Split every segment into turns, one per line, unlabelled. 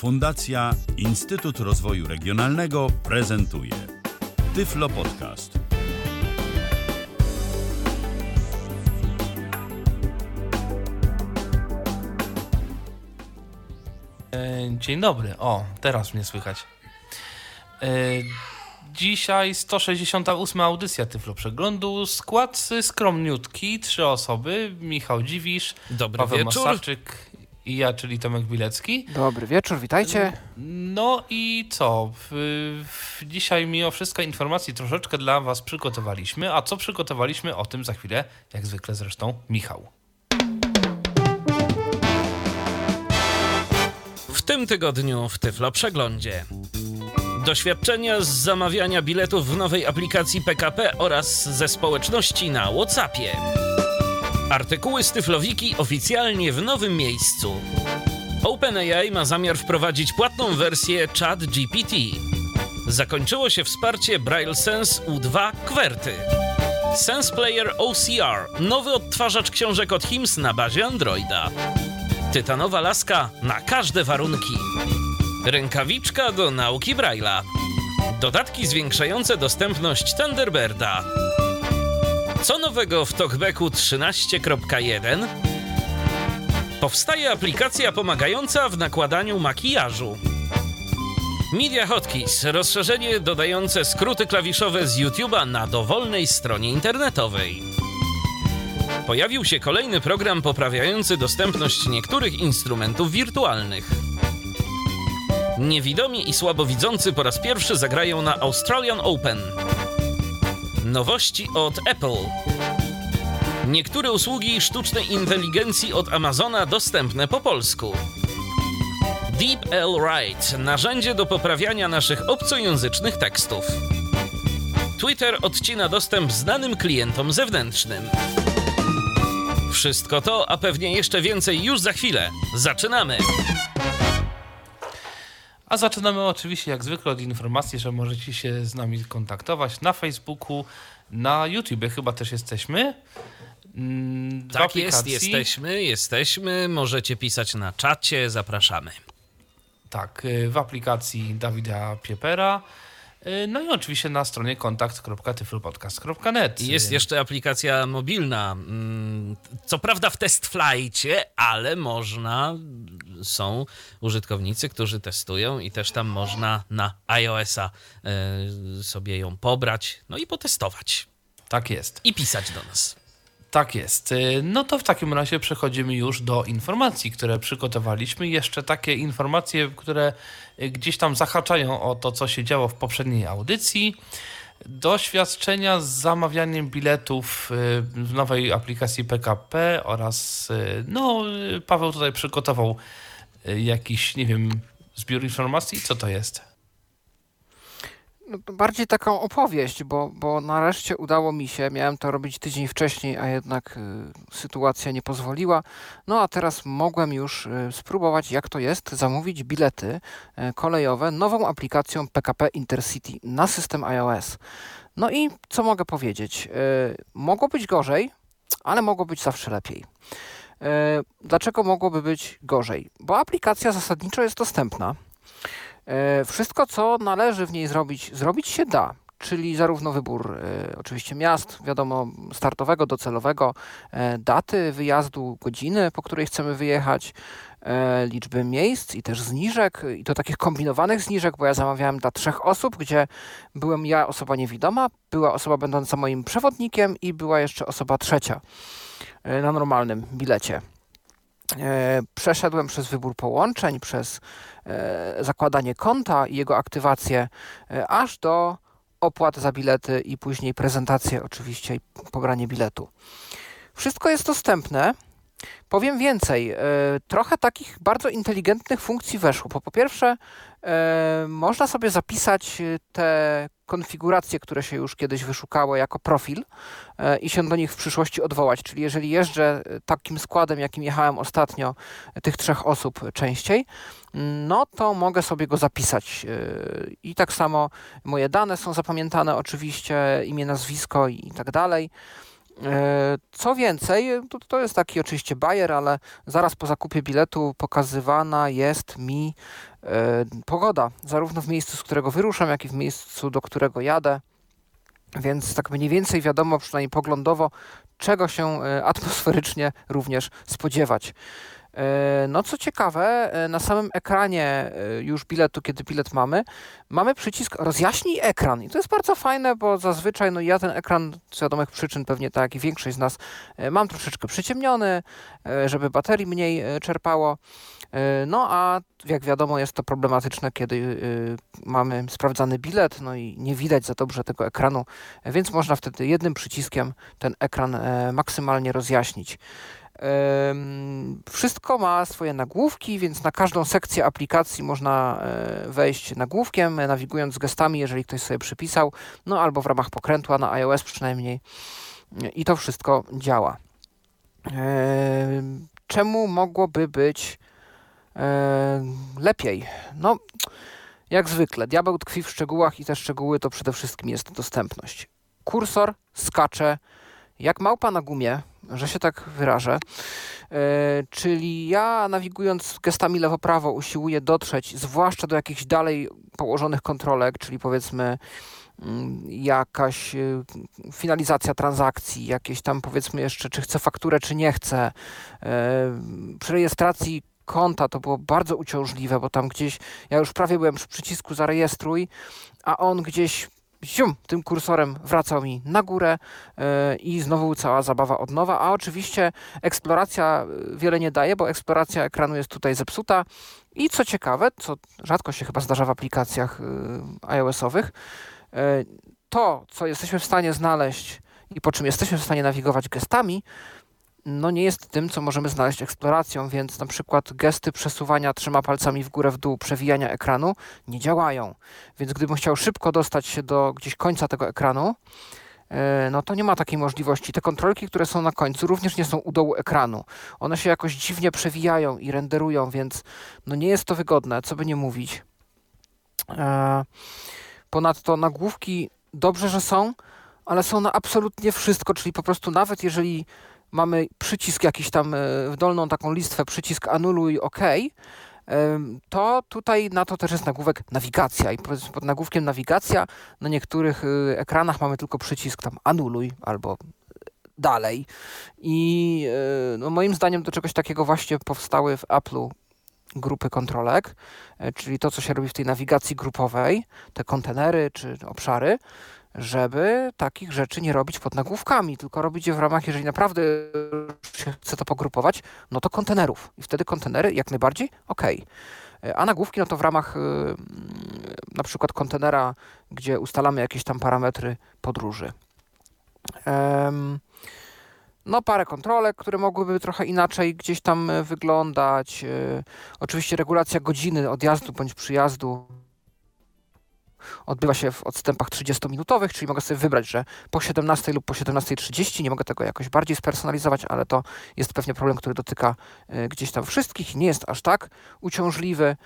Fundacja Instytut Rozwoju Regionalnego prezentuje Tyflo Podcast.
E, Dzień dobry. O, teraz mnie słychać. E, Dzisiaj 168 audycja Tyflo Przeglądu. Skład skromniutki, trzy osoby. Michał Dziwisz,
Dobry
Paweł
wieczór.
Masarczyk i ja, czyli Tomek Bilecki.
Dobry wieczór, witajcie.
No i co? Dzisiaj mimo wszystko informacji troszeczkę dla Was przygotowaliśmy. A co przygotowaliśmy? O tym za chwilę, jak zwykle zresztą, Michał.
W tym tygodniu w Tyflo Przeglądzie. Doświadczenia z zamawiania biletów w nowej aplikacji PKP oraz ze społeczności na WhatsAppie. Artykuły z Tyflowiki oficjalnie w nowym miejscu. OpenAI ma zamiar wprowadzić płatną wersję ChatGPT. Zakończyło się wsparcie Braille Sense U2 Kwerty. Sense Player OCR, nowy odtwarzacz książek od HIMS na bazie Androida. Tytanowa laska na każde warunki. Rękawiczka do nauki Braille'a. Dodatki zwiększające dostępność Thunderbirda. Co nowego w TalkBacku 13.1? Powstaje aplikacja pomagająca w nakładaniu makijażu. Media Hotkeys, rozszerzenie dodające skróty klawiszowe z YouTube'a na dowolnej stronie internetowej. Pojawił się kolejny program poprawiający dostępność niektórych instrumentów wirtualnych. Niewidomi i słabowidzący po raz pierwszy zagrają na Australian Open. Nowości od Apple. Niektóre usługi sztucznej inteligencji od Amazona dostępne po polsku. Deep L Write narzędzie do poprawiania naszych obcojęzycznych tekstów. Twitter odcina dostęp znanym klientom zewnętrznym. Wszystko to, a pewnie jeszcze więcej już za chwilę. Zaczynamy!
A zaczynamy oczywiście jak zwykle od informacji, że możecie się z nami kontaktować na Facebooku, na YouTubie chyba też jesteśmy. Mm, w
Tak jest, jesteśmy, jesteśmy. Możecie pisać na czacie, zapraszamy.
Tak, y, w aplikacji Dawida Piepera. Y, No i oczywiście na stronie kontakt.tyflopodcast.net.
Jest jeszcze aplikacja mobilna. mm, Co prawda w test flightie, ale można, są użytkownicy, którzy testują i też tam można na iOS-a e, sobie ją pobrać, no i potestować.
Tak jest.
I pisać do nas.
Tak jest. Y, No to w takim razie przechodzimy już do informacji, które przygotowaliśmy. Jeszcze takie informacje, które y, gdzieś tam zahaczają o to, co się działo w poprzedniej audycji. Doświadczenia z zamawianiem biletów y, w nowej aplikacji PKP oraz, no, Paweł tutaj przygotował jakiś, nie wiem, zbiór informacji. Co to jest?
No, bardziej taką opowieść, bo, bo nareszcie udało mi się. Miałem to robić tydzień wcześniej, a jednak y, sytuacja nie pozwoliła. No a teraz mogłem już y, spróbować, jak to jest, zamówić bilety y, kolejowe nową aplikacją PKP Intercity na system iOS. No i co mogę powiedzieć? Y, mogło być gorzej, ale mogło być zawsze lepiej. Y, Dlaczego mogłoby być gorzej? Bo aplikacja zasadniczo jest dostępna. E, Wszystko, co należy w niej zrobić, zrobić się da. Czyli zarówno wybór e, oczywiście miast, wiadomo, startowego, docelowego, e, daty wyjazdu, godziny, po której chcemy wyjechać, liczby miejsc i też zniżek, i to takich kombinowanych zniżek, bo ja zamawiałem dla trzech osób, gdzie byłem ja, osoba niewidoma, była osoba będąca moim przewodnikiem i była jeszcze osoba trzecia na normalnym bilecie. E, Przeszedłem przez wybór połączeń, przez e, zakładanie konta i jego aktywację, e, aż do opłat za bilety i później prezentację oczywiście i pobranie biletu. Wszystko jest dostępne. Powiem więcej, trochę takich bardzo inteligentnych funkcji weszło. Po pierwsze, można sobie zapisać e, te konfiguracje, które się już kiedyś wyszukało jako profil e, i się do nich w przyszłości odwołać. Czyli jeżeli jeżdżę e, takim składem, jakim jechałem ostatnio, e, tych trzech osób częściej, no to mogę sobie go zapisać. e, I tak samo moje dane są zapamiętane, oczywiście, imię, nazwisko i tak dalej. Co więcej, to, to jest taki oczywiście bajer, ale zaraz po zakupie biletu pokazywana jest mi pogoda, zarówno w miejscu, z którego wyruszam, jak i w miejscu, do którego jadę. Więc tak mniej więcej wiadomo, przynajmniej poglądowo, czego się atmosferycznie również spodziewać. E, no co ciekawe, e, na samym ekranie e, już biletu, kiedy bilet mamy, mamy przycisk rozjaśnij ekran. I to jest bardzo fajne, bo zazwyczaj no ja ten ekran z wiadomych przyczyn, pewnie tak jak większość z nas, mam troszeczkę przyciemniony, żeby baterii mniej czerpało. No a jak wiadomo jest to problematyczne, kiedy mamy sprawdzany bilet, no i nie widać za dobrze tego ekranu, więc można wtedy jednym przyciskiem ten ekran maksymalnie rozjaśnić. Wszystko ma swoje nagłówki, więc na każdą sekcję aplikacji można e, wejść nagłówkiem, nawigując gestami, jeżeli ktoś sobie przypisał, no albo w ramach pokrętła na iOS przynajmniej. I to wszystko działa. Czemu mogłoby być lepiej? No, jak zwykle, diabeł tkwi w szczegółach i te szczegóły to przede wszystkim jest dostępność. Kursor skacze jak małpa na gumie, że się tak wyrażę. E, czyli ja nawigując gestami lewo-prawo usiłuję dotrzeć, zwłaszcza do jakichś dalej położonych kontrolek, czyli powiedzmy mm, jakaś e, finalizacja transakcji, jakieś tam powiedzmy jeszcze, czy chcę fakturę, czy nie chcę. E, przy rejestracji konta to było bardzo uciążliwe, bo tam gdzieś, ja już prawie byłem przy przycisku zarejestruj, a on gdzieś zium, tym kursorem wracał mi na górę yy, i znowu cała zabawa od nowa, a oczywiście eksploracja e, wiele nie daje, bo eksploracja ekranu jest tutaj zepsuta. I co ciekawe, co rzadko się chyba zdarza w aplikacjach yy, iOS-owych, to, co jesteśmy w stanie znaleźć i po czym jesteśmy w stanie nawigować gestami, no nie jest tym, co możemy znaleźć eksploracją, więc na przykład gesty przesuwania trzema palcami w górę, w dół, przewijania ekranu nie działają. Więc gdybym chciał szybko dostać się do gdzieś końca tego ekranu, e, no to nie ma takiej możliwości. Te kontrolki, które są na końcu, również nie są u dołu ekranu. One się jakoś dziwnie przewijają i renderują, więc no nie jest to wygodne, co by nie mówić. E, ponadto nagłówki dobrze, że są, ale są na absolutnie wszystko, czyli po prostu nawet jeżeli mamy przycisk jakiś tam e, w dolną taką listwę, przycisk anuluj OK, to tutaj na to też jest nagłówek nawigacja i pod nagłówkiem nawigacja na niektórych e, ekranach mamy tylko przycisk tam anuluj albo dalej. I e, no moim zdaniem do czegoś takiego właśnie powstały w Apple'u grupy kontrolek, czyli to, co się robi w tej nawigacji grupowej, te kontenery czy obszary, żeby takich rzeczy nie robić pod nagłówkami, tylko robić je w ramach, jeżeli naprawdę chce to pogrupować, no to kontenerów. I wtedy kontenery jak najbardziej ok. A nagłówki, no to w ramach y, na przykład kontenera, gdzie ustalamy jakieś tam parametry podróży. no, parę kontrolek, które mogłyby trochę inaczej gdzieś tam wyglądać. Y, oczywiście regulacja godziny odjazdu bądź przyjazdu odbywa się w odstępach 30-minutowych, czyli mogę sobie wybrać, że po 17 lub po 17.30 nie mogę tego jakoś bardziej spersonalizować, ale to jest pewnie problem, który dotyka y, gdzieś tam wszystkich nie jest aż tak uciążliwy.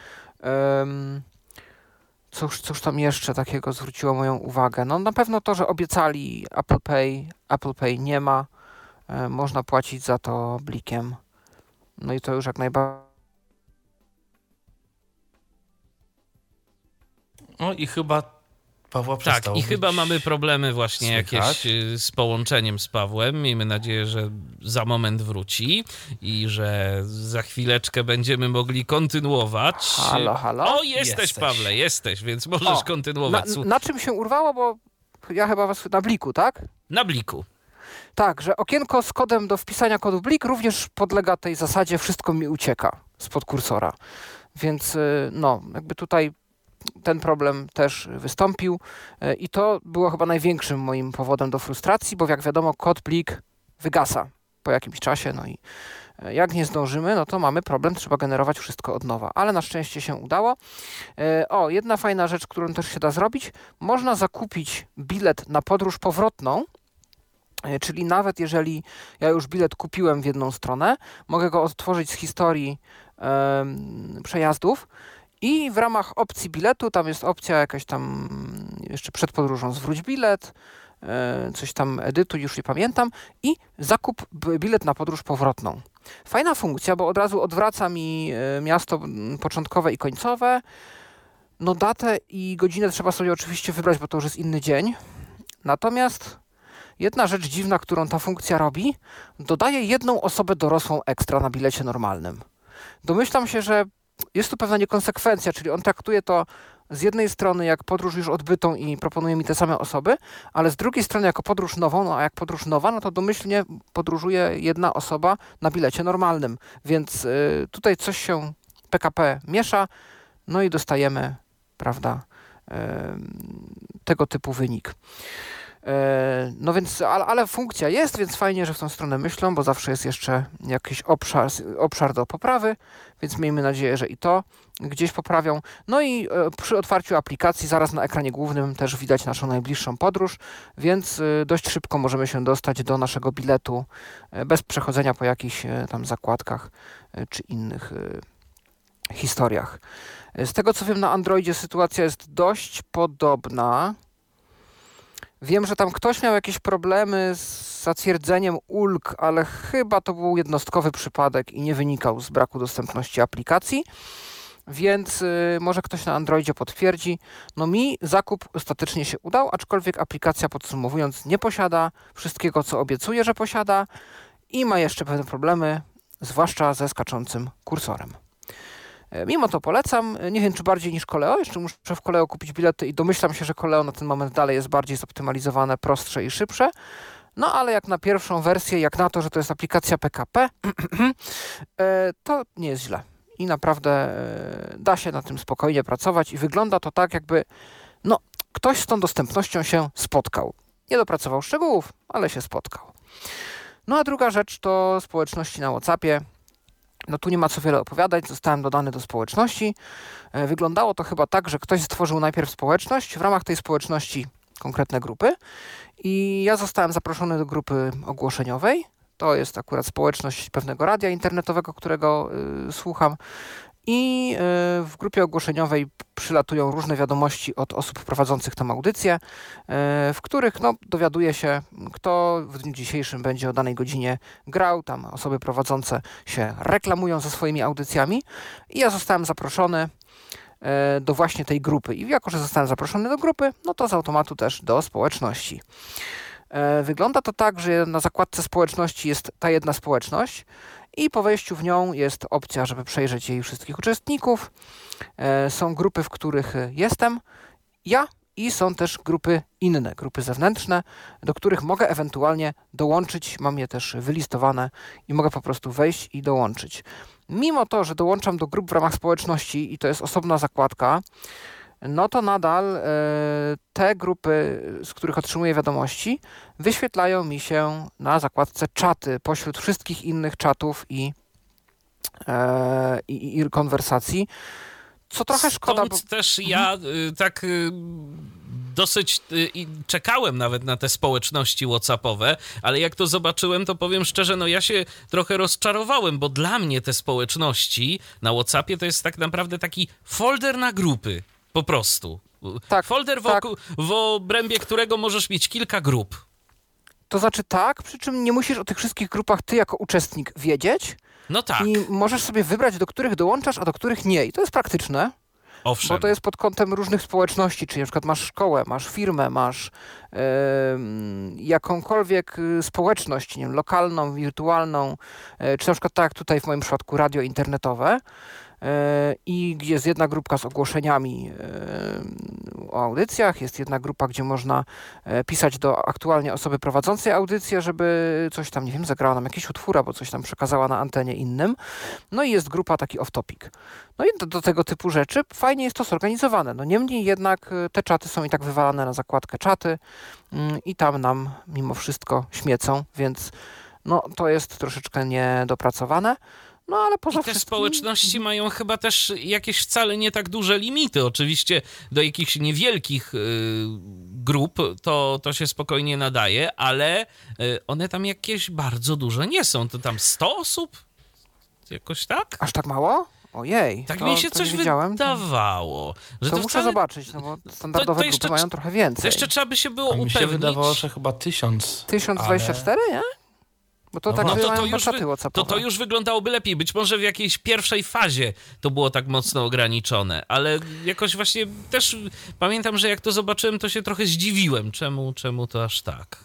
Cóż, cóż tam jeszcze takiego zwróciło moją uwagę? No na pewno to, że obiecali Apple Pay, Apple Pay nie ma, e, można płacić za to blikiem. No i to już jak najbardziej
No i chyba Pawła
Tak, i chyba mamy problemy właśnie słychać. jakieś y, z połączeniem z Pawłem. Miejmy nadzieję, że za moment wróci i że za chwileczkę będziemy mogli kontynuować.
Halo, halo.
O, jesteś, jesteś. Pawle, jesteś, więc możesz o, kontynuować.
Na, na czym się urwało, bo ja chyba was na bliku, tak?
Na bliku.
Tak, że okienko z kodem do wpisania kodu blik również podlega tej zasadzie wszystko mi ucieka spod kursora. Więc y, no, jakby tutaj ten problem też wystąpił. E, i to było chyba największym moim powodem do frustracji, bo jak wiadomo, kod plik wygasa po jakimś czasie, no i e, jak nie zdążymy, no to mamy problem, trzeba generować wszystko od nowa, ale na szczęście się udało. E, o, jedna fajna rzecz, którą też się da zrobić, można zakupić bilet na podróż powrotną, Czyli nawet jeżeli ja już bilet kupiłem w jedną stronę, mogę go odtworzyć z historii przejazdów i w ramach opcji biletu, tam jest opcja jakaś tam jeszcze przed podróżą zwróć bilet, e, coś tam edytu, już nie pamiętam, i zakup bilet na podróż powrotną. Fajna funkcja, bo od razu odwraca mi e, miasto początkowe i końcowe. No datę i godzinę trzeba sobie oczywiście wybrać, bo to już jest inny dzień. Natomiast jedna rzecz dziwna, którą ta funkcja robi, dodaje jedną osobę dorosłą ekstra na bilecie normalnym. Domyślam się, że jest tu pewna niekonsekwencja, czyli on traktuje to z jednej strony jak podróż już odbytą i proponuje mi te same osoby, ale z drugiej strony jako podróż nową, no a jak podróż nowa, no to domyślnie podróżuje jedna osoba na bilecie normalnym. Więc y, tutaj coś się PKP miesza, no i dostajemy, prawda, y, tego typu wynik. E, no więc, ale, ale, funkcja jest, więc fajnie, że w tą stronę myślą, bo zawsze jest jeszcze jakiś obszar, obszar do poprawy, więc miejmy nadzieję, że i to gdzieś poprawią. No i e, przy otwarciu aplikacji zaraz na ekranie głównym też widać naszą najbliższą podróż, więc e, dość szybko możemy się dostać do naszego biletu bez przechodzenia po jakichś tam zakładkach czy innych historiach. Z tego co wiem na Androidzie sytuacja jest dość podobna. Wiem, że tam ktoś miał jakieś problemy z zatwierdzeniem ulg, ale chyba to był jednostkowy przypadek i nie wynikał z braku dostępności aplikacji. Więc y, może ktoś na Androidzie potwierdzi. No mi zakup ostatecznie się udał, aczkolwiek aplikacja podsumowując nie posiada wszystkiego, co obiecuje, że posiada i ma jeszcze pewne problemy, zwłaszcza ze skaczącym kursorem. E, mimo to polecam. E, nie wiem, czy bardziej niż Koleo. Jeszcze muszę w Koleo kupić bilety i domyślam się, że Koleo na ten moment dalej jest bardziej zoptymalizowane, prostsze i szybsze. No ale jak na pierwszą wersję, jak na to, że to jest aplikacja PKP, e, to nie jest źle. I naprawdę da się na tym spokojnie pracować i wygląda to tak, jakby no, ktoś z tą dostępnością się spotkał. Nie dopracował szczegółów, ale się spotkał. No a druga rzecz to społeczności na WhatsAppie. No tu nie ma co wiele opowiadać, zostałem dodany do społeczności. E, wyglądało to chyba tak, że ktoś stworzył najpierw społeczność, w ramach tej społeczności konkretne grupy i ja zostałem zaproszony do grupy ogłoszeniowej. To jest akurat społeczność pewnego radia internetowego, którego y, słucham i e, w grupie ogłoszeniowej przylatują różne wiadomości od osób prowadzących tę audycję, e, w których no, dowiaduje się, kto w dniu dzisiejszym będzie o danej godzinie grał. Tam osoby prowadzące się reklamują ze swoimi audycjami i ja zostałem zaproszony e, do właśnie tej grupy. I jako, że zostałem zaproszony do grupy, no to z automatu też do społeczności. Wygląda to tak, że na zakładce społeczności jest ta jedna społeczność i po wejściu w nią jest opcja, żeby przejrzeć jej wszystkich uczestników. E, są grupy, w których jestem ja i są też grupy inne, grupy zewnętrzne, do których mogę ewentualnie dołączyć. Mam je też wylistowane i mogę po prostu wejść i dołączyć. Mimo to, że dołączam do grup w ramach społeczności i to jest osobna zakładka, no to nadal e, te grupy, z których otrzymuję wiadomości, wyświetlają mi się na zakładce czaty pośród wszystkich innych czatów i, e, i, i konwersacji. Co trochę szkoda.
Stąd bo... też ja mhm. y, tak y, dosyć y, czekałem nawet na te społeczności WhatsAppowe, ale jak to zobaczyłem, to powiem szczerze, no ja się trochę rozczarowałem, bo dla mnie te społeczności na WhatsAppie to jest tak naprawdę taki folder na grupy. Po prostu. Tak, Folder, tak. w obrębie którego możesz mieć kilka grup.
To znaczy tak, przy czym nie musisz o tych wszystkich grupach ty jako uczestnik wiedzieć.
No tak.
I możesz sobie wybrać, do których dołączasz, a do których nie. I to jest praktyczne.
Owszem.
Bo to jest pod kątem różnych społeczności, czyli na przykład masz szkołę, masz firmę, masz yy, jakąkolwiek y, społeczność, nie wiem, lokalną, wirtualną, yy, czy na przykład tak jak tutaj w moim przypadku radio internetowe, i gdzie jest jedna grupka z ogłoszeniami e, o audycjach, jest jedna grupa, gdzie można e, pisać do aktualnie osoby prowadzącej audycję, żeby coś tam, nie wiem, zagrała nam jakiś utwór, albo coś tam przekazała na antenie innym. No i jest grupa taki off-topic. No i do, do, tego typu rzeczy fajnie jest to zorganizowane. No niemniej jednak te czaty są i tak wywalane na zakładkę czaty mm, i tam nam mimo wszystko śmiecą, więc no to jest troszeczkę niedopracowane. No ale poza
I te
wszystkim...
społeczności mają chyba też jakieś wcale nie tak duże limity. Oczywiście do jakichś niewielkich y, grup to, to się spokojnie nadaje, ale y, one tam jakieś bardzo duże nie są. To tam 100 osób? Jakoś tak?
Aż tak mało? Ojej,
Tak
to,
mi się
to
coś wydawało. Że
To,
to,
muszę
wcale...
zobaczyć, no bo standardowe
to jeszcze
grupy mają trochę
To
więcej.
jeszcze trzeba by się było
A mi
upewnić.
się wydawało, że chyba tysiąc.
1024, nie? Bo to
No
tak
no
to, to, już to, to już wyglądało lepiej. Być może w jakiejś pierwszej fazie to było tak mocno ograniczone, ale jakoś właśnie też pamiętam, że jak to zobaczyłem, to się trochę zdziwiłem. Czemu, czemu to aż tak?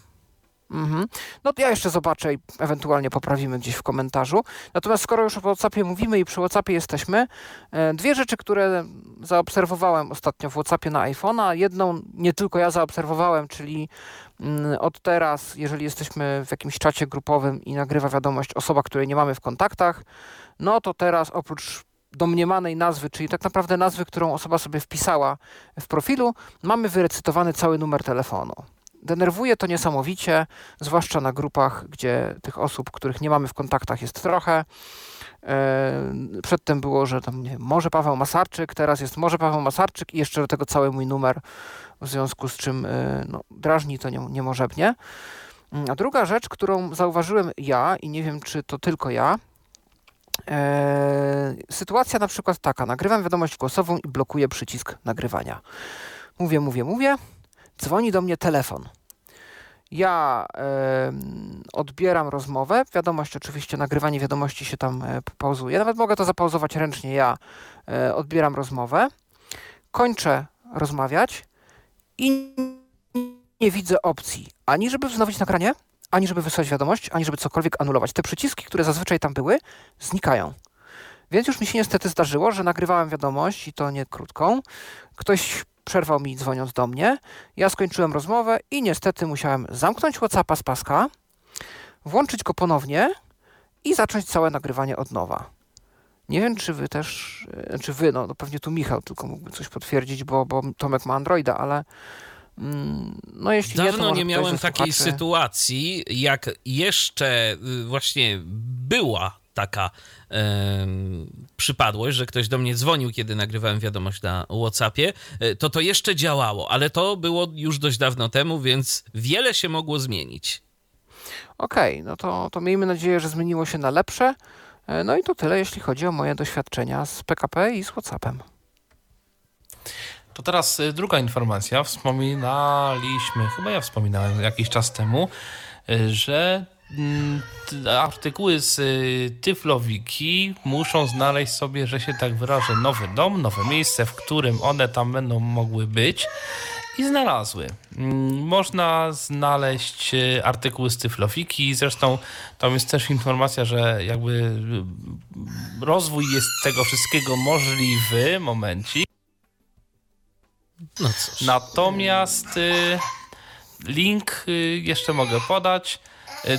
Mhm. No to ja jeszcze zobaczę i ewentualnie poprawimy gdzieś w komentarzu. Natomiast skoro już o WhatsAppie mówimy i przy WhatsAppie jesteśmy, e, dwie rzeczy, które zaobserwowałem ostatnio w WhatsAppie na iPhone'a. Jedną nie tylko ja zaobserwowałem, czyli mm, od teraz, jeżeli jesteśmy w jakimś czacie grupowym i nagrywa wiadomość osoba, której nie mamy w kontaktach, no to teraz oprócz domniemanej nazwy, czyli tak naprawdę nazwy, którą osoba sobie wpisała w profilu, mamy wyrecytowany cały numer telefonu. Denerwuje to niesamowicie, zwłaszcza na grupach, gdzie tych osób, których nie mamy w kontaktach jest trochę. E, Przedtem było, że tam nie może Paweł Masarczyk, teraz jest może Paweł Masarczyk i jeszcze do tego cały mój numer, w związku z czym e, no, drażni to nie, niemożebnie. Mm, A druga rzecz, którą zauważyłem ja i nie wiem, czy to tylko ja, e, sytuacja na przykład taka, nagrywam wiadomość głosową i blokuję przycisk nagrywania. Mówię, mówię, mówię, dzwoni do mnie telefon. Ja em, odbieram rozmowę. Wiadomość, oczywiście, nagrywanie wiadomości się tam e, pauzuje. Nawet mogę to zapauzować ręcznie. Ja e, odbieram rozmowę, kończę rozmawiać i nie widzę opcji ani żeby wznowić nagranie, ani żeby wysłać wiadomość, ani żeby cokolwiek anulować. Te przyciski, które zazwyczaj tam były, znikają. Więc już mi się niestety zdarzyło, że nagrywałem wiadomość i to nie krótką. Ktoś przerwał mi dzwoniąc do mnie. Ja skończyłem rozmowę i niestety musiałem zamknąć WhatsAppa z paska, włączyć go ponownie i zacząć całe nagrywanie od nowa. Nie wiem, czy wy też, e, czy wy, no, no pewnie tu Michał tylko mógłby coś potwierdzić, bo, bo Tomek ma Androida, ale mm, no jeśli nie,
Dawno nie
ktoś
miałem takiej
słuchaczy-
sytuacji, jak jeszcze y, właśnie była taka em, przypadłość, że ktoś do mnie dzwonił, kiedy nagrywałem wiadomość na WhatsAppie, y, to to jeszcze działało, ale to było już dość dawno temu, więc wiele się mogło zmienić.
Okej, no to, to miejmy nadzieję, że zmieniło się na lepsze. E, No i to tyle, jeśli chodzi o moje doświadczenia z PKP i z WhatsAppem.
To teraz y, druga informacja. Wspominaliśmy, chyba ja wspominałem jakiś czas temu, y, że mm, artykuły z y, Tyflowiki muszą znaleźć sobie, że się tak wyrażę, nowy dom, nowe miejsce, w którym one tam będą mogły być. I znalazły. Mm, Można znaleźć y, artykuły z Tyflowiki. Zresztą tam jest też informacja, że jakby y, rozwój jest tego wszystkiego możliwy. Momencik.
No cóż.
Natomiast y, link y, jeszcze mogę podać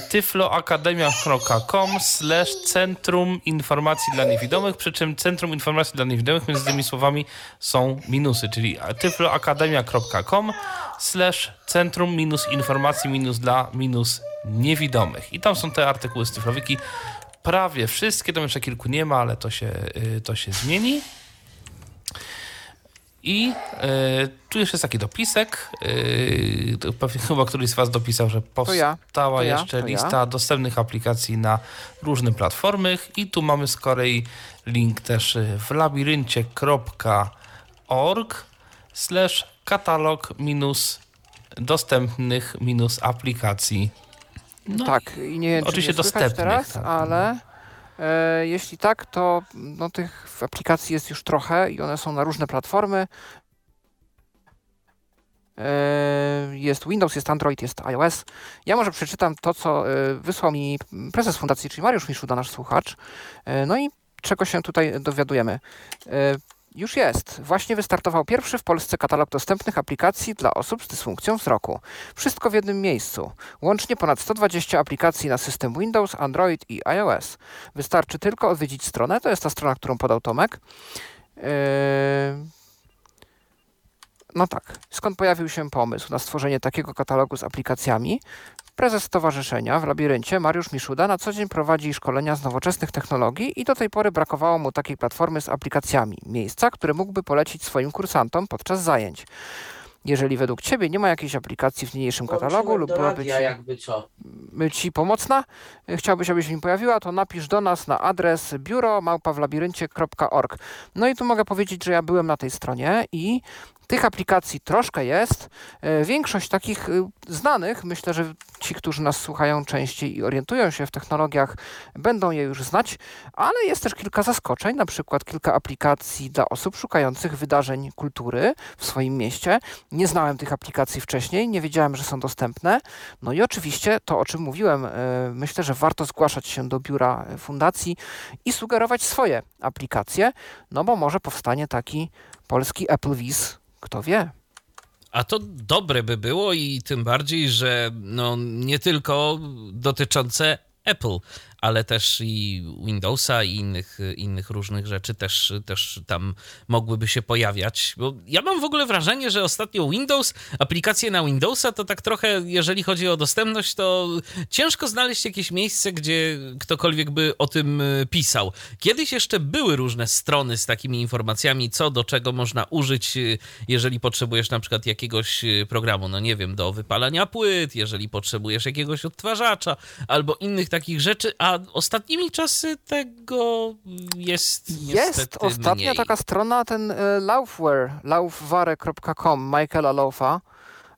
tyfloakademia.com slash Centrum Informacji dla Niewidomych, przy czym Centrum Informacji dla Niewidomych między tymi słowami są minusy, czyli tyfloakademia.com slash Centrum minus Informacji minus dla minus Niewidomych. I tam są te artykuły z Tyflowiki. Prawie wszystkie, tam jeszcze kilku nie ma, ale to się, y, to się zmieni. I e, tu jeszcze jest taki dopisek. pewnie chyba któryś z Was dopisał, że powstała
ja, to ja,
jeszcze
to ja.
lista dostępnych aplikacji na różne platformy. I tu mamy z kolei link też w labiryncie.org slash katalog minus dostępnych minus aplikacji. No
tak, i nie wiem, czy
oczywiście dostępnych,
teraz,
tak.
ale jeśli tak, to no, tych aplikacji jest już trochę i one są na różne platformy. E, Jest Windows, jest Android, jest iOS. Ja może przeczytam to, co e, wysłał mi prezes fundacji, czyli Mariusz Miszuda, nasz słuchacz. E, No i czego się tutaj dowiadujemy. Już jest. Właśnie wystartował pierwszy w Polsce katalog dostępnych aplikacji dla osób z dysfunkcją wzroku. Wszystko w jednym miejscu. Łącznie ponad 120 aplikacji na system Windows, Android i iOS. Wystarczy tylko odwiedzić stronę. To jest ta strona, którą podał Tomek. Yy, No tak. Skąd pojawił się pomysł na stworzenie takiego katalogu z aplikacjami? Prezes stowarzyszenia w Labiryncie, Mariusz Miszuda, na co dzień prowadzi szkolenia z nowoczesnych technologii i do tej pory brakowało mu takiej platformy z aplikacjami, miejsca, które mógłby polecić swoim kursantom podczas zajęć. Jeżeli według Ciebie nie ma jakiejś aplikacji w niniejszym katalogu lub byłaby Ci,
co.
ci pomocna, y, chciałbyś, abyś mi pojawiła, to napisz do nas na adres biuro małpawlabiryncie.org. No i tu mogę powiedzieć, że ja byłem na tej stronie i tych aplikacji troszkę jest. E, większość takich y, znanych, myślę, że ci, którzy nas słuchają częściej i orientują się w technologiach, będą je już znać, ale jest też kilka zaskoczeń, na przykład kilka aplikacji dla osób szukających wydarzeń kultury w swoim mieście. Nie znałem tych aplikacji wcześniej, nie wiedziałem, że są dostępne. No i oczywiście to, o czym mówiłem, e, myślę, że warto zgłaszać się do biura fundacji i sugerować swoje aplikacje, no bo może powstanie taki polski Apple Viz, kto wie.
A to dobre by było i tym bardziej, że no nie tylko dotyczące Apple, ale też i Windowsa i innych, innych różnych rzeczy też, też tam mogłyby się pojawiać. Bo ja mam w ogóle wrażenie, że ostatnio Windows, aplikacje na Windowsa to tak trochę, jeżeli chodzi o dostępność, to ciężko znaleźć jakieś miejsce, gdzie ktokolwiek by o tym e, pisał. Kiedyś jeszcze były różne strony z takimi informacjami, co do czego można użyć, e, jeżeli potrzebujesz na przykład jakiegoś e, programu, no nie wiem, do wypalania płyt, jeżeli potrzebujesz jakiegoś odtwarzacza albo innych takich rzeczy, a ostatnimi czasy tego jest
Jest ostatnia
mniej.
taka strona, ten e, Laufware, laufware.com Michaela Laufa.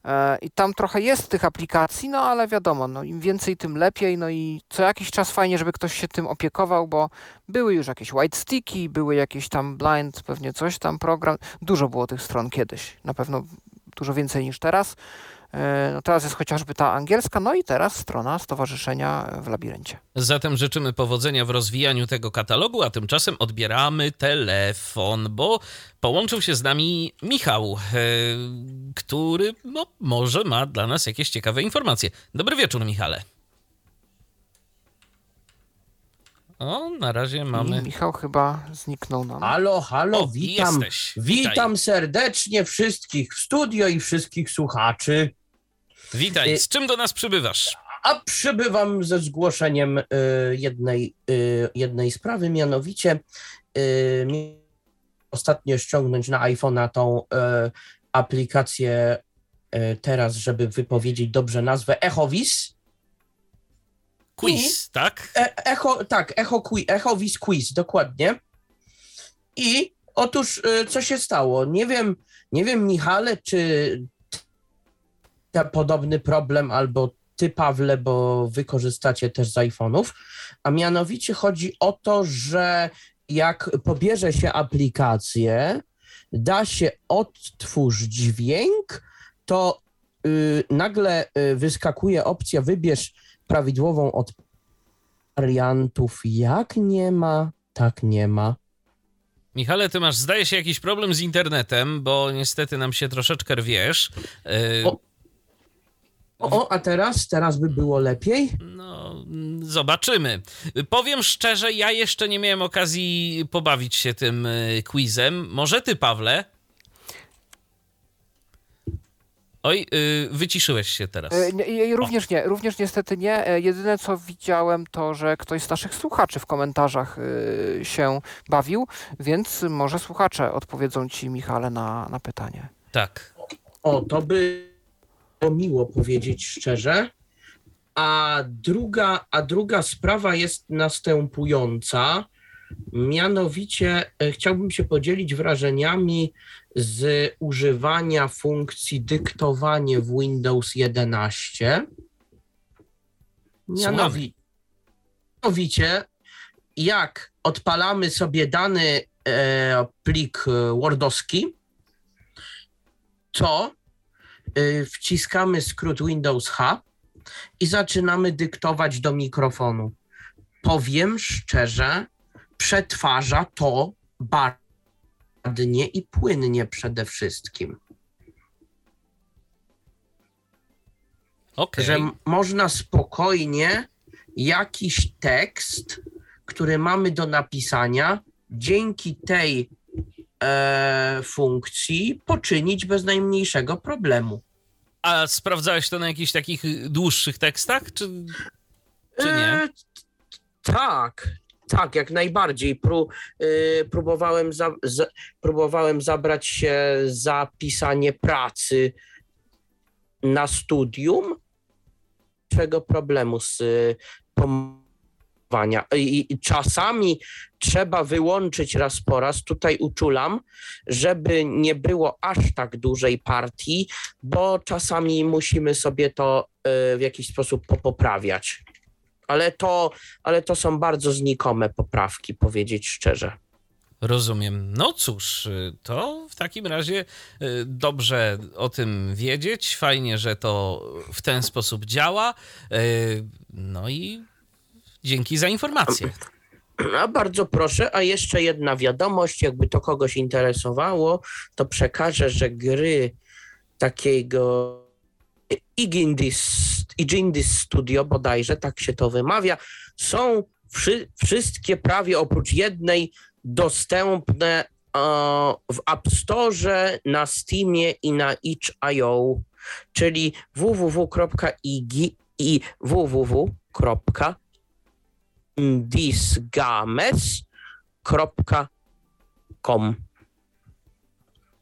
E, I tam trochę jest tych aplikacji, no ale wiadomo, no, im więcej, tym lepiej. No i co jakiś czas fajnie, żeby ktoś się tym opiekował, bo były już jakieś white sticky, były jakieś tam blind, pewnie coś tam program. Dużo było tych stron kiedyś, na pewno dużo więcej niż teraz. E, no teraz jest chociażby ta angielska, no i teraz strona Stowarzyszenia w Labiryncie.
Zatem życzymy powodzenia w rozwijaniu tego katalogu, a tymczasem odbieramy telefon, bo połączył się z nami Michał, e, który no, może ma dla nas jakieś ciekawe informacje. Dobry wieczór, Michale. O, na razie mamy.
Michał chyba zniknął nam.
Halo, halo,
O,
witam.
jesteś.
Witam serdecznie wszystkich w studio i wszystkich słuchaczy.
Witaj, z czym do nas przybywasz?
A przybywam ze zgłoszeniem y, jednej, y, jednej sprawy, mianowicie y, ostatnio ściągnąć na iPhone'a tą y, aplikację y, teraz, żeby wypowiedzieć dobrze nazwę EchoWis.
Quiz, tak?
E, echo, tak, Echo, Quiz, EchoWis Quiz, dokładnie. I otóż y, co się stało? Nie wiem, nie wiem Michale, czy podobny problem albo ty, Pawle, bo wykorzystacie też z iPhone'ów, a mianowicie chodzi o to, że jak pobierze się aplikację, da się odtwórz dźwięk, to y, nagle y, wyskakuje opcja wybierz prawidłową od wariantów. Jak nie ma, tak nie ma.
Michale, ty masz, zdaje się, jakiś problem z internetem, bo niestety nam się troszeczkę rwiesz. Yy,
O. O, a teraz? Teraz by było lepiej?
No, zobaczymy. Powiem szczerze, ja jeszcze nie miałem okazji pobawić się tym y, quizem. Może ty, Pawle? Oj, yy, wyciszyłeś się teraz.
E, również nie, również niestety nie. E, Jedyne co widziałem to, że ktoś z naszych słuchaczy w komentarzach e, się bawił, więc może słuchacze odpowiedzą ci, Michale, na, na pytanie.
Tak.
O, to by było miło powiedzieć szczerze. A druga, a druga sprawa jest następująca. Mianowicie e, chciałbym się podzielić wrażeniami z używania funkcji dyktowanie w Windows 11. Mianowi- Mianowicie, jak odpalamy sobie dany e, plik e, Wordowski, to wciskamy skrót Windows H i zaczynamy dyktować do mikrofonu. Powiem szczerze, przetwarza to ładnie i płynnie przede wszystkim.
Okej.
Że można spokojnie jakiś tekst, który mamy do napisania, dzięki tej e, funkcji poczynić bez najmniejszego problemu.
A sprawdzałeś to na jakichś takich dłuższych tekstach, czy, czy nie?
E, tak, Tak, jak najbardziej. Pró, y, próbowałem, za, za, próbowałem zabrać się za pisanie pracy na studium. Czego problemu z y, pomowania. I, czasami trzeba wyłączyć raz po raz, tutaj uczulam, żeby nie było aż tak dużej partii, bo czasami musimy sobie to y, w jakiś sposób poprawiać. Ale to, ale to są bardzo znikome poprawki, powiedzieć szczerze.
Rozumiem. No cóż, y, to w takim razie y, dobrze o tym wiedzieć. Fajnie, że to w ten sposób działa. Y, no i dzięki za informację.
A bardzo proszę, a jeszcze jedna wiadomość, jakby to kogoś interesowało, to przekażę, że gry takiego Igindis, Igindis Studio bodajże, tak się to wymawia, są wszy, wszystkie prawie oprócz jednej dostępne w App Store, na Steamie i na itch.io, czyli www.ig i www.disgames.com.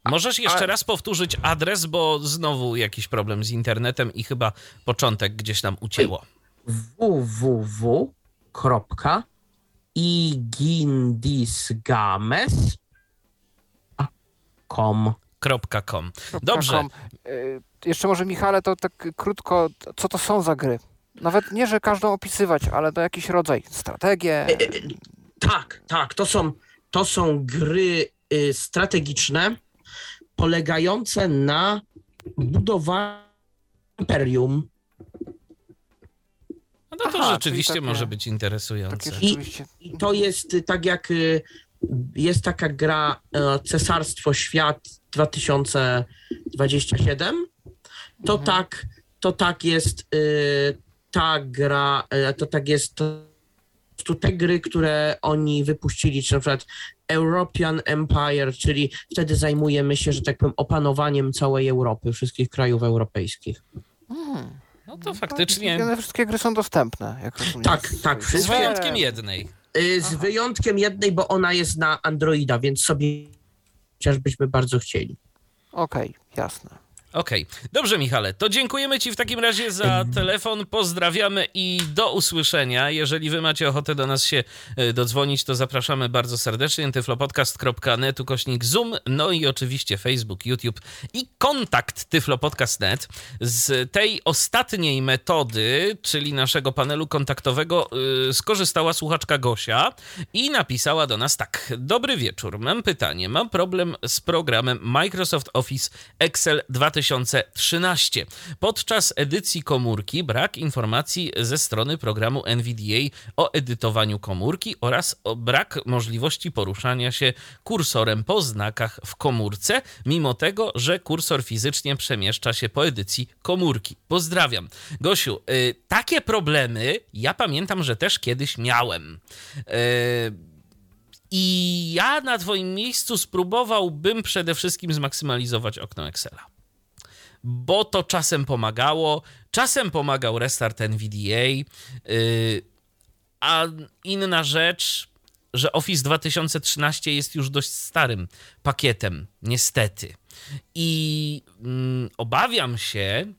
Możesz jeszcze raz powtórzyć adres, bo znowu jakiś problem z internetem i chyba początek gdzieś nam ucięło.
www.disgames.com igindisgames.com.
.com. Dobrze.
Y, jeszcze może Michale, to tak krótko, co to są za gry? Nawet nie, że każdą opisywać, ale to jakiś rodzaj, strategie. E, e,
tak, tak, to są, to są gry y, strategiczne polegające na budowaniu imperium
no to, to rzeczywiście takie, może być interesujące.
I, I, to jest y, tak jak y, jest taka gra e, Cesarstwo Świat 2027, to mhm. tak, to tak jest y, ta gra, e, to tak jest to te gry, które oni wypuścili, czy na przykład European Empire, czyli wtedy zajmujemy się, że tak powiem, opanowaniem całej Europy, wszystkich krajów europejskich.
Hmm. No to faktycznie.
No, wszystkie gry są dostępne, jak rozumiem.
Tak, tak.
Z wyjątkiem jednej.
Y, z Aha. wyjątkiem jednej, bo ona jest na Androida, więc sobie chociażbyśmy bardzo chcieli.
Okej, okay, jasne.
Okej. Okay. Dobrze, Michale. To dziękujemy Ci w takim razie za telefon. Pozdrawiamy i do usłyszenia. Jeżeli Wy macie ochotę do nas się e, dodzwonić, to zapraszamy bardzo serdecznie. tyflopodcast.net, ukośnik Zoom, no i oczywiście Facebook, YouTube i kontakt tyflopodcast.net. Z tej ostatniej metody, czyli naszego panelu kontaktowego, yy, skorzystała słuchaczka Gosia i napisała do nas tak. Dobry wieczór. Mam pytanie. Mam problem z programem Microsoft Office Excel 2000 2013. Podczas edycji komórki brak informacji ze strony programu NVDA o edytowaniu komórki oraz brak możliwości poruszania się kursorem po znakach w komórce, mimo tego, że kursor fizycznie przemieszcza się po edycji komórki. Pozdrawiam. Gosiu, y, takie problemy ja pamiętam, że też kiedyś miałem. Y, I ja na Twoim miejscu spróbowałbym przede wszystkim zmaksymalizować okno Excela bo to czasem pomagało. Czasem pomagał restart NVDA. Yy, a inna rzecz, że Office 2013 jest już dość starym pakietem, niestety. I mm, obawiam się,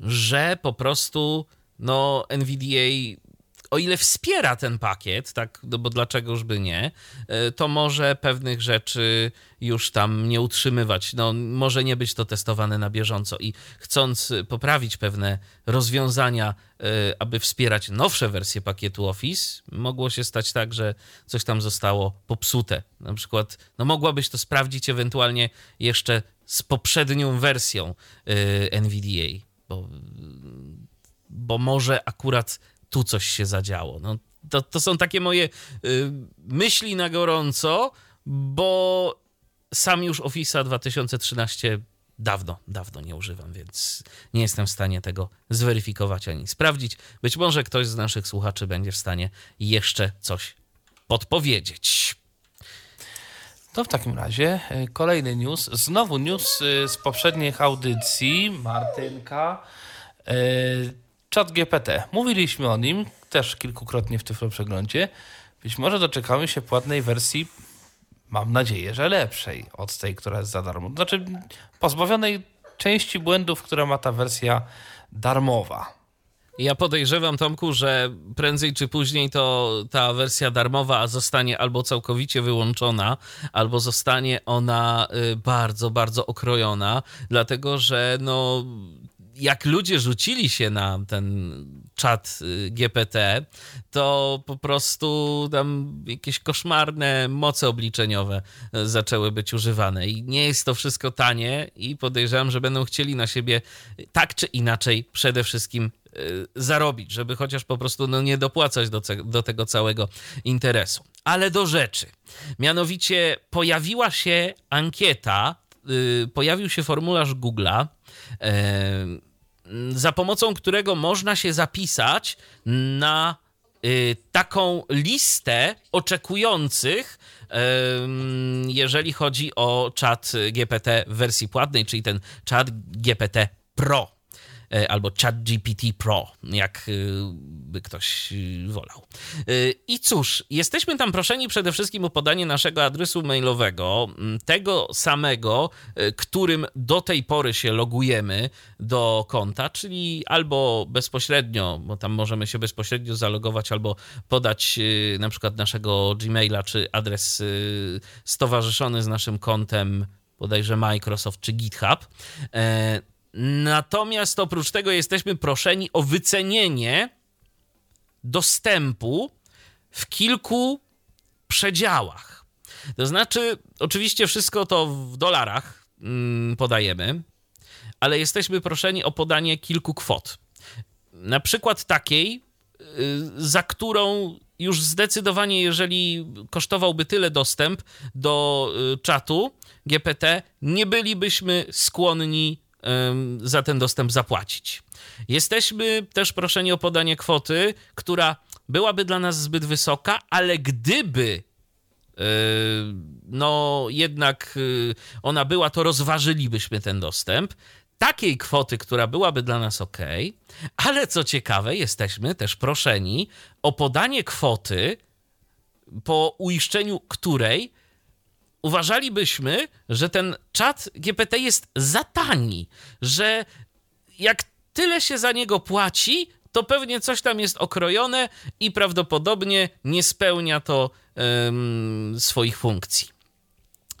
że po prostu no, NVDA o ile wspiera ten pakiet, tak, no bo dlaczego już by nie, e, to może pewnych rzeczy już tam nie utrzymywać. No, może nie być to testowane na bieżąco i chcąc poprawić pewne rozwiązania, e, aby wspierać nowsze wersje pakietu Office, mogło się stać tak, że coś tam zostało popsute. Na przykład, no mogłabyś to sprawdzić ewentualnie jeszcze z poprzednią wersją e, NVDA, bo, bo może akurat tu coś się zadziało. No, to, to są takie moje y, myśli na gorąco, bo sam już Office'a 2013 dawno, dawno nie używam, więc nie jestem w stanie tego zweryfikować ani sprawdzić. Być może ktoś z naszych słuchaczy będzie w stanie jeszcze coś podpowiedzieć.
To w takim razie y, kolejny news. Znowu news y, z poprzednich audycji. Martynka. Yy Chat GPT. Mówiliśmy o nim też kilkukrotnie w Tyflo Przeglądzie. Być może doczekamy się płatnej wersji, mam nadzieję, że lepszej od tej, która jest za darmo. Znaczy pozbawionej części błędów, które ma ta wersja darmowa.
Ja podejrzewam, Tomku, że prędzej czy później to ta wersja darmowa zostanie albo całkowicie wyłączona, albo zostanie ona y, bardzo, bardzo okrojona, dlatego że no jak ludzie rzucili się na ten czat y, GPT, to po prostu tam jakieś koszmarne moce obliczeniowe y, zaczęły być używane. I nie jest to wszystko tanie, i podejrzewam, że będą chcieli na siebie tak czy inaczej przede wszystkim y, zarobić, żeby chociaż po prostu no, nie dopłacać do, do tego całego interesu. Ale do rzeczy. Mianowicie pojawiła się ankieta, pojawił się formularz Google'a za pomocą którego można się zapisać na y, taką listę oczekujących, jeżeli chodzi o czat GPT w wersji płatnej, czyli ten czat GPT Pro. E, albo ChatGPT Pro, jak e, by ktoś e, wolał. I cóż, jesteśmy tam proszeni przede wszystkim o podanie naszego adresu mailowego, tego samego, którym do tej pory się logujemy do konta, czyli albo bezpośrednio, bo tam możemy się bezpośrednio zalogować, albo podać na przykład naszego Gmaila, czy adres stowarzyszony z naszym kontem bodajże Microsoft czy GitHub. Natomiast oprócz tego jesteśmy proszeni o wycenienie dostępu w kilku przedziałach. To znaczy, oczywiście wszystko to w dolarach mm, podajemy, ale jesteśmy proszeni o podanie kilku kwot. Na przykład takiej, y, za którą już zdecydowanie, jeżeli kosztowałby tyle dostęp do y, czatu GPT, nie bylibyśmy skłonni za ten dostęp zapłacić. Jesteśmy też proszeni o podanie kwoty, która byłaby dla nas zbyt wysoka, ale gdyby no jednak y, ona była, to rozważylibyśmy ten dostęp. Takiej kwoty, która byłaby dla nas ok, ale co ciekawe, jesteśmy też proszeni o podanie kwoty, po uiszczeniu której uważalibyśmy, że ten czat GPT jest za tani, że jak tyle się za niego płaci, to pewnie coś tam jest okrojone i prawdopodobnie nie spełnia to um, swoich funkcji.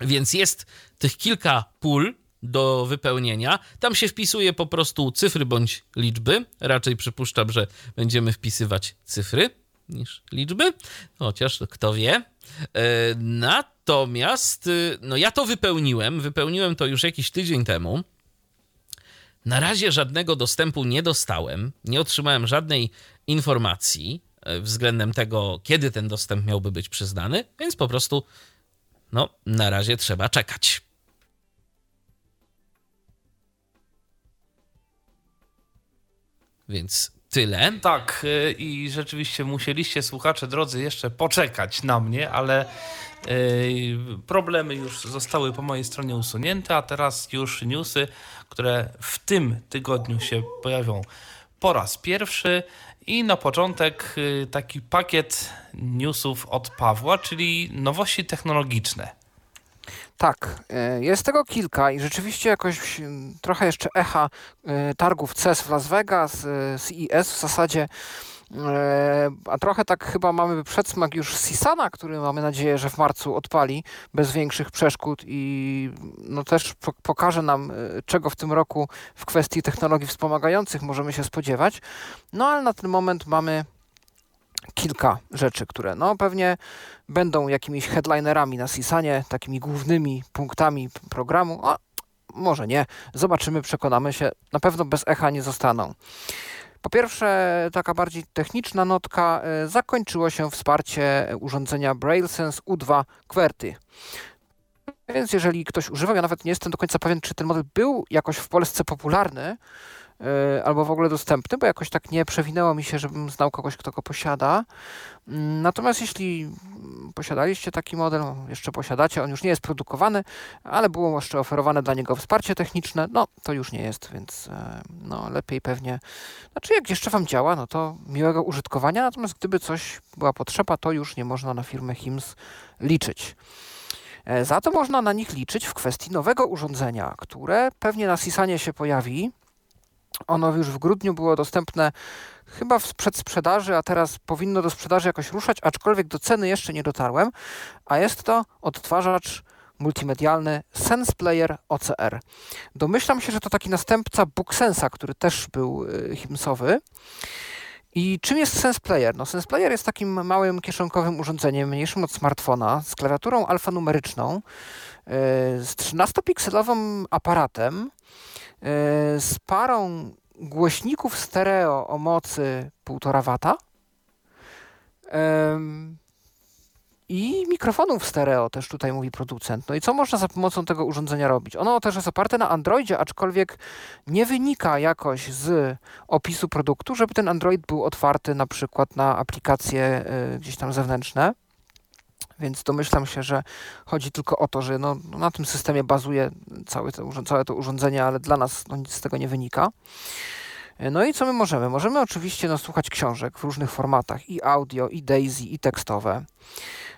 Więc jest tych kilka pól do wypełnienia. Tam się wpisuje po prostu cyfry bądź liczby. Raczej przypuszczam, że będziemy wpisywać cyfry niż liczby, chociaż kto wie. E, natomiast, y, no ja to wypełniłem, wypełniłem to już jakiś tydzień temu. Na razie żadnego dostępu nie dostałem, nie otrzymałem żadnej informacji e, względem tego, kiedy ten dostęp miałby być przyznany, więc po prostu, no, na razie trzeba czekać. Więc tyle.
Tak, y, i rzeczywiście musieliście, słuchacze drodzy, jeszcze poczekać na mnie, ale y, problemy już zostały po mojej stronie usunięte, a teraz już newsy, które w tym tygodniu się pojawią po raz pierwszy. I na początek y, taki pakiet newsów od Pawła, czyli nowości technologiczne.
Tak, e, jest tego kilka i rzeczywiście jakoś trochę jeszcze echa e, targów CES w Las Vegas, e, CES w zasadzie, a trochę tak chyba mamy przedsmak już Sisana, który mamy nadzieję, że w marcu odpali bez większych przeszkód i no też pokaże nam, czego w tym roku w kwestii technologii wspomagających możemy się spodziewać. No ale na ten moment mamy kilka rzeczy, które no pewnie będą jakimiś headlinerami na Sisanie, takimi głównymi punktami programu, a może nie. Zobaczymy, przekonamy się. Na pewno bez echa nie zostaną. Po pierwsze, taka bardziej techniczna notka. E, zakończyło się wsparcie urządzenia BrailleSense U2 QWERTY. Więc jeżeli ktoś używał, ja nawet nie jestem do końca pewien, czy ten model był jakoś w Polsce popularny, albo w ogóle dostępny, bo jakoś tak nie przewinęło mi się, żebym znał kogoś, kto go posiada. Mm, natomiast jeśli posiadaliście taki model, jeszcze posiadacie, on już nie jest produkowany, ale było jeszcze oferowane dla niego wsparcie techniczne, no to już nie jest, więc e, no lepiej pewnie, znaczy jak jeszcze Wam działa, no to miłego użytkowania, natomiast gdyby coś była potrzeba, to już nie można na firmę HIMS liczyć. E, za to można na nich liczyć w kwestii nowego urządzenia, które pewnie na Sisanie się pojawi. Ono już w grudniu było dostępne chyba w przedsprzedaży, a teraz powinno do sprzedaży jakoś ruszać, aczkolwiek do ceny jeszcze nie dotarłem, a jest to odtwarzacz multimedialny Sense Player OCR. Domyślam się, że to taki następca BookSensa, który też był y, himsowy. I czym jest Sense Player? No, Sense Player jest takim małym kieszonkowym urządzeniem, mniejszym od smartfona, z klawiaturą alfanumeryczną, yy, z 13-pikselowym aparatem, z parą głośników stereo o mocy 1,5 W i mikrofonów stereo też tutaj mówi producent. No i co można za pomocą tego urządzenia robić? Ono też jest oparte na Androidzie, aczkolwiek nie wynika jakoś z opisu produktu, żeby ten Android był otwarty na przykład na aplikacje y, gdzieś tam zewnętrzne. Więc domyślam się, że chodzi tylko o to, że no, na tym systemie bazuje całe to, całe to urządzenie, ale dla nas no, nic z tego nie wynika. No i co my możemy? Możemy oczywiście no, słuchać książek w różnych formatach, i audio, i DAISY, i tekstowe.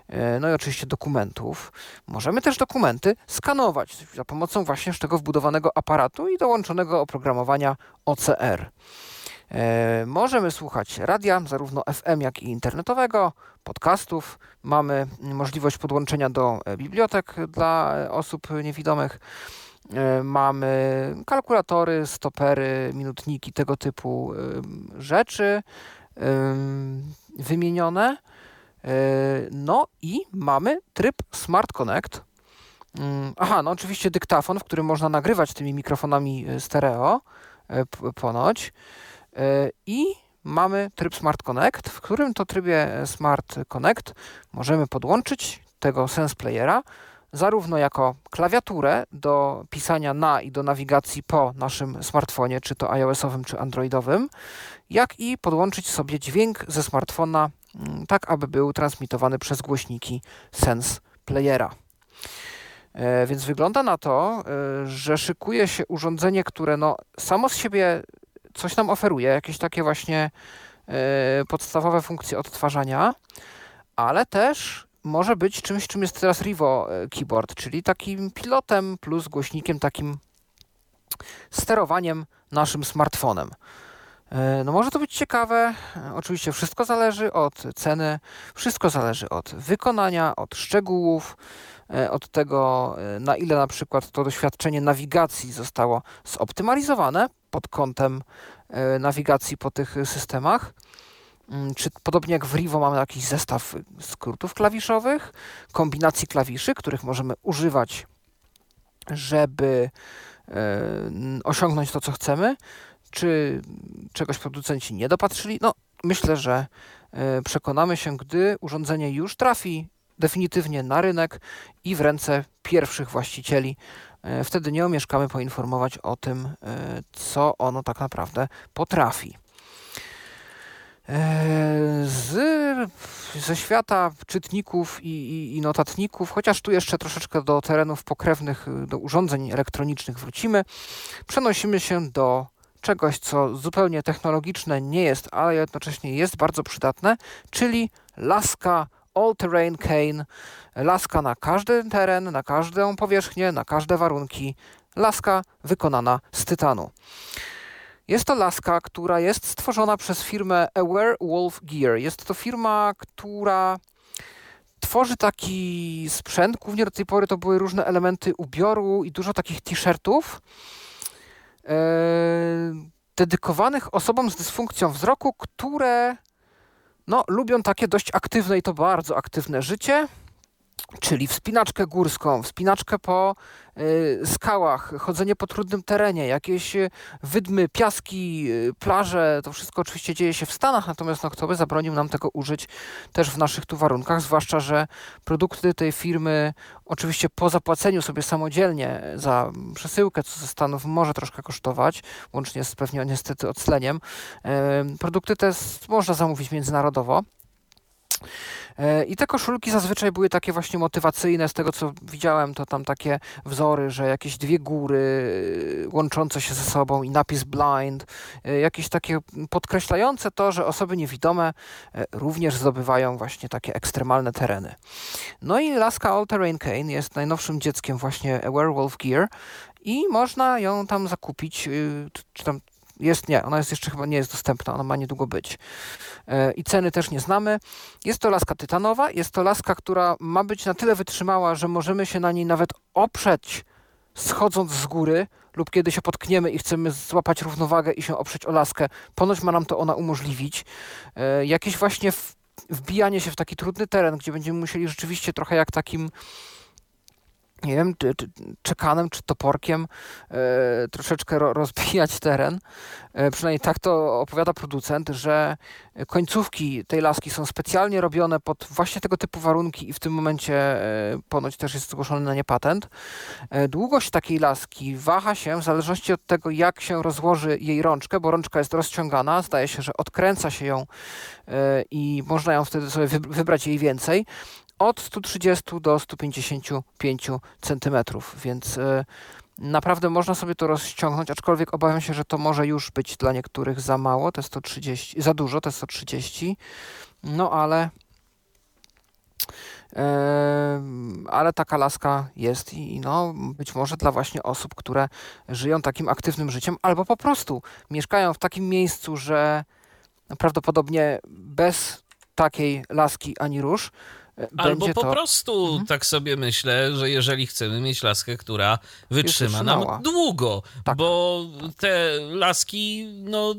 E, no i oczywiście dokumentów. Możemy też dokumenty skanować za pomocą właśnie tego wbudowanego aparatu i dołączonego oprogramowania OCR. E, możemy słuchać radia, zarówno FM, jak i internetowego, podcastów. Mamy możliwość podłączenia do e, bibliotek dla osób niewidomych. Mamy kalkulatory, stopery, minutniki, tego typu rzeczy wymienione. E, no i mamy tryb Smart Connect. Mm, aha, no oczywiście dyktafon, w którym można nagrywać tymi mikrofonami e, stereo e, ponoć. I mamy tryb Smart Connect, w którym to trybie Smart Connect możemy podłączyć tego Sense Playera zarówno jako klawiaturę do pisania na i do nawigacji po naszym smartfonie, czy to iOS-owym, czy Androidowym, jak i podłączyć sobie dźwięk ze smartfona Mm, tak aby był transmitowany przez głośniki Sense Playera. E, więc wygląda na to, e, że szykuje się urządzenie, które no, samo z siebie coś nam oferuje, jakieś takie właśnie e, podstawowe funkcje odtwarzania, ale też może być czymś, czym jest teraz Rivo Keyboard, czyli takim pilotem plus głośnikiem, takim sterowaniem naszym smartfonem. E, no może to być ciekawe. Oczywiście wszystko zależy od ceny, wszystko zależy od wykonania, od szczegółów, e, od tego, e, na ile na przykład to doświadczenie nawigacji zostało zoptymalizowane pod kątem nawigacji po tych systemach. Mm, czy podobnie jak w Rivo mamy jakiś zestaw skrótów klawiszowych, kombinacji klawiszy, których możemy używać, żeby osiągnąć to, co chcemy, czy czegoś producenci nie dopatrzyli? No, myślę, że e, przekonamy się, gdy urządzenie już trafi definitywnie na rynek i w ręce pierwszych właścicieli. E, wtedy nie omieszkamy poinformować o tym, e, co ono tak naprawdę potrafi. Z, ze świata czytników i, i, i, notatników, chociaż tu jeszcze troszeczkę do terenów pokrewnych, do urządzeń elektronicznych wrócimy, przenosimy się do czegoś, co zupełnie technologiczne nie jest, ale jednocześnie jest bardzo przydatne, czyli laska all-terrain cane, laska na każdy teren, na każdą powierzchnię, na każde warunki, laska wykonana z tytanu. Jest to laska, która jest stworzona przez firmę Aware Wolf Gear. Jest to firma, która tworzy taki sprzęt. Głównie do tej pory to były różne elementy ubioru i dużo takich t-shirtów E, dedykowanych osobom z dysfunkcją wzroku, które no, lubią takie dość aktywne i to bardzo aktywne życie. Czyli wspinaczkę górską, wspinaczkę po y, skałach, chodzenie po trudnym terenie, jakieś y, wydmy, piaski, y, plaże, to wszystko oczywiście dzieje się w Stanach, natomiast no, kto by zabronił nam tego użyć też w naszych tu warunkach, zwłaszcza, że produkty tej firmy oczywiście po zapłaceniu sobie samodzielnie za przesyłkę, co ze Stanów może troszkę kosztować, łącznie z pewnie niestety ocleniem, produkty te można zamówić międzynarodowo. E, I te koszulki zazwyczaj były takie właśnie motywacyjne. Z tego co widziałem, to tam takie wzory, że jakieś dwie góry e, łączące się ze sobą i napis blind, e, jakieś takie podkreślające to, że osoby niewidome również zdobywają właśnie takie ekstremalne tereny. No i laska All Terrain Cane jest najnowszym dzieckiem właśnie Werewolf Gear i można ją tam zakupić, czy tam jest, nie, ona jest jeszcze chyba nie jest dostępna, ona ma niedługo być. E, I ceny też nie znamy. Jest to laska tytanowa, jest to laska, która ma być na tyle wytrzymała, że możemy się na niej nawet oprzeć schodząc z góry lub kiedy się potkniemy i chcemy złapać równowagę i się oprzeć o laskę. Ponoć ma nam to ona umożliwić. E, jakieś właśnie wbijanie się w taki trudny teren, gdzie będziemy musieli rzeczywiście trochę jak takim nie wiem, czy, czy czekanem, czy toporkiem e, troszeczkę ro, rozbijać teren. E, przynajmniej tak to opowiada producent, że końcówki tej laski są specjalnie robione pod właśnie tego typu warunki i w tym momencie e, ponoć też jest zgłoszony na nie patent. E, długość takiej laski waha się w zależności od tego, jak się rozłoży jej rączkę, bo rączka jest rozciągana, zdaje się, że odkręca się ją e, i można ją wtedy sobie wybrać jej więcej od 130 do 155 cm, więc e, naprawdę można sobie to rozciągnąć, aczkolwiek obawiam się, że to może już być dla niektórych za mało, te 130, za dużo, te 130, no ale ale taka laska jest i no, być może dla właśnie osób, które żyją takim aktywnym życiem albo po prostu mieszkają w takim miejscu, że prawdopodobnie bez takiej laski ani róż
Albo po to... prostu mhm. tak sobie myślę, że jeżeli chcemy mieć laskę, która wytrzyma nam długo, tak. bo te laski, no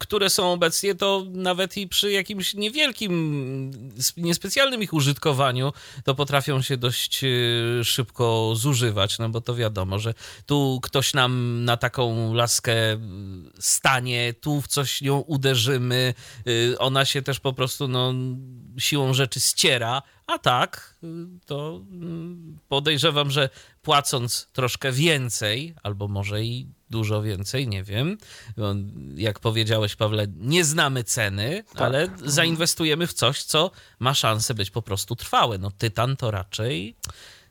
które są obecnie, to nawet i przy jakimś niewielkim, niespecjalnym ich użytkowaniu, to potrafią się dość e, szybko zużywać, no bo to wiadomo, że tu ktoś nam na taką laskę stanie, tu w coś nią uderzymy, e, ona się też po prostu no, siłą rzeczy ściera, a tak, to mm, podejrzewam, że płacąc troszkę więcej, albo może i dużo więcej, nie wiem. Jak powiedziałeś, Pawle, nie znamy ceny, tak. ale zainwestujemy w coś, co ma szansę być po prostu trwałe. No, tytan to raczej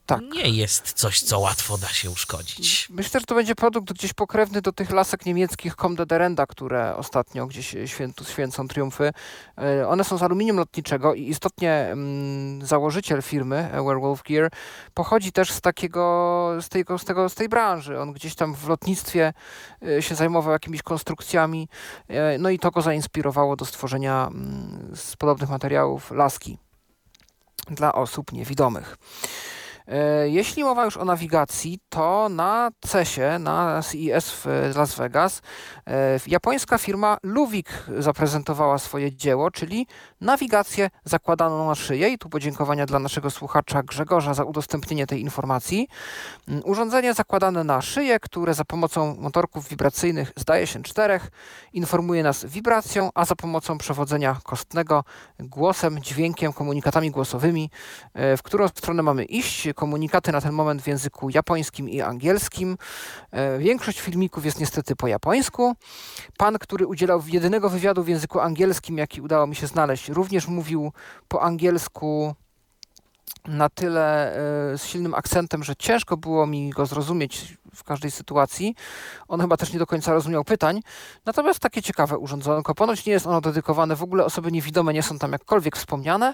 tak. nie jest coś, co łatwo da się uszkodzić.
Myślę, że to będzie produkt gdzieś pokrewny do tych lasek niemieckich Comte de Renda, które ostatnio gdzieś świętu, święcą triumfy. E, one są z aluminium lotniczego i istotnie mm, założyciel firmy Werewolf Gear pochodzi też z takiego, z, tego, z, tego, z tej branży. On gdzieś tam w lotnictwie e, się zajmował jakimiś konstrukcjami, e, no i to go zainspirowało do stworzenia mm, z podobnych materiałów laski dla osób niewidomych. E, jeśli mowa już o nawigacji, to na CES-ie, na CES w Las Vegas, e, japońska firma Luwik zaprezentowała swoje dzieło, czyli nawigację zakładaną na szyję. I tu podziękowania dla naszego słuchacza Grzegorza za udostępnienie tej informacji. Mm, urządzenie zakładane na szyję, które za pomocą motorków wibracyjnych, zdaje się czterech, informuje nas wibracją, a za pomocą przewodzenia kostnego głosem, dźwiękiem, komunikatami głosowymi, e, w którą stronę mamy iść komunikaty na ten moment w języku japońskim i angielskim. E, większość filmików jest niestety po japońsku. Pan, który udzielał jedynego wywiadu w języku angielskim, jaki udało mi się znaleźć, również mówił po angielsku na tyle e, z silnym akcentem, że ciężko było mi go zrozumieć w każdej sytuacji. On chyba też nie do końca rozumiał pytań. Natomiast takie ciekawe urządzonko. Ponoć nie jest ono dedykowane, w ogóle osoby niewidome nie są tam jakkolwiek wspomniane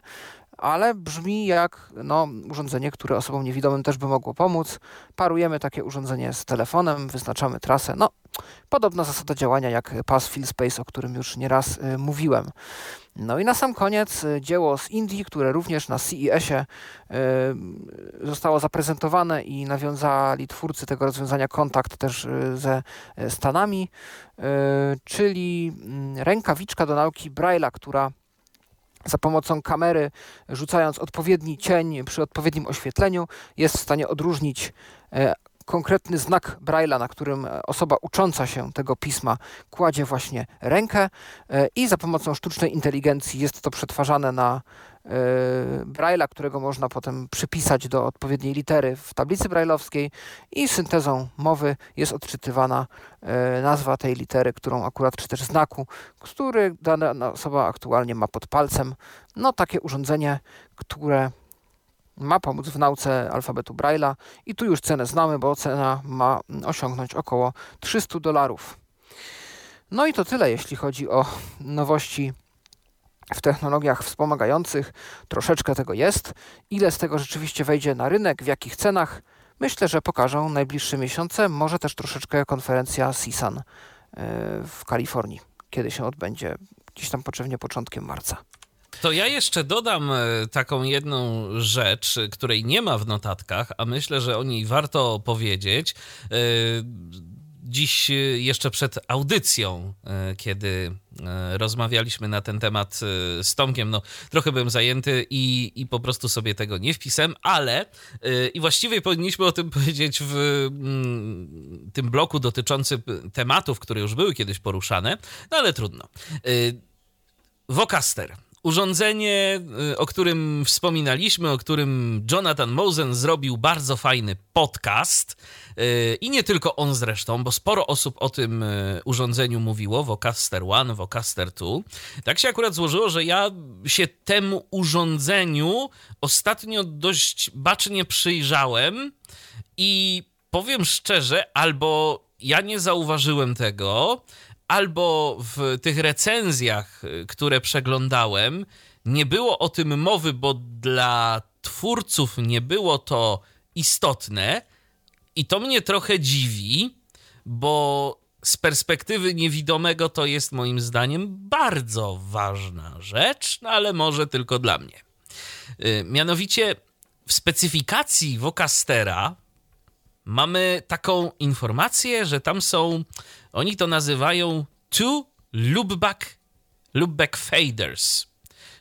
ale brzmi jak no, urządzenie, które osobom niewidomym też by mogło pomóc. Parujemy takie urządzenie z telefonem, wyznaczamy trasę. No, podobna zasada działania jak Pass Fill Space, o którym już nieraz y, mówiłem. No i na sam koniec y, dzieło z Indii, które również na CES-ie y, zostało zaprezentowane i nawiązali twórcy tego rozwiązania kontakt też y, ze y, Stanami, y, czyli mm, rękawiczka do nauki Braille'a, która za pomocą kamery, rzucając odpowiedni cień przy odpowiednim oświetleniu, jest w stanie odróżnić e, konkretny znak Braille'a, na którym e, osoba ucząca się tego pisma kładzie właśnie rękę e, i za pomocą sztucznej inteligencji jest to przetwarzane na Braille'a, którego można potem przypisać do odpowiedniej litery w tablicy brailleowskiej i syntezą mowy jest odczytywana nazwa tej litery, którą akurat, czy też znaku, który dana osoba aktualnie ma pod palcem. No takie urządzenie, które ma pomóc w nauce alfabetu Braille'a i tu już cenę znamy, bo cena ma osiągnąć około 300 dolarów. No i to tyle, jeśli chodzi o nowości w technologiach wspomagających. Troszeczkę tego jest. Ile z tego rzeczywiście wejdzie na rynek, w jakich cenach, myślę, że pokażą najbliższe miesiące, może też troszeczkę konferencja CSUN e, w Kalifornii, kiedy się odbędzie, gdzieś tam poczewnie początkiem marca.
To ja jeszcze dodam e, taką jedną rzecz, której nie ma w notatkach, a myślę, że o niej warto powiedzieć. E, dziś jeszcze przed audycją, e, kiedy rozmawialiśmy na ten temat z Tomkiem, no trochę byłem zajęty i, i po prostu sobie tego nie wpisałem, ale i właściwie powinniśmy o tym powiedzieć w mm, tym bloku dotyczącym tematów, które już były kiedyś poruszane, no ale trudno. Vocaster Urządzenie, y, o którym wspominaliśmy, o którym Jonathan Mosen zrobił bardzo fajny podcast. Y, I nie tylko on zresztą, bo sporo osób o tym y, urządzeniu mówiło, Vocaster One, Vocaster 2. Tak się akurat złożyło, że ja się temu urządzeniu ostatnio dość bacznie przyjrzałem i powiem szczerze, albo ja nie zauważyłem tego, albo w tych recenzjach, y, które przeglądałem, nie było o tym mowy, bo dla twórców nie było to istotne. I to mnie trochę dziwi, bo z perspektywy niewidomego to jest moim zdaniem bardzo ważna rzecz, no ale może tylko dla mnie. Y, mianowicie w specyfikacji Vocastera mamy taką informację, że tam są oni to nazywają two loopback, loopback faders,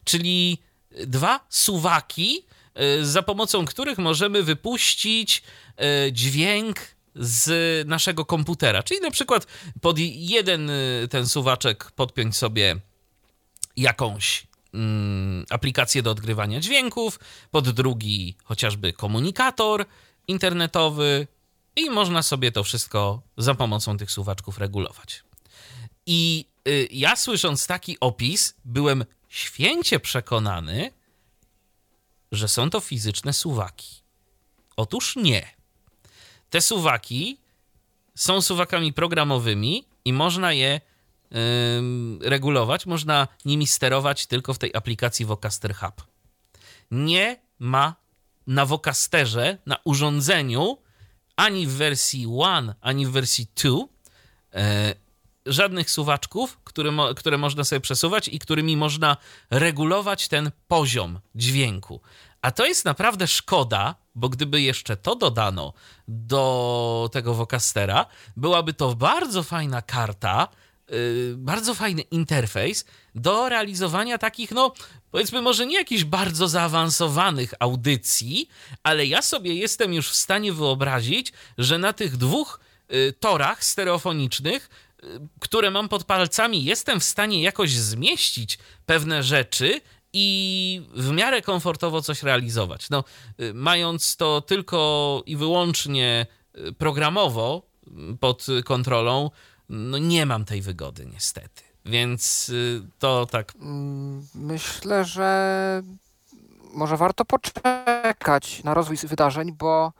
czyli dwa suwaki, y, za pomocą których możemy wypuścić y, dźwięk z naszego komputera. Czyli na przykład pod jeden y, ten suwaczek podpiąć sobie jakąś mm, aplikację do odgrywania dźwięków, pod drugi chociażby komunikator internetowy, i można sobie to wszystko za pomocą tych suwaczków regulować. I y, ja słysząc taki opis, byłem święcie przekonany, że są to fizyczne suwaki. Otóż nie. Te suwaki są suwakami programowymi i można je yy, regulować, można nimi sterować tylko w tej aplikacji Vocaster Hub. Nie ma na Vocasterze, na urządzeniu ani w wersji One, ani w wersji 2 e, żadnych suwaczków, które, mo które można sobie przesuwać i którymi można regulować ten poziom dźwięku. A to jest naprawdę szkoda, bo gdyby jeszcze to dodano do tego Vocastera, byłaby to bardzo fajna karta, bardzo fajny interfejs do realizowania takich, no powiedzmy, może nie jakichś bardzo zaawansowanych audycji, ale ja sobie jestem już w stanie wyobrazić, że na tych dwóch y, torach stereofonicznych, y, które mam pod palcami, jestem w stanie jakoś zmieścić pewne rzeczy i w miarę komfortowo coś realizować. No, mając to tylko i wyłącznie programowo pod kontrolą, no nie mam tej wygody niestety. Więc y, to tak.
Mm, myślę, że może warto poczekać na rozwój wydarzeń, bo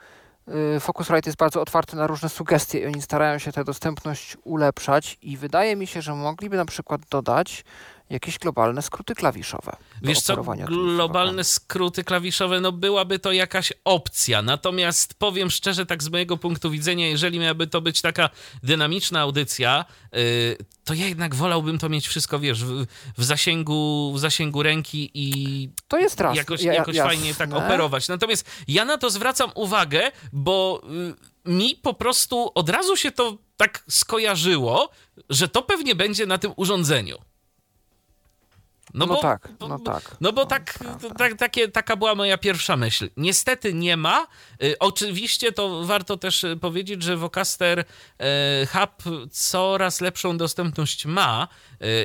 y, Focusrite jest bardzo otwarty na różne sugestie i oni starają się tę dostępność ulepszać i wydaje mi się, że mogliby na przykład dodać jakieś globalne skróty klawiszowe.
Wiesz co, globalne skróty klawiszowe, no byłaby to jakaś opcja. Natomiast powiem szczerze, tak z mojego punktu widzenia, jeżeli miałaby to być taka dynamiczna audycja, yy, to ja jednak wolałbym to mieć wszystko, wiesz, w, w zasięgu, w zasięgu ręki i
to jest raz.
jakoś, ja, jakoś fajnie tak operować. Natomiast ja na to zwracam uwagę, bo yy, mi po prostu od razu się to tak skojarzyło, że to pewnie będzie na tym urządzeniu.
No, no bo, tak, no tak.
No bo tak, tak, takie, taka była moja pierwsza myśl. Niestety nie ma. Y, oczywiście to warto też y, powiedzieć, że Vocaster y, Hub coraz lepszą dostępność ma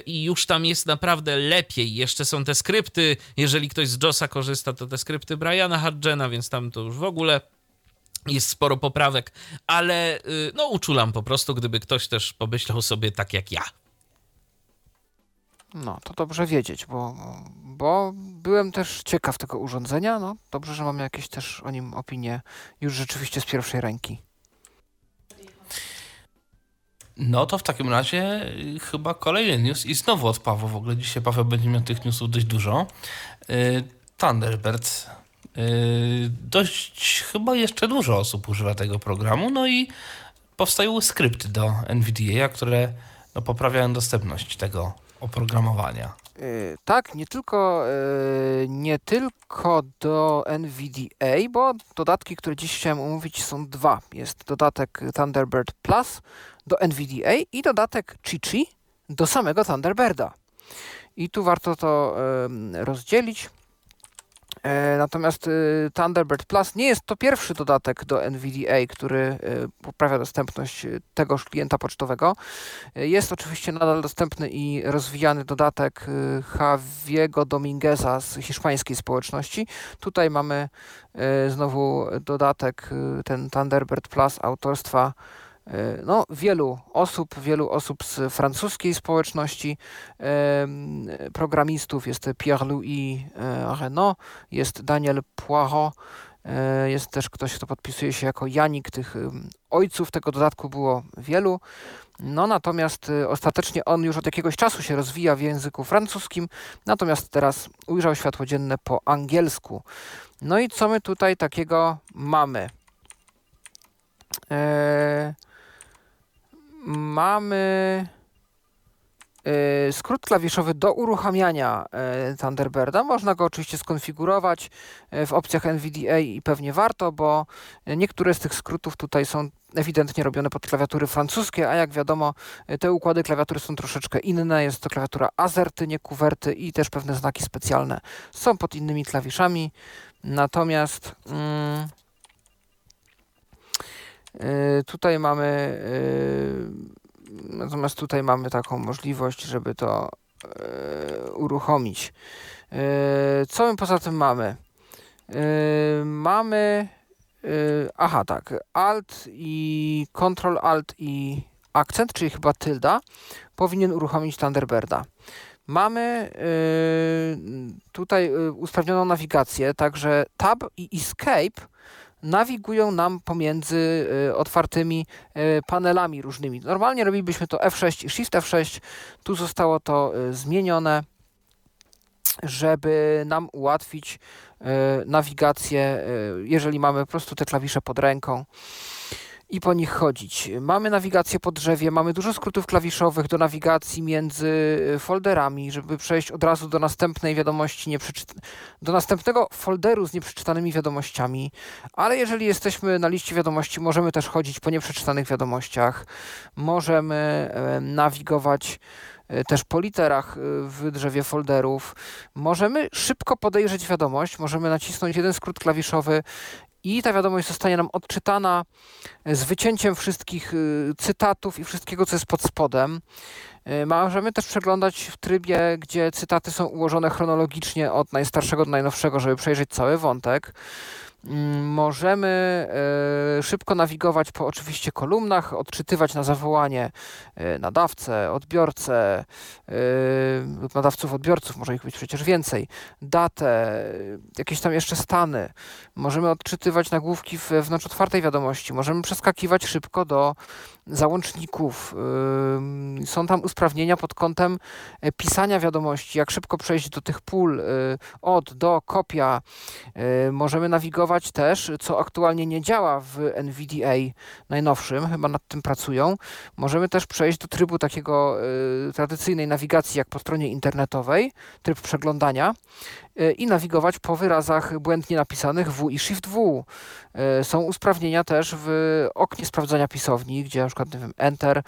i już tam jest naprawdę lepiej. Jeszcze są te skrypty. Jeżeli ktoś z JOSa korzysta, to te skrypty Briana Hardgena, więc tam to już w ogóle jest sporo poprawek, ale no uczulam po prostu, gdyby ktoś też pomyślał sobie tak jak ja.
No, to dobrze wiedzieć, bo, bo byłem też ciekaw tego urządzenia. No, dobrze, że mamy jakieś też o nim opinie już rzeczywiście z pierwszej ręki.
No to w takim razie y, chyba kolejny news i znowu od Pawła. W ogóle dzisiaj Paweł będzie miał tych newsów dość dużo. Y, Thunderbird. Y, dość chyba jeszcze dużo osób używa tego programu. No i powstają skrypty do NVDA, które no, poprawiają dostępność tego oprogramowania.
Yy, tak, nie tylko, yy, nie tylko do NVDA, bo dodatki, które dziś chciałem omówić są dwa. Jest dodatek Thunderbird Plus do NVDA i dodatek Chichi do samego Thunderbirda. I tu warto to rozdzielić. E, natomiast y, Thunderbird Plus nie jest to pierwszy dodatek do NVDA, który y, poprawia dostępność y, tegoż klienta pocztowego. Jest oczywiście nadal dostępny i rozwijany dodatek Javiego Domingueza z hiszpańskiej społeczności. Tutaj mamy znowu dodatek, ten Thunderbird Plus autorstwa E, no, wielu osób, wielu osób z francuskiej społeczności programistów. Jest Pierre-Louis e, Renault, jest Daniel Poirot, e, jest też ktoś, kto podpisuje się jako Janik. Tych ojców tego dodatku było wielu. No natomiast ostatecznie on już od jakiegoś czasu się rozwija w języku francuskim, natomiast teraz ujrzał światło dzienne po angielsku. No i co my tutaj takiego mamy? Eee, mamy e, skrót klawiszowy do uruchamiania e, Thunderbirda. Można go oczywiście skonfigurować e, w opcjach NVDA i pewnie warto, bo niektóre z tych skrótów tutaj są ewidentnie robione pod klawiatury francuskie, a jak wiadomo te układy klawiatury są troszeczkę inne. Jest to klawiatura Azerty, nie kuwerty i też pewne znaki specjalne są pod innymi klawiszami. Natomiast... Mm, tutaj mamy y, natomiast tutaj mamy taką możliwość, żeby to y, uruchomić. Co my poza tym mamy? Mamy aha tak, Alt i Ctrl Alt i akcent, czyli chyba tylda, powinien uruchomić Thunderbirda. Mamy tutaj usprawnioną nawigację, także Tab i Escape nawigują nam pomiędzy y, otwartymi y, panelami różnymi. Normalnie robilibyśmy to F6 i Shift F6. Tu zostało to y, zmienione, żeby nam ułatwić nawigację, jeżeli mamy po prostu te klawisze pod ręką i po nich chodzić. Mamy nawigację po drzewie, mamy dużo skrótów klawiszowych do nawigacji między e, folderami, żeby przejść od razu do następnej wiadomości, do następnego folderu z nieprzeczytanymi wiadomościami. Ale jeżeli jesteśmy na liście wiadomości, możemy też chodzić po nieprzeczytanych wiadomościach, możemy e, nawigować e, też po literach w drzewie folderów. Możemy szybko podejrzeć wiadomość, możemy nacisnąć jeden skrót klawiszowy i ta wiadomość zostanie nam odczytana z wycięciem wszystkich y, cytatów i wszystkiego, co jest pod spodem. Y, możemy też przeglądać w trybie, gdzie cytaty są ułożone chronologicznie od najstarszego do najnowszego, żeby przejrzeć cały wątek. Mm, możemy e, szybko nawigować po oczywiście kolumnach, odczytywać na zawołanie e, nadawcę, odbiorcę e, lub nadawców, odbiorców, może ich być przecież więcej, datę, jakieś tam jeszcze stany. Możemy odczytywać nagłówki wewnątrz otwartej wiadomości. Możemy przeskakiwać szybko do załączników. Są tam usprawnienia pod kątem pisania wiadomości, jak szybko przejść do tych pól od, do, kopia. Możemy nawigować też, co aktualnie nie działa w NVDA najnowszym, chyba nad tym pracują. Możemy też przejść do trybu takiego tradycyjnej nawigacji, jak po stronie internetowej, tryb przeglądania. E, i nawigować po wyrazach błędnie napisanych W i Shift W. E, są usprawnienia też w oknie sprawdzania pisowni, gdzie na przykład wiem, Enter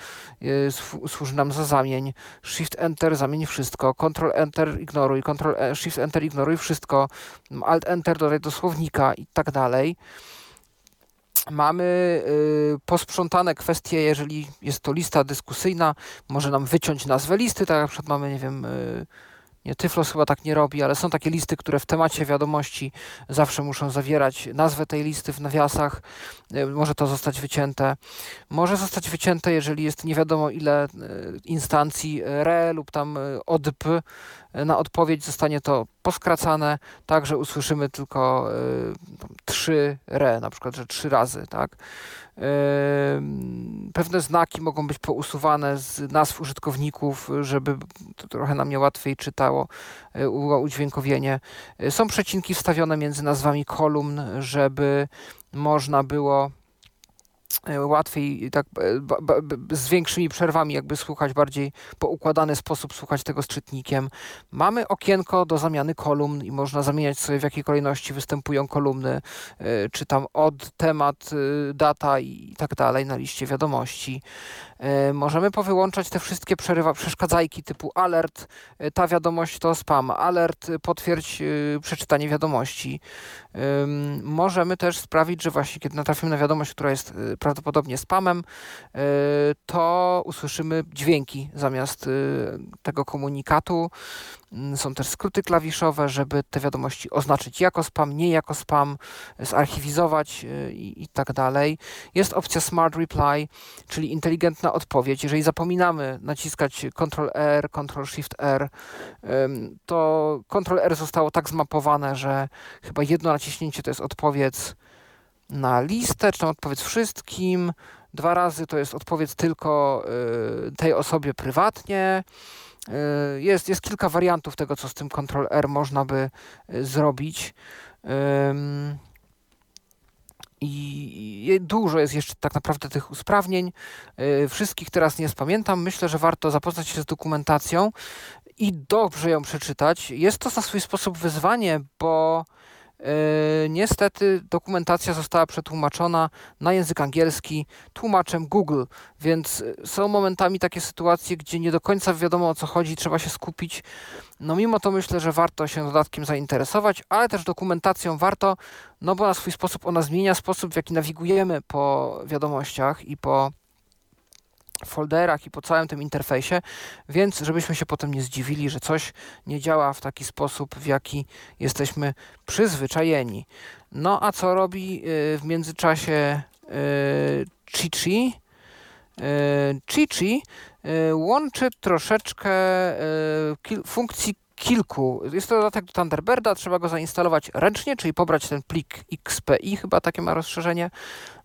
służy nam za zamień, Shift Enter zamień wszystko, Ctrl Enter ignoruj, Ctrl Shift Enter ignoruj wszystko, Alt Enter dodaj do słownika i tak dalej. Mamy y, posprzątane kwestie, jeżeli jest to lista dyskusyjna, może nam wyciąć nazwę listy, tak jak przykład mamy, nie wiem, y, nie, Tyflos chyba tak nie robi, ale są takie listy, które w temacie wiadomości zawsze muszą zawierać nazwę tej listy w nawiasach. Y, może to zostać wycięte. Może zostać wycięte, jeżeli jest nie wiadomo ile y, instancji re lub tam y, odp na odpowiedź zostanie to poskracane, tak, że usłyszymy tylko trzy re, na przykład, że trzy razy, tak. Pewne znaki mogą być pousuwane z nazw użytkowników, żeby to trochę nam nie łatwiej czytało e, udźwiękowienie. E, są przecinki wstawione między nazwami kolumn, żeby można było łatwiej tak e, z większymi przerwami jakby słuchać, bardziej poukładany sposób słuchać tego z czytnikiem. Mamy okienko do zamiany kolumn i można zamieniać sobie w jakiej kolejności występują kolumny, e, czy tam od, temat, data i tak dalej na liście wiadomości. Możemy powyłączać te wszystkie przerywa, przeszkadzajki typu alert, ta wiadomość to spam, alert, potwierdź przeczytanie wiadomości. Możemy też sprawić, że właśnie kiedy natrafimy na wiadomość, która jest prawdopodobnie spamem, y, to usłyszymy dźwięki zamiast y, tego komunikatu. Mm, są też skróty klawiszowe, żeby te wiadomości oznaczyć jako spam, nie jako spam, zarchiwizować y, i, i tak dalej. Jest opcja Smart Reply, czyli inteligentna odpowiedź. Jeżeli zapominamy naciskać Ctrl-R, Ctrl-Shift-R, to Ctrl-R zostało tak zmapowane, że chyba jedno naciśnięcie to jest odpowiedź na listę, czy tam odpowiedz wszystkim. Dwa razy to jest odpowiedz tylko y, tej osobie prywatnie. Y, jest, jest kilka wariantów tego, co z tym Ctrl-R można by y, zrobić. I dużo jest jeszcze tak naprawdę tych usprawnień. Wszystkich teraz nie spamiętam. Myślę, że warto zapoznać się z dokumentacją i dobrze ją przeczytać. Jest to na swój sposób wyzwanie, bo niestety dokumentacja została przetłumaczona na język angielski tłumaczem Google, więc e, są momentami takie sytuacje, gdzie nie do końca wiadomo o co chodzi, trzeba się skupić. No mimo to myślę, że warto się dodatkiem zainteresować, ale też dokumentacją warto, no bo na swój sposób ona zmienia sposób, w jaki nawigujemy po wiadomościach i po folderach i po całym tym interfejsie, więc żebyśmy się potem nie zdziwili, że coś nie działa w taki sposób, w jaki jesteśmy przyzwyczajeni. No a co robi y, w międzyczasie Chichi? Y, Chichi y, łączy troszeczkę funkcji kilku. Jest to dodatek do Thunderbirda, trzeba go zainstalować ręcznie, czyli pobrać ten plik XPI, chyba takie ma rozszerzenie,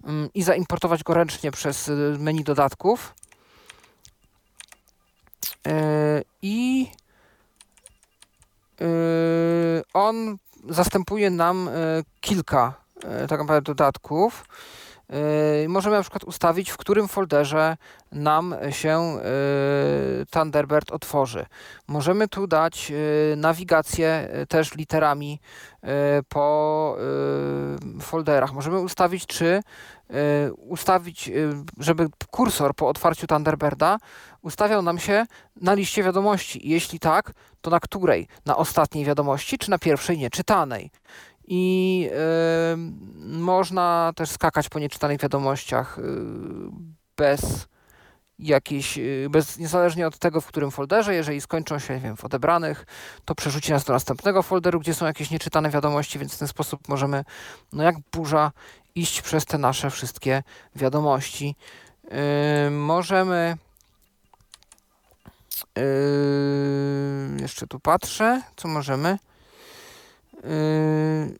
mm, i zaimportować go ręcznie przez menu dodatków. E, I e, on zastępuje nam e, kilka tak naprawdę dodatków. Możemy na przykład ustawić, w którym folderze nam się Thunderbird otworzy. Możemy tu dać nawigację też literami po folderach. Możemy ustawić, czy ustawić, żeby kursor po otwarciu Thunderbirda ustawiał nam się na liście wiadomości. Jeśli tak, to na której? Na ostatniej wiadomości, czy na pierwszej nieczytanej? I yy, można też skakać po nieczytanych wiadomościach yy, bez jakiejś, yy, bez, niezależnie od tego, w którym folderze, jeżeli skończą się, nie wiem, w odebranych, to przerzuci nas do następnego folderu, gdzie są jakieś nieczytane wiadomości, więc w ten sposób możemy, no jak burza, iść przez te nasze wszystkie wiadomości. Yy, możemy Yy, jeszcze tu patrzę, co możemy. Yy,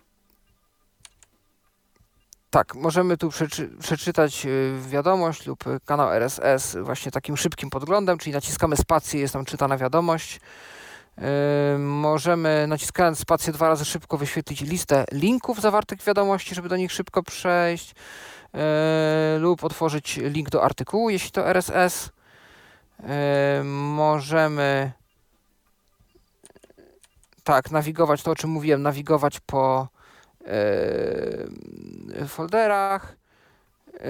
tak, możemy tu przeczy przeczytać yy, wiadomość lub kanał RSS właśnie takim szybkim podglądem, czyli naciskamy spację, jest tam czytana wiadomość. Yy, możemy naciskając spację dwa razy szybko wyświetlić listę linków zawartych w wiadomości, żeby do nich szybko przejść, yy, lub otworzyć link do artykułu, jeśli to RSS. Możemy tak, nawigować, to o czym mówiłem, nawigować po yy, folderach. Yy,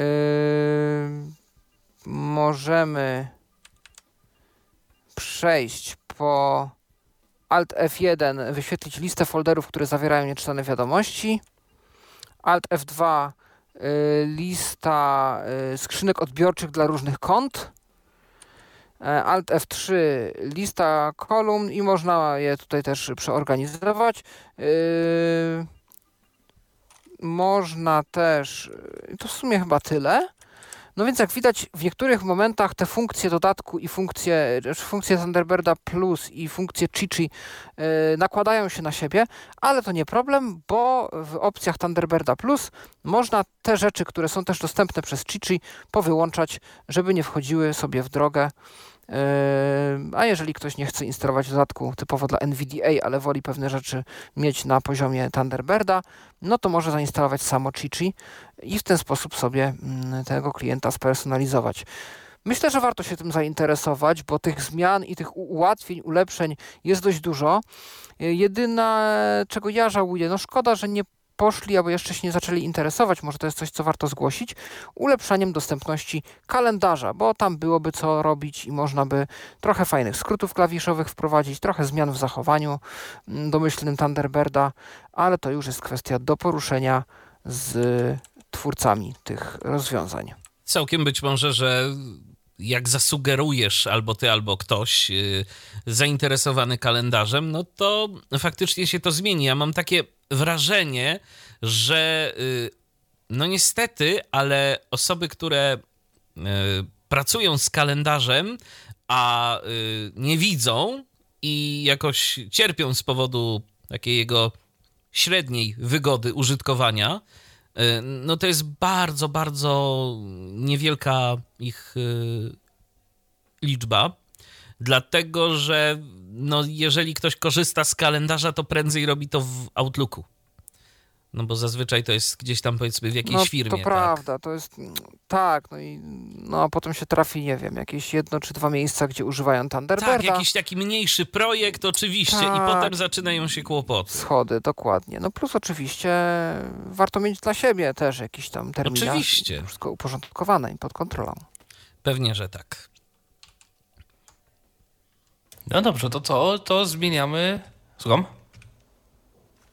możemy przejść po Alt F1, wyświetlić listę folderów, które zawierają nieczytane wiadomości. Alt F2, yy, lista skrzynek odbiorczych dla różnych kont. E, Alt F3 lista kolumn i można je tutaj też przeorganizować. Yy, można też, yy, to w sumie chyba tyle. No więc jak widać w niektórych momentach te funkcje dodatku i funkcje, funkcje Thunderbirda Plus i funkcje Chichi yy, nakładają się na siebie, ale to nie problem, bo w opcjach Thunderbirda Plus można te rzeczy, które są też dostępne przez Chichi powyłączać, żeby nie wchodziły sobie w drogę a jeżeli ktoś nie chce instalować dodatku typowo dla NVDA, ale woli pewne rzeczy mieć na poziomie Thunderbirda, no to może zainstalować samo Chichi i w ten sposób sobie mm, tego klienta spersonalizować. Myślę, że warto się tym zainteresować, bo tych zmian i tych ułatwień, ulepszeń jest dość dużo. Jedyne, czego ja żałuję, no szkoda, że nie poszli albo jeszcze się nie zaczęli interesować, może to jest coś, co warto zgłosić, ulepszaniem dostępności kalendarza, bo tam byłoby co robić i można by trochę fajnych skrótów klawiszowych wprowadzić, trochę zmian w zachowaniu mm, domyślnym Thunderbirda, ale to już jest kwestia do poruszenia z twórcami tych rozwiązań.
Całkiem być może, że jak zasugerujesz albo ty, albo ktoś yy, zainteresowany kalendarzem, no to faktycznie się to zmieni. Ja mam takie wrażenie, że yy, no niestety, ale osoby, które yy, pracują z kalendarzem, a y, nie widzą i jakoś cierpią z powodu takiej jego średniej wygody użytkowania, no to jest bardzo, bardzo niewielka ich liczba, dlatego że no, jeżeli ktoś korzysta z kalendarza, to prędzej robi to w Outlooku. No bo zazwyczaj to jest gdzieś tam powiedzmy w jakiejś
no,
firmie.
To
tak?
prawda, to jest tak, no i no a potem się trafi, nie wiem, jakieś jedno czy dwa miejsca, gdzie używają Thunderbirda.
Tak, jakiś taki mniejszy projekt oczywiście tak. i potem zaczynają się kłopoty.
Schody, dokładnie. No plus oczywiście warto mieć dla siebie też jakiś tam terminarz.
Oczywiście.
Wszystko uporządkowane i pod kontrolą.
Pewnie, że tak.
No dobrze, to co? To zmieniamy... Słucham?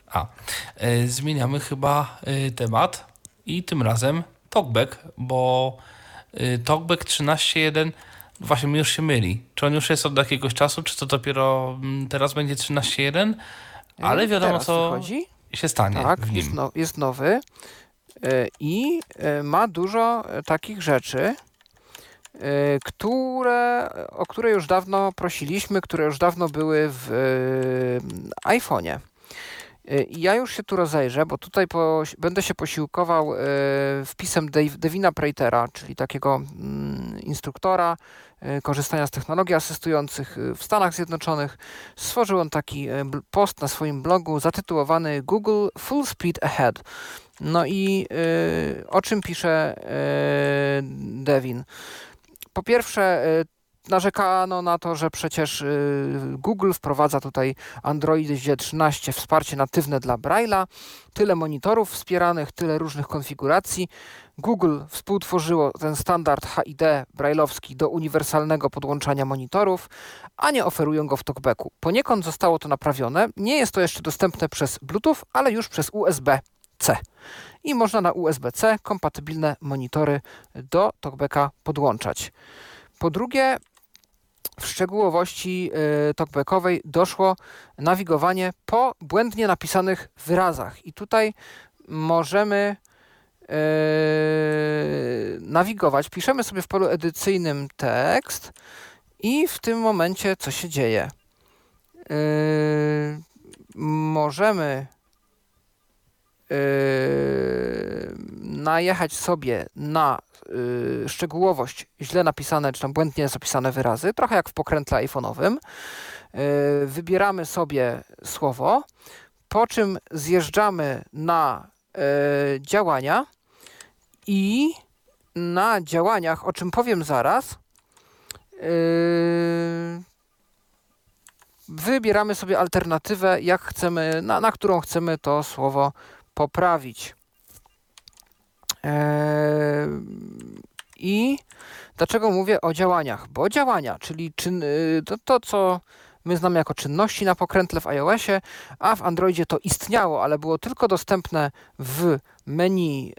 A, y, zmieniamy chyba y, temat i tym razem talkback, bo y, talkback 13.1 właśnie mi już się myli. Czy on już jest od jakiegoś czasu, czy to dopiero mm, teraz będzie 13.1? Ale wiadomo, teraz co wychodzi? się stanie.
Tak, Jest, no, jest nowy i ma dużo takich rzeczy, które, o które już dawno prosiliśmy, które już dawno były w iPhone'ie. Y, ja już się tu rozejrzę, bo tutaj po, będę się posiłkował wpisem Dave, Devina Preitera, czyli takiego mm, instruktora korzystania z technologii asystujących w Stanach Zjednoczonych. Stworzył on taki post na swoim blogu zatytułowany Google Full Speed Ahead. No i o czym pisze Devin? Po pierwsze, narzekano na to, że przecież y, Google wprowadza tutaj Android 13 wsparcie natywne dla Braille'a, tyle monitorów wspieranych, tyle różnych konfiguracji. Google współtworzyło ten standard HID brailleowski do uniwersalnego podłączania monitorów, a nie oferują go w talkbacku. Poniekąd zostało to naprawione. Nie jest to jeszcze dostępne przez Bluetooth, ale już przez USB-C. I można na USB-C kompatybilne monitory do talkbacka podłączać. Po drugie, w szczegółowości y, talkbackowej doszło nawigowanie po błędnie napisanych wyrazach. I tutaj możemy y, nawigować. Piszemy sobie w polu edycyjnym tekst i w tym momencie co się dzieje? Y, możemy najechać sobie na y, szczegółowość źle napisane, czy tam błędnie zapisane wyrazy, trochę jak w pokrętle iPhone'owym. Y, wybieramy sobie słowo, po czym zjeżdżamy na działania i na działaniach, o czym powiem zaraz, wybieramy sobie alternatywę, jak chcemy, na, na którą chcemy to słowo poprawić. Eee, I dlaczego mówię o działaniach? Bo działania, czyli czyn, y, to, to, co my znamy jako czynności na pokrętle w iOSie, a w Androidzie to istniało, ale było tylko dostępne w menu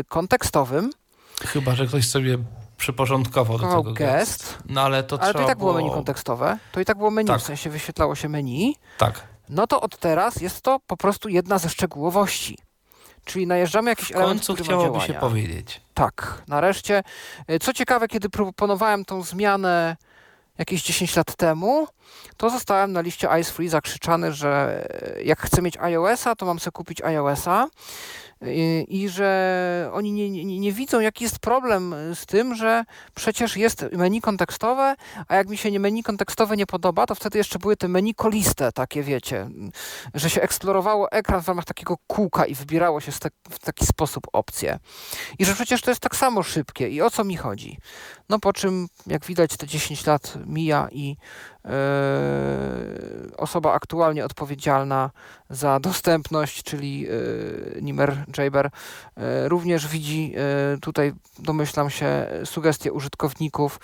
y, kontekstowym.
Chyba, że ktoś sobie przyporządkował do tego
gest.
No ale to
ale
trzeba
to i tak było menu kontekstowe. To i tak było menu,
Tak.
w sensie wyświetlało się menu.
Tak.
No to od teraz jest to po prostu jedna ze szczegółowości. Czyli najeżdżamy jakiś
W
element,
końcu
który ma
chciałoby
działania.
się powiedzieć.
Tak, nareszcie. Y, Co ciekawe, kiedy proponowałem tą zmianę jakieś 10 lat temu, to zostałem na liście Ice Free zakrzyczany, że y, jak chcę mieć iOS-a, to mam sobie kupić iOS-a. I że oni nie, nie, nie widzą, jaki jest problem z tym, że przecież jest menu kontekstowe, a jak mi się menu kontekstowe nie podoba, to wtedy jeszcze były te menu koliste, takie wiecie, że się eksplorowało ekran w ramach takiego kółka i wybierało się tak- w taki sposób opcje. I że przecież to jest tak samo szybkie. I o co mi chodzi? No po czym, jak widać, te 10 lat mija i e, osoba aktualnie odpowiedzialna za dostępność, czyli e, Nimer Jaber, e, również widzi tutaj, domyślam się, sugestie użytkowników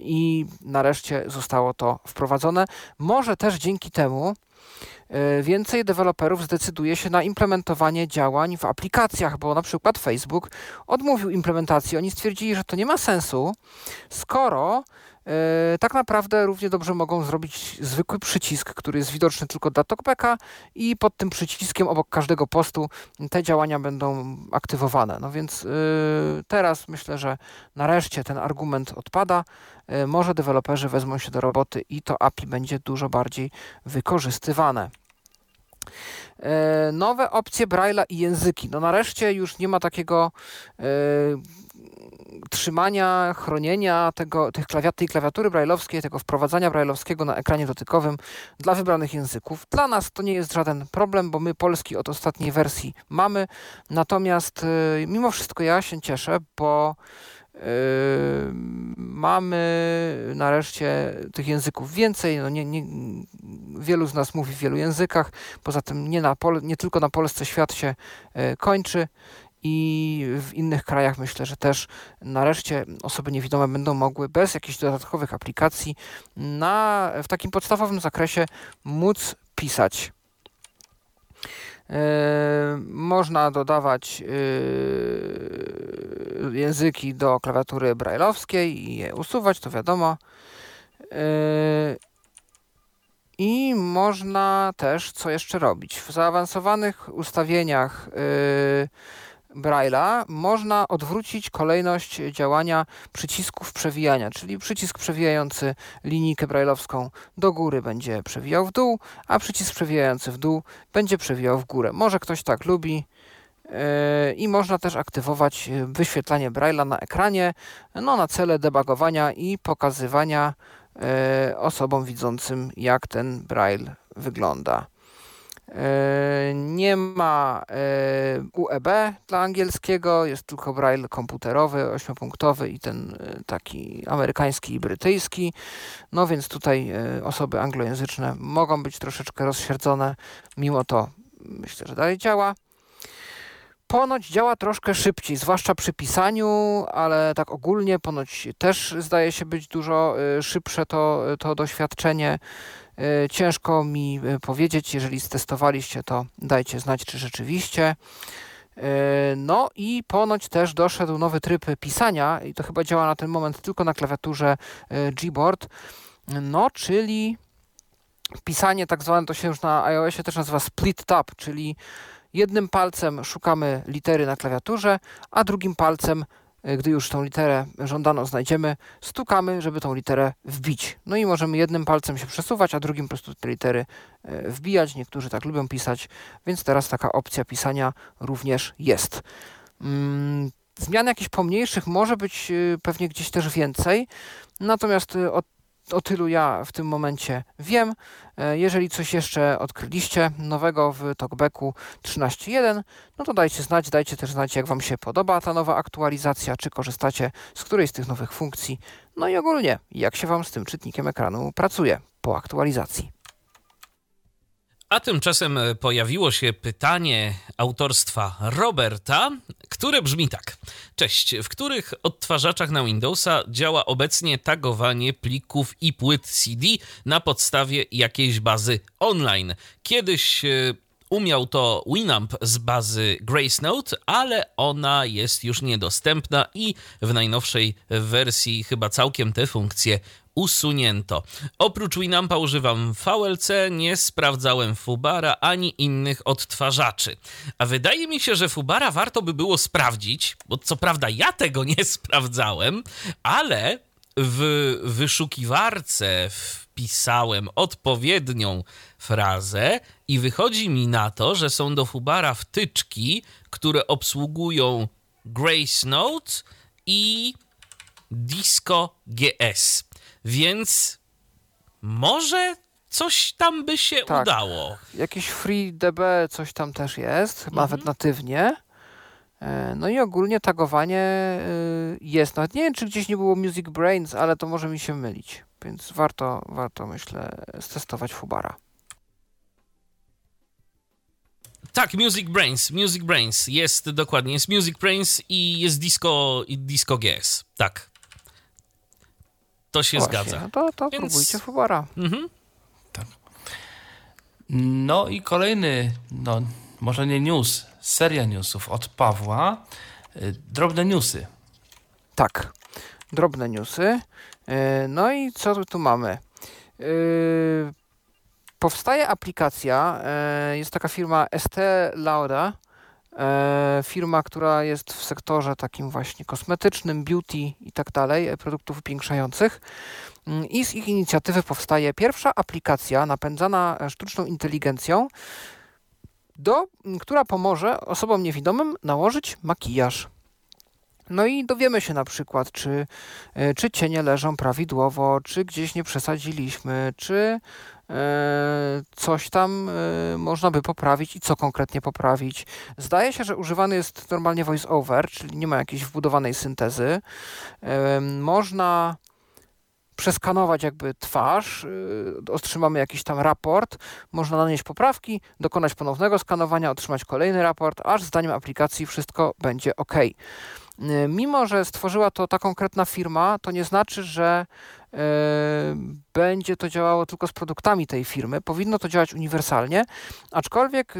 i nareszcie zostało to wprowadzone. Może też dzięki temu więcej deweloperów zdecyduje się na implementowanie działań w aplikacjach, bo na przykład Facebook odmówił implementacji. Oni stwierdzili, że to nie ma sensu, skoro e, tak naprawdę równie dobrze mogą zrobić zwykły przycisk, który jest widoczny tylko dla TalkBacka i pod tym przyciskiem obok każdego postu te działania będą aktywowane. No więc e, teraz myślę, że nareszcie ten argument odpada. E, Może deweloperzy wezmą się do roboty i to API będzie dużo bardziej wykorzystywane. E, Nowe opcje Braille'a i języki. No nareszcie już nie ma takiego e, trzymania, chronienia tego, tych klawiat, tej klawiatury brajlowskiej, tego wprowadzania brajlowskiego na ekranie dotykowym dla wybranych języków. Dla nas to nie jest żaden problem, bo my polski od ostatniej wersji mamy. Natomiast e, mimo wszystko ja się cieszę, bo mamy nareszcie tych języków więcej. No nie, nie, wielu z nas mówi w wielu językach. Poza tym nie, na Pol- nie tylko na Polsce świat się e, kończy. I w innych krajach myślę, że też nareszcie osoby niewidome będą mogły bez jakichś dodatkowych aplikacji na, w takim podstawowym zakresie móc pisać. E, można dodawać e, języki do klawiatury brajlowskiej i je usuwać, to wiadomo. E, I można też, co jeszcze robić? W zaawansowanych ustawieniach Braille'a można odwrócić kolejność działania przycisków przewijania, czyli przycisk przewijający linijkę brajlowską do góry będzie przewijał w dół, a przycisk przewijający w dół będzie przewijał w górę. Może ktoś tak lubi. yy, I można też aktywować wyświetlanie Braille'a na ekranie no, na cele debugowania i pokazywania yy, osobom widzącym, jak ten Braille wygląda. E, Nie ma e, UEB dla angielskiego, jest tylko braille komputerowy, ośmiopunktowy i ten e, taki amerykański i brytyjski. No więc tutaj osoby anglojęzyczne mogą być troszeczkę rozsierdzone, mimo to myślę, że dalej działa. Ponoć działa troszkę szybciej, zwłaszcza przy pisaniu, ale tak ogólnie ponoć też zdaje się być dużo szybsze to, to doświadczenie. E, Ciężko mi e, powiedzieć, jeżeli stestowaliście, to dajcie znać, czy rzeczywiście. E, No i ponoć też doszedł nowy tryb pisania i to chyba działa na ten moment tylko na klawiaturze Gboard. No, czyli pisanie tak zwane, to się już na iOSie też nazywa split tab, czyli jednym palcem szukamy litery na klawiaturze, a drugim palcem gdy już tą literę żądaną znajdziemy, stukamy, żeby tą literę wbić. No i możemy jednym palcem się przesuwać, a drugim po prostu te litery e, wbijać. Niektórzy tak lubią pisać, więc teraz taka opcja pisania również jest. Mm, Zmian jakichś pomniejszych może być e, pewnie gdzieś też więcej, natomiast e, o, tylu ja w tym momencie wiem. E, Jeżeli coś jeszcze odkryliście nowego w TalkBacku 13.1, no to dajcie znać, dajcie też znać, jak Wam się podoba ta nowa aktualizacja, czy korzystacie z którejś z tych nowych funkcji, no i ogólnie, jak się Wam z tym czytnikiem ekranu pracuje po aktualizacji.
A tymczasem pojawiło się pytanie autorstwa Roberta, które brzmi tak. Cześć, w których odtwarzaczach na Windowsa działa obecnie tagowanie plików i płyt CD na podstawie jakiejś bazy online? Kiedyś e, umiał to Winamp z bazy GraceNote, ale ona jest już niedostępna i w najnowszej wersji chyba całkiem te funkcje usunięto. Oprócz Winampa używam VLC, nie sprawdzałem Fubara ani innych odtwarzaczy. A wydaje mi się, że Fubara warto by było sprawdzić, bo co prawda ja tego nie sprawdzałem, ale w wyszukiwarce wpisałem odpowiednią frazę i wychodzi mi na to, że są do Fubara wtyczki, które obsługują Grace Note i Disco GS. Więc może coś tam by się
Tak.
udało.
Jakiś FreeDB coś tam też jest,
Mhm.
nawet natywnie. E, No i ogólnie tagowanie y, jest. Nawet nie wiem, czy gdzieś nie było Music Brains, ale to może mi się mylić. Więc warto, warto myślę, stestować Fubara.
Tak, Music Brains, Music Brains jest dokładnie, jest Music Brains i jest Disco i Disco GS. Tak. To się
Właśnie,
zgadza.
No to, to
Więc-
próbujcie Fubara.
Mhm.
No i kolejny, no może nie news, seria newsów od Pawła. Y, Drobne newsy.
Tak, drobne newsy. E, No i co tu mamy? E, Powstaje aplikacja, jest taka firma Estee Lauder, e, firma, która jest w sektorze takim właśnie kosmetycznym, beauty i tak dalej, produktów upiększających. I z ich inicjatywy powstaje pierwsza aplikacja napędzana sztuczną inteligencją, do, która pomoże osobom niewidomym nałożyć makijaż. No i dowiemy się na przykład, czy, e, czy cienie leżą prawidłowo, czy gdzieś nie przesadziliśmy, czy e, coś tam e, można by poprawić i co konkretnie poprawić. Zdaje się, że używany jest normalnie voice over, czyli nie ma jakiejś wbudowanej syntezy. Można przeskanować jakby twarz, y, otrzymamy jakiś tam raport, można nanieść poprawki, dokonać ponownego skanowania, otrzymać kolejny raport, aż zdaniem aplikacji wszystko będzie ok. Y, Mimo, że stworzyła to ta konkretna firma, to nie znaczy, że y, będzie to działało tylko z produktami tej firmy. Powinno to działać uniwersalnie, aczkolwiek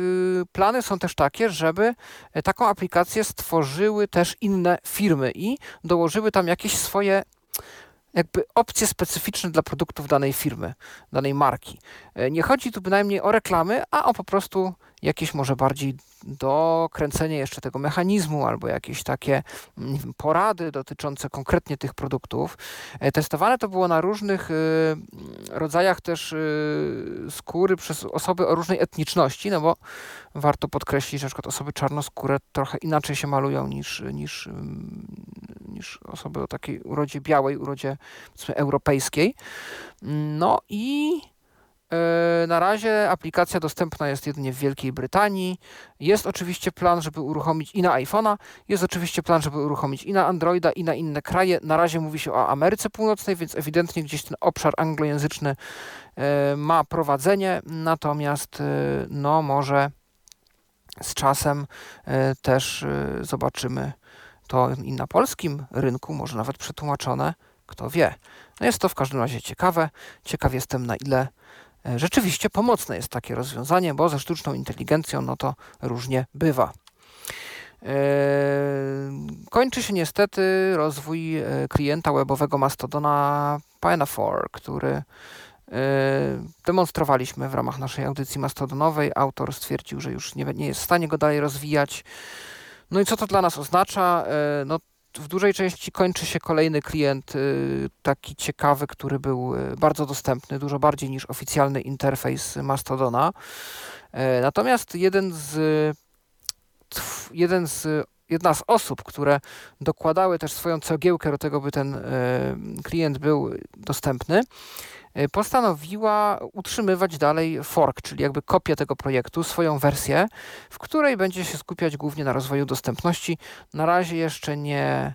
plany są też takie, żeby y, taką aplikację stworzyły też inne firmy i dołożyły tam jakieś swoje jakby opcje specyficzne dla produktów danej firmy, danej marki. E, Nie chodzi tu bynajmniej o reklamy, a o po prostu jakieś może bardziej dokręcenie jeszcze tego mechanizmu albo jakieś takie porady dotyczące konkretnie tych produktów. E, Testowane to było na różnych y, rodzajach też y, skóry przez osoby o różnej etniczności, no bo warto podkreślić, że na przykład osoby czarnoskóre trochę inaczej się malują niż, niż, ym, niż osoby o takiej urodzie białej, urodzie europejskiej. No i na razie aplikacja dostępna jest jedynie w Wielkiej Brytanii. Jest oczywiście plan, żeby uruchomić i na iPhone'a, jest oczywiście plan, żeby uruchomić i na Androida, i na inne kraje. Na razie mówi się o Ameryce Północnej, więc ewidentnie gdzieś ten obszar anglojęzyczny e, ma prowadzenie, natomiast e, no może z czasem e, też e, zobaczymy to i na polskim rynku, może nawet przetłumaczone, kto wie. No jest to w każdym razie ciekawe. Ciekaw jestem, na ile e, rzeczywiście pomocne jest takie rozwiązanie, bo ze sztuczną inteligencją no to różnie bywa. E, Kończy się niestety rozwój e, klienta webowego Mastodona Pinafore, który e, demonstrowaliśmy w ramach naszej audycji mastodonowej. Autor stwierdził, że już nie, jest w stanie go dalej rozwijać. No i co to dla nas oznacza? E, No, w dużej części kończy się kolejny klient, y, taki ciekawy, który był y, bardzo dostępny, dużo bardziej niż oficjalny interfejs Mastodona. E, Natomiast jeden z, jeden z, jedna z osób, które dokładały też swoją cegiełkę do tego, by ten e, klient był dostępny, postanowiła utrzymywać dalej fork, czyli jakby kopię tego projektu, swoją wersję, w której będzie się skupiać głównie na rozwoju dostępności. Na razie jeszcze nie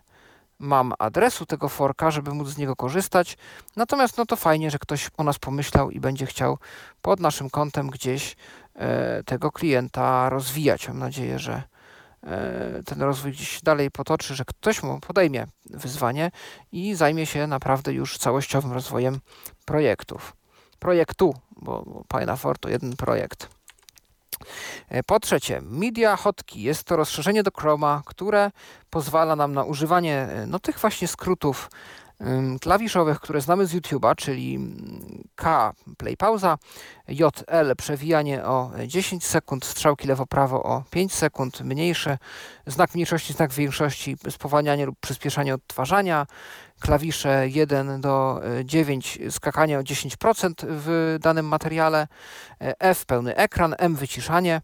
mam adresu tego forka, żeby móc z niego korzystać. Natomiast no to fajnie, że ktoś o nas pomyślał i będzie chciał pod naszym kontem gdzieś tego klienta rozwijać. Mam nadzieję, że ten rozwój gdzieś dalej potoczy, że ktoś mu podejmie wyzwanie i zajmie się naprawdę już całościowym rozwojem projektów. Projektu, bo Pinafor to jeden projekt. E, po trzecie, Media Hotkey jest to rozszerzenie do Chroma, które pozwala nam na używanie e, no, tych właśnie skrótów klawiszowych, które znamy z YouTube'a, czyli K play pauza, JL przewijanie o 10 sekund, strzałki lewo-prawo o 5 sekund, mniejsze, znak mniejszości, znak większości, spowalnianie lub przyspieszanie odtwarzania, klawisze 1 do 9, e, skakanie o 10% w danym materiale, e, F pełny ekran, M wyciszanie.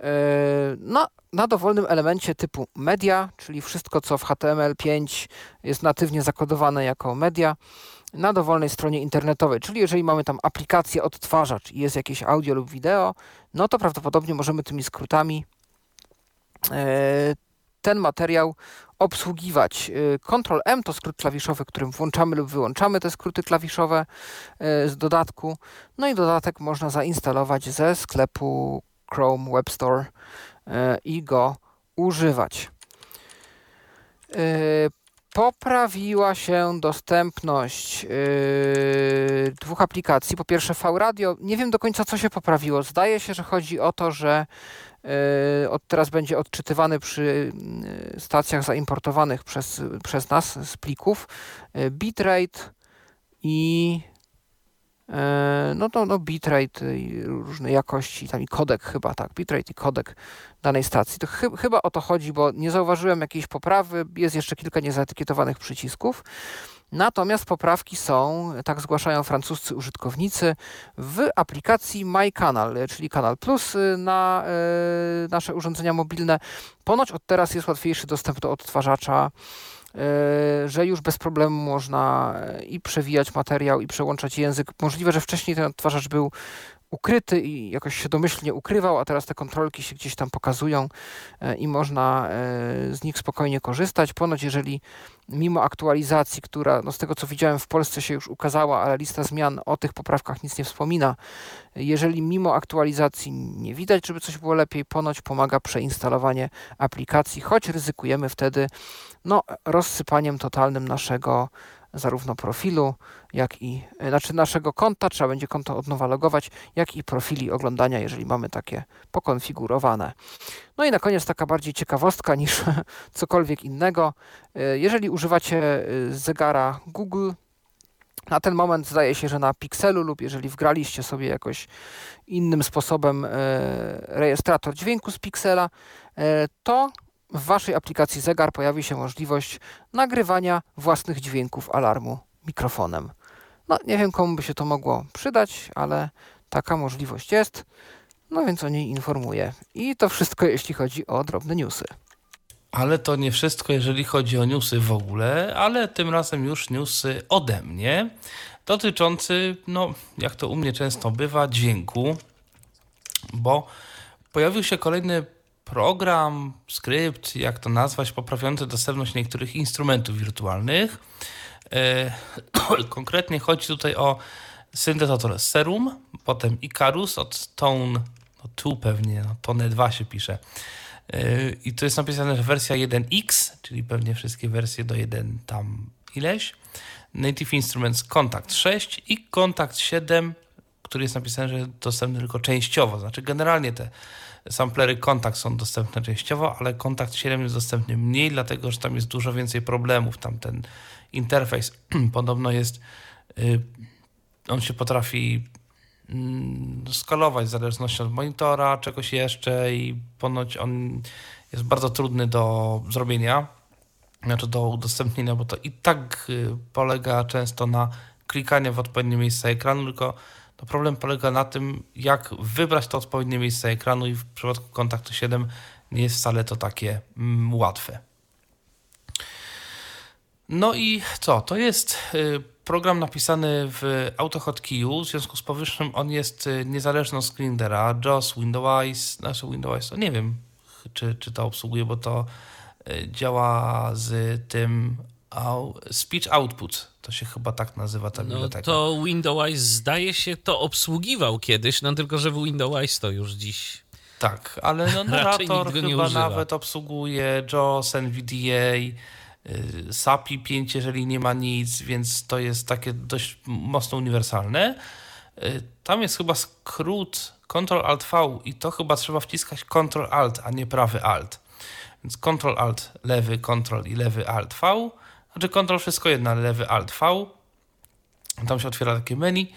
E, na, na dowolnym elemencie typu media, czyli wszystko co w HTML5 jest natywnie zakodowane jako media, na dowolnej stronie internetowej, czyli jeżeli mamy tam aplikację odtwarzacz i jest jakieś audio lub wideo, no to prawdopodobnie możemy tymi skrótami ten materiał obsługiwać. Y, Ctrl M to skrót klawiszowy, którym włączamy lub wyłączamy te skróty klawiszowe z dodatku. No i dodatek można zainstalować ze sklepu Chrome Web Store y, i go używać. Poprawiła się dostępność dwóch aplikacji. Po pierwsze V-Radio. Nie wiem do końca co się poprawiło. Zdaje się, że chodzi o to, że E, od teraz będzie odczytywany przy e, stacjach zaimportowanych przez, przez nas z plików e, bitrate i no, no, no bitrate i różne jakości, tam i kodek chyba, tak, bitrate i kodek danej stacji. To chy chyba o to chodzi, bo nie zauważyłem jakiejś poprawy, jest jeszcze kilka niezaetykietowanych przycisków. Natomiast poprawki są, tak zgłaszają francuscy użytkownicy, w aplikacji MyCanal, czyli Kanal Plus y, na y, nasze urządzenia mobilne. Ponoć od teraz jest łatwiejszy dostęp do odtwarzacza, że już bez problemu można i przewijać materiał, i przełączać język. Możliwe, że wcześniej ten odtwarzacz był ukryty i jakoś się domyślnie ukrywał, a teraz te kontrolki się gdzieś tam pokazują e, i można e, z nich spokojnie korzystać. Ponoć, jeżeli mimo aktualizacji, która no z tego co widziałem w Polsce się już ukazała, ale lista zmian o tych poprawkach nic nie wspomina, jeżeli mimo aktualizacji nie widać, żeby coś było lepiej, ponoć pomaga przeinstalowanie aplikacji, choć ryzykujemy wtedy no, rozsypaniem totalnym naszego zarówno profilu, jak i, e, znaczy naszego konta, trzeba będzie konto od nowa logować, jak i profili oglądania, jeżeli mamy takie pokonfigurowane. No i na koniec taka bardziej ciekawostka niż cokolwiek innego. E, jeżeli używacie e, zegara Google, na ten moment zdaje się, że na Pixelu lub jeżeli wgraliście sobie jakoś innym sposobem rejestrator dźwięku z Pixela, to w Waszej aplikacji zegar pojawi się możliwość nagrywania własnych dźwięków alarmu mikrofonem. No, nie wiem komu by się to mogło przydać, ale taka możliwość jest. No więc o niej informuję. I to wszystko, jeśli chodzi o drobne newsy.
Ale to nie wszystko, jeżeli chodzi o newsy w ogóle, ale tym razem już newsy ode mnie, dotyczący, no, jak to u mnie często bywa, dźwięku, bo pojawił się kolejny program, skrypt, jak to nazwać, poprawiający dostępność niektórych instrumentów wirtualnych. E, konkretnie chodzi tutaj o syntezator Serum, potem Icarus od Tone, no tu pewnie, no Tone 2 się pisze. E, I to jest napisane, że wersja 1X, czyli pewnie wszystkie wersje do 1 tam ileś. Native Instruments Contact 6 i Contact 7, który jest napisane, że dostępny tylko częściowo. Znaczy generalnie te samplery kontakt są dostępne częściowo, ale kontakt 7 jest dostępny mniej, dlatego że tam jest dużo więcej problemów. Tam ten interfejs podobno jest, y, on się potrafi mm, skalować w zależności od monitora, czegoś jeszcze i ponoć on jest bardzo trudny do zrobienia, znaczy do udostępnienia, bo to i tak y, polega często na klikaniu w odpowiednie miejsce ekranu, tylko to problem polega na tym, jak wybrać to odpowiednie miejsce ekranu i w przypadku kontaktu 7 nie jest wcale to takie mm, łatwe. No i co? To jest y, program napisany w AutoHotKeyu. W związku z powyższym on jest y, niezależny od screenera. JAWS, Windows, nasze Windows, nie wiem, czy, czy to obsługuje, bo to y, działa z tym Speech Output, to się chyba tak nazywa ta
no
biblioteka.
to Windows zdaje się to obsługiwał kiedyś, no tylko, że w Windows to już dziś...
Tak, ale no, narrator chyba nawet obsługuje JAWS, NVDA, y, SAPI 5, jeżeli nie ma nic, więc to jest takie dość mocno uniwersalne. Y, Tam jest chyba skrót Ctrl-Alt-V i to chyba trzeba wciskać Ctrl-Alt, a nie prawy Alt. Więc Ctrl-Alt, lewy Ctrl i lewy Alt-V. Znaczy Ctrl wszystko jedno, ale lewy Alt-V. Tam się otwiera takie menu,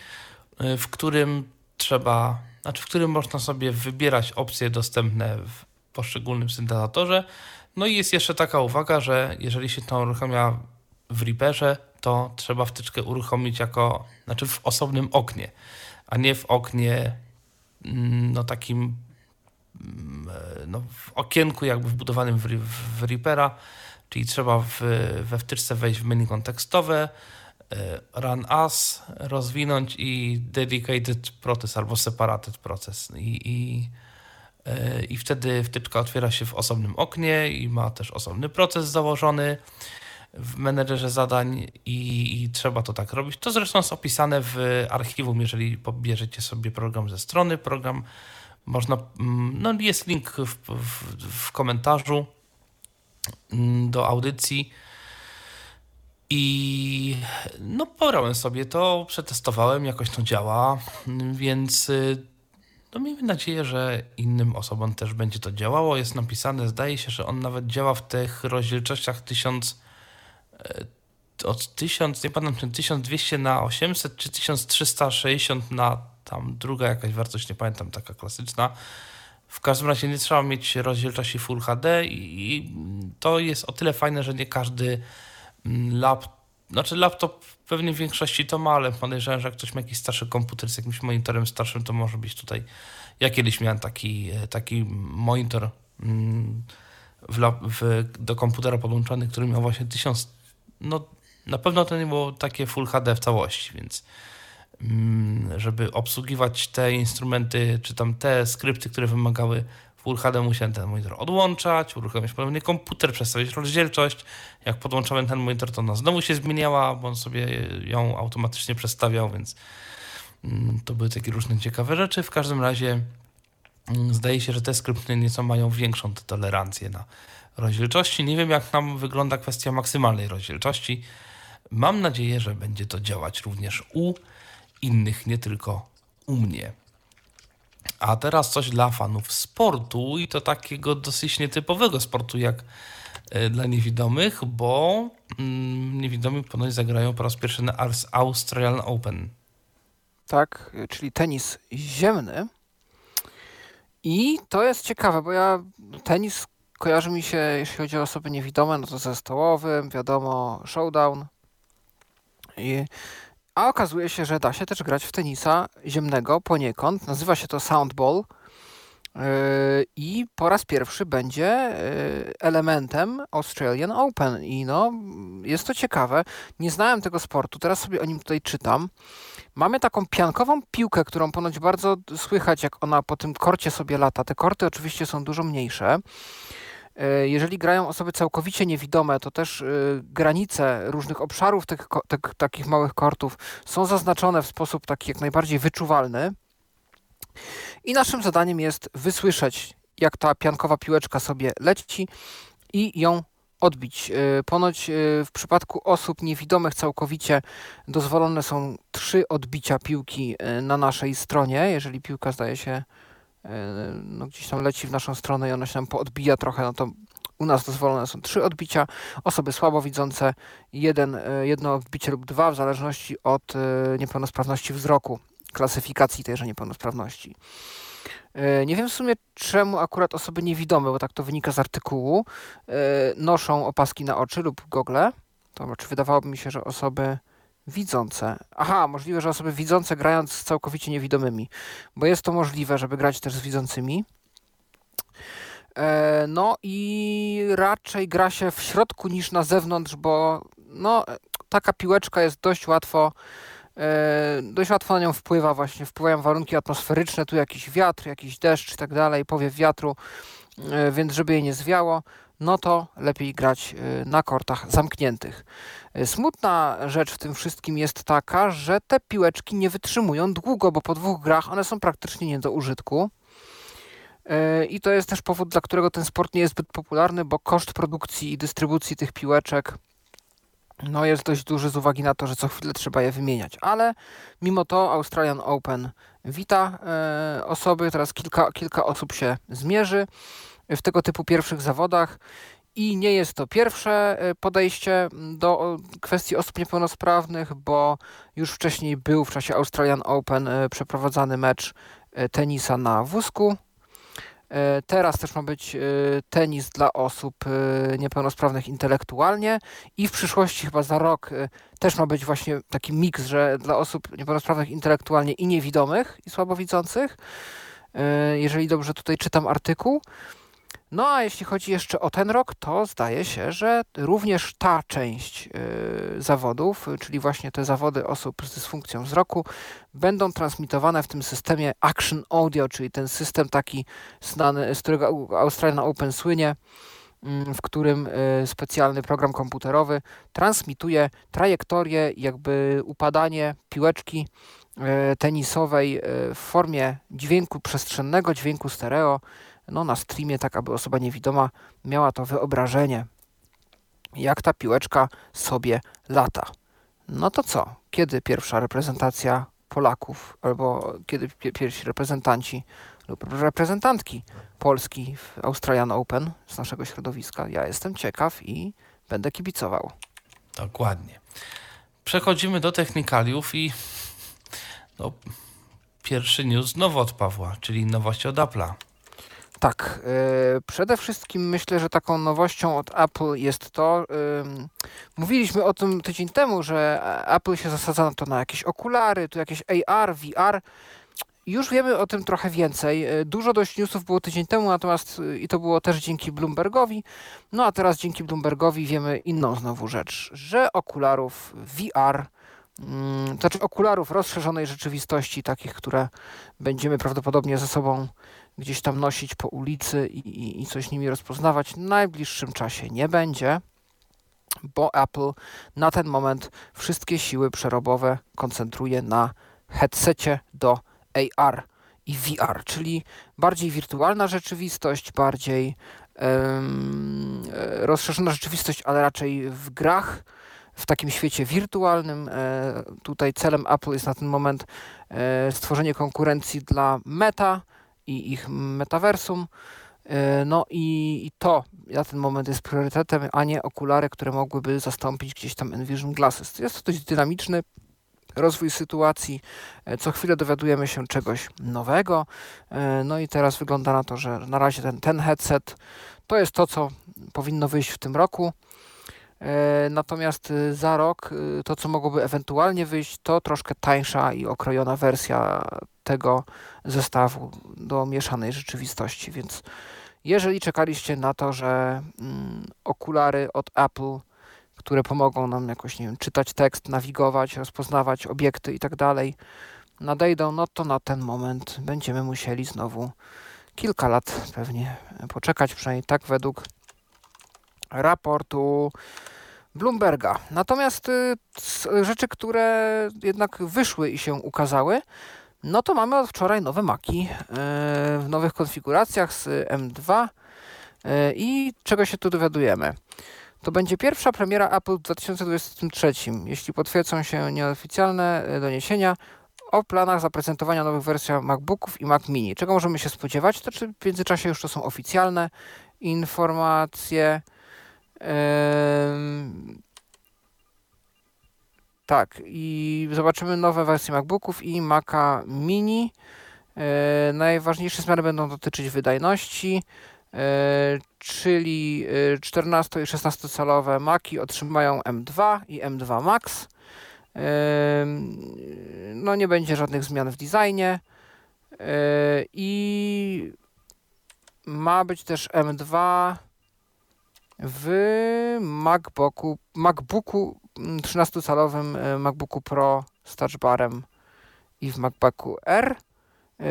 y, w którym trzeba, znaczy w którym można sobie wybierać opcje dostępne w poszczególnym syntezatorze. No i jest jeszcze taka uwaga, że jeżeli się to uruchamia w Reaperze, to trzeba wtyczkę uruchomić jako, znaczy w osobnym oknie, a nie w oknie mm, no takim mm, e, no, w okienku jakby wbudowanym w, w Reapera, czyli trzeba w, we wtyczce wejść w menu kontekstowe, e, run as, rozwinąć i dedicated process albo separated process i, i, e, i wtedy wtyczka otwiera się w osobnym oknie i ma też osobny proces założony w menedżerze zadań i, i trzeba to tak robić. To zresztą jest opisane w archiwum, jeżeli pobierzecie sobie program ze strony. Program można, mm, no jest link w, w, w komentarzu do audycji. I no pograłem sobie to, przetestowałem, jakoś to działa, więc y, no miejmy nadzieję, że innym osobom też będzie to działało. Jest napisane, zdaje się, że on nawet działa w tych rozdzielczościach 1000 e, od 1000, nie pamiętam, czy 1200 na 800, czy 1360 na tam druga jakaś wartość, nie pamiętam, taka klasyczna. W każdym razie nie trzeba mieć rozdzielczości Full HD i to jest o tyle fajne, że nie każdy mm, laptop, znaczy laptop pewnie w większości to ma, ale podejrzewam, że jak ktoś ma jakiś starszy komputer z jakimś monitorem starszym, to może być tutaj. Ja kiedyś miałem taki, e, taki monitor mm, w, w, do komputera podłączony, który miał właśnie 1000. No, na pewno to nie było takie Full HD w całości, więc żeby obsługiwać te instrumenty, czy tam te skrypty, które wymagały Full HD, musiałem ten monitor odłączać, uruchomić ponownie komputer, przestawić rozdzielczość. Jak podłączałem ten monitor, to ona znowu się zmieniała, bo on sobie ją automatycznie przestawiał, więc mm, to były takie różne ciekawe rzeczy. W każdym razie mm, zdaje się, że te skrypty nieco mają większą tolerancję na rozdzielczości. Nie wiem, jak nam wygląda kwestia maksymalnej rozdzielczości. Mam nadzieję, że będzie to działać również u innych, nie tylko u mnie. A teraz coś dla fanów sportu i to takiego dosyć nietypowego sportu jak e, dla niewidomych, bo mm, niewidomi ponoć zagrają po raz pierwszy na Australian Open.
tak, czyli tenis ziemny. I to jest ciekawe, bo ja tenis kojarzy mi się, jeśli chodzi o osoby niewidome, no to ze stołowym, wiadomo, showdown. I, a okazuje się, że da się też grać w tenisa ziemnego poniekąd. Nazywa się to soundball. Yy, I po raz pierwszy będzie yy, elementem Australian Open. I no, jest to ciekawe. Nie znałem tego sportu, teraz sobie o nim tutaj czytam. Mamy taką piankową piłkę, którą ponoć bardzo słychać, jak ona po tym korcie sobie lata. Te korty oczywiście są dużo mniejsze. E, Jeżeli grają osoby całkowicie niewidome, to też e, granice różnych obszarów tych, tych takich małych kortów są zaznaczone w sposób taki jak najbardziej wyczuwalny. I naszym zadaniem jest wysłyszeć, jak ta piankowa piłeczka sobie leci i ją odbić. E, Ponoć w przypadku osób niewidomych całkowicie dozwolone są trzy odbicia piłki na naszej stronie. Jeżeli piłka zdaje się no, gdzieś tam leci w naszą stronę i ona się nam poodbija trochę, no to u nas dozwolone są trzy odbicia. Osoby słabowidzące jeden, e, jedno odbicie lub dwa w zależności od e, niepełnosprawności wzroku, klasyfikacji tejże niepełnosprawności. E, Nie wiem w sumie czemu akurat osoby niewidome, bo tak to wynika z artykułu, e, noszą opaski na oczy lub gogle. To znaczy wydawałoby mi się, że osoby widzące. Aha, możliwe, że osoby widzące grając z całkowicie niewidomymi, bo jest to możliwe, żeby grać też z widzącymi. E, No i raczej gra się w środku niż na zewnątrz, bo no, e, taka piłeczka jest dość łatwo, e, dość łatwo na nią wpływa właśnie, wpływają warunki atmosferyczne, tu jakiś wiatr, jakiś deszcz i tak dalej, powiew wiatru, więc żeby jej nie zwiało, no to lepiej grać na kortach zamkniętych. Smutna rzecz w tym wszystkim jest taka, że te piłeczki nie wytrzymują długo, bo po dwóch grach one są praktycznie nie do użytku. I to jest też powód, dla którego ten sport nie jest zbyt popularny, bo koszt produkcji i dystrybucji tych piłeczek no jest dość duży z uwagi na to, że co chwilę trzeba je wymieniać. Ale mimo to Australian Open wita e, osoby, teraz kilka, kilka osób się zmierzy w tego typu pierwszych zawodach. I nie jest to pierwsze e, podejście do kwestii osób niepełnosprawnych, bo już wcześniej był w czasie Australian Open e, przeprowadzany mecz tenisa na wózku E, teraz też ma być e, tenis dla osób e, niepełnosprawnych intelektualnie i w przyszłości, chyba za rok, też ma być właśnie taki miks, że dla osób niepełnosprawnych intelektualnie i niewidomych i słabowidzących. Jeżeli dobrze tutaj czytam artykuł. No a jeśli chodzi jeszcze o ten rok, to zdaje się, że również ta część y, zawodów, czyli właśnie te zawody osób z dysfunkcją wzroku, będą transmitowane w tym systemie Action Audio, czyli ten system taki znany, z którego Australian Open słynie, mm, w którym y, specjalny program komputerowy transmituje trajektorię, jakby upadanie piłeczki y, tenisowej w formie dźwięku przestrzennego, dźwięku stereo no, na streamie, tak aby osoba niewidoma miała to wyobrażenie, jak ta piłeczka sobie lata. No to co? Kiedy pierwsza reprezentacja Polaków, albo kiedy pierwsi reprezentanci lub reprezentantki Polski w Australian Open z naszego środowiska? Ja jestem ciekaw i będę kibicował.
Dokładnie. Przechodzimy do technikaliów i no, pierwszy news znowu od Pawła, czyli nowość od Apple'a.
Tak, yy, przede wszystkim myślę, że taką nowością od Apple jest to, mówiliśmy o tym tydzień temu, że Apple się zasadza na to na jakieś okulary, tu jakieś AR, VR. Już wiemy o tym trochę więcej. Y, dużo dość newsów było tydzień temu, natomiast y, i to było też dzięki Bloombergowi. No a teraz dzięki Bloombergowi wiemy inną znowu rzecz, że okularów VR mm, to znaczy okularów rozszerzonej rzeczywistości, takich, które będziemy prawdopodobnie ze sobą gdzieś tam nosić po ulicy i, i, i coś nimi rozpoznawać w najbliższym czasie nie będzie, bo Apple na ten moment wszystkie siły przerobowe koncentruje na headsetie do AR i VR, czyli bardziej wirtualna rzeczywistość, bardziej um, rozszerzona rzeczywistość, ale raczej w grach, w takim świecie wirtualnym. E, tutaj celem Apple jest na ten moment e, stworzenie konkurencji dla Meta, i ich metaversum. E, no i, i, to na ten moment jest priorytetem, a nie okulary, które mogłyby zastąpić gdzieś tam Envision Glasses. Jest to dość dynamiczny rozwój sytuacji. E, co chwilę dowiadujemy się czegoś nowego. E, no i teraz wygląda na to, że na razie ten, ten headset to jest to, co powinno wyjść w tym roku. Natomiast za rok to, co mogłoby ewentualnie wyjść, to troszkę tańsza i okrojona wersja tego zestawu do mieszanej rzeczywistości. Więc jeżeli czekaliście na to, że mm, okulary od Apple, które pomogą nam jakoś, nie wiem, czytać tekst, nawigować, rozpoznawać obiekty i tak dalej, nadejdą, no to na ten moment będziemy musieli znowu kilka lat pewnie poczekać, przynajmniej tak według raportu Bloomberga. Natomiast y, rzeczy, które jednak wyszły i się ukazały, no to mamy od wczoraj nowe Maki e, w nowych konfiguracjach z M2 e, i czego się tu dowiadujemy. To będzie pierwsza premiera Apple w 2023, jeśli potwierdzą się nieoficjalne e, doniesienia o planach zaprezentowania nowych wersji MacBooków i Mac Mini. Czego możemy się spodziewać? To czy w międzyczasie już to są oficjalne informacje. Tak, i zobaczymy nowe wersje MacBooków i Maca Mini. E, najważniejsze zmiany będą dotyczyć wydajności, e, czyli 14 e, i 16 calowe Maki otrzymają M2 i M2 Max. No nie będzie żadnych zmian w designie i ma być też M2 w MacBooku, MacBooku 13-calowym e, MacBooku Pro z touchbarem i w MacBooku R e,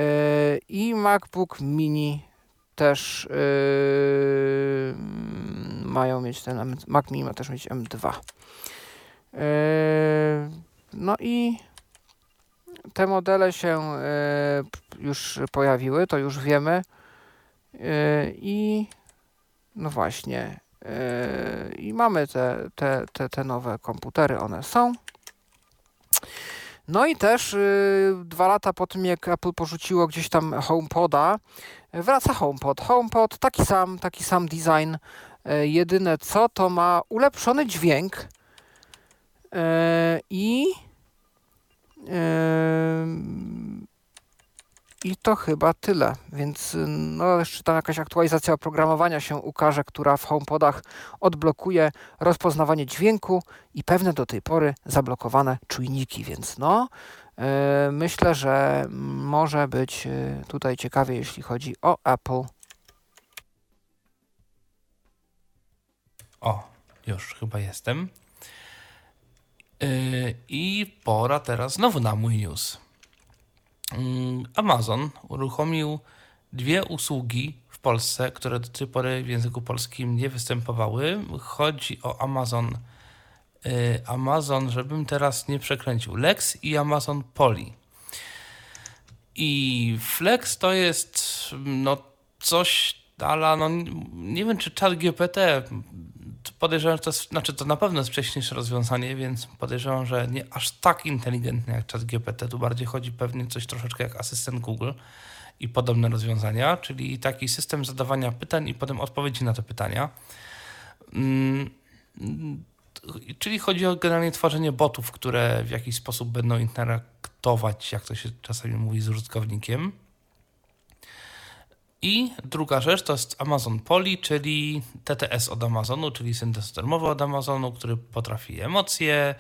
i MacBook Mini też yy, mają mieć ten Mac Mini ma też mieć M2. Yy, no i te modele się już pojawiły, to już wiemy. I no właśnie, i mamy te, te, te, te nowe komputery, one są. No i też yy, dwa lata po tym, jak Apple porzuciło gdzieś tam HomePoda, wraca HomePod. HomePod taki sam, taki sam design. Yy, jedyne co, to ma ulepszony dźwięk yy, i yy, i to chyba tyle, więc no jeszcze tam jakaś aktualizacja oprogramowania się ukaże, która w HomePodach odblokuje rozpoznawanie dźwięku i pewne do tej pory zablokowane czujniki, więc no yy, myślę, że może być yy, tutaj ciekawie, jeśli chodzi o Apple.
O, już chyba jestem. Yy, I pora teraz znowu na mój news. Mm, Amazon uruchomił dwie usługi w Polsce, które do tej pory w języku polskim nie występowały. Chodzi o Amazon, y, Amazon, żebym teraz nie przekręcił, Lex i Amazon Poli. I Flex to jest no coś ale no nie wiem czy chat GPT podejrzewam, że to jest, znaczy to na pewno jest wcześniejsze rozwiązanie, więc podejrzewam, że nie aż tak inteligentne jak chat GPT. Tu bardziej chodzi pewnie coś troszeczkę jak asystent Google i podobne rozwiązania, czyli taki system zadawania pytań i potem odpowiedzi na te pytania. Hmm, czyli chodzi o generalnie tworzenie botów, które w jakiś sposób będą interaktować, jak to się czasami mówi, z użytkownikiem. I druga rzecz to jest Amazon Poly, czyli TTS od Amazonu, czyli syntez termowy od Amazonu, który potrafi emocje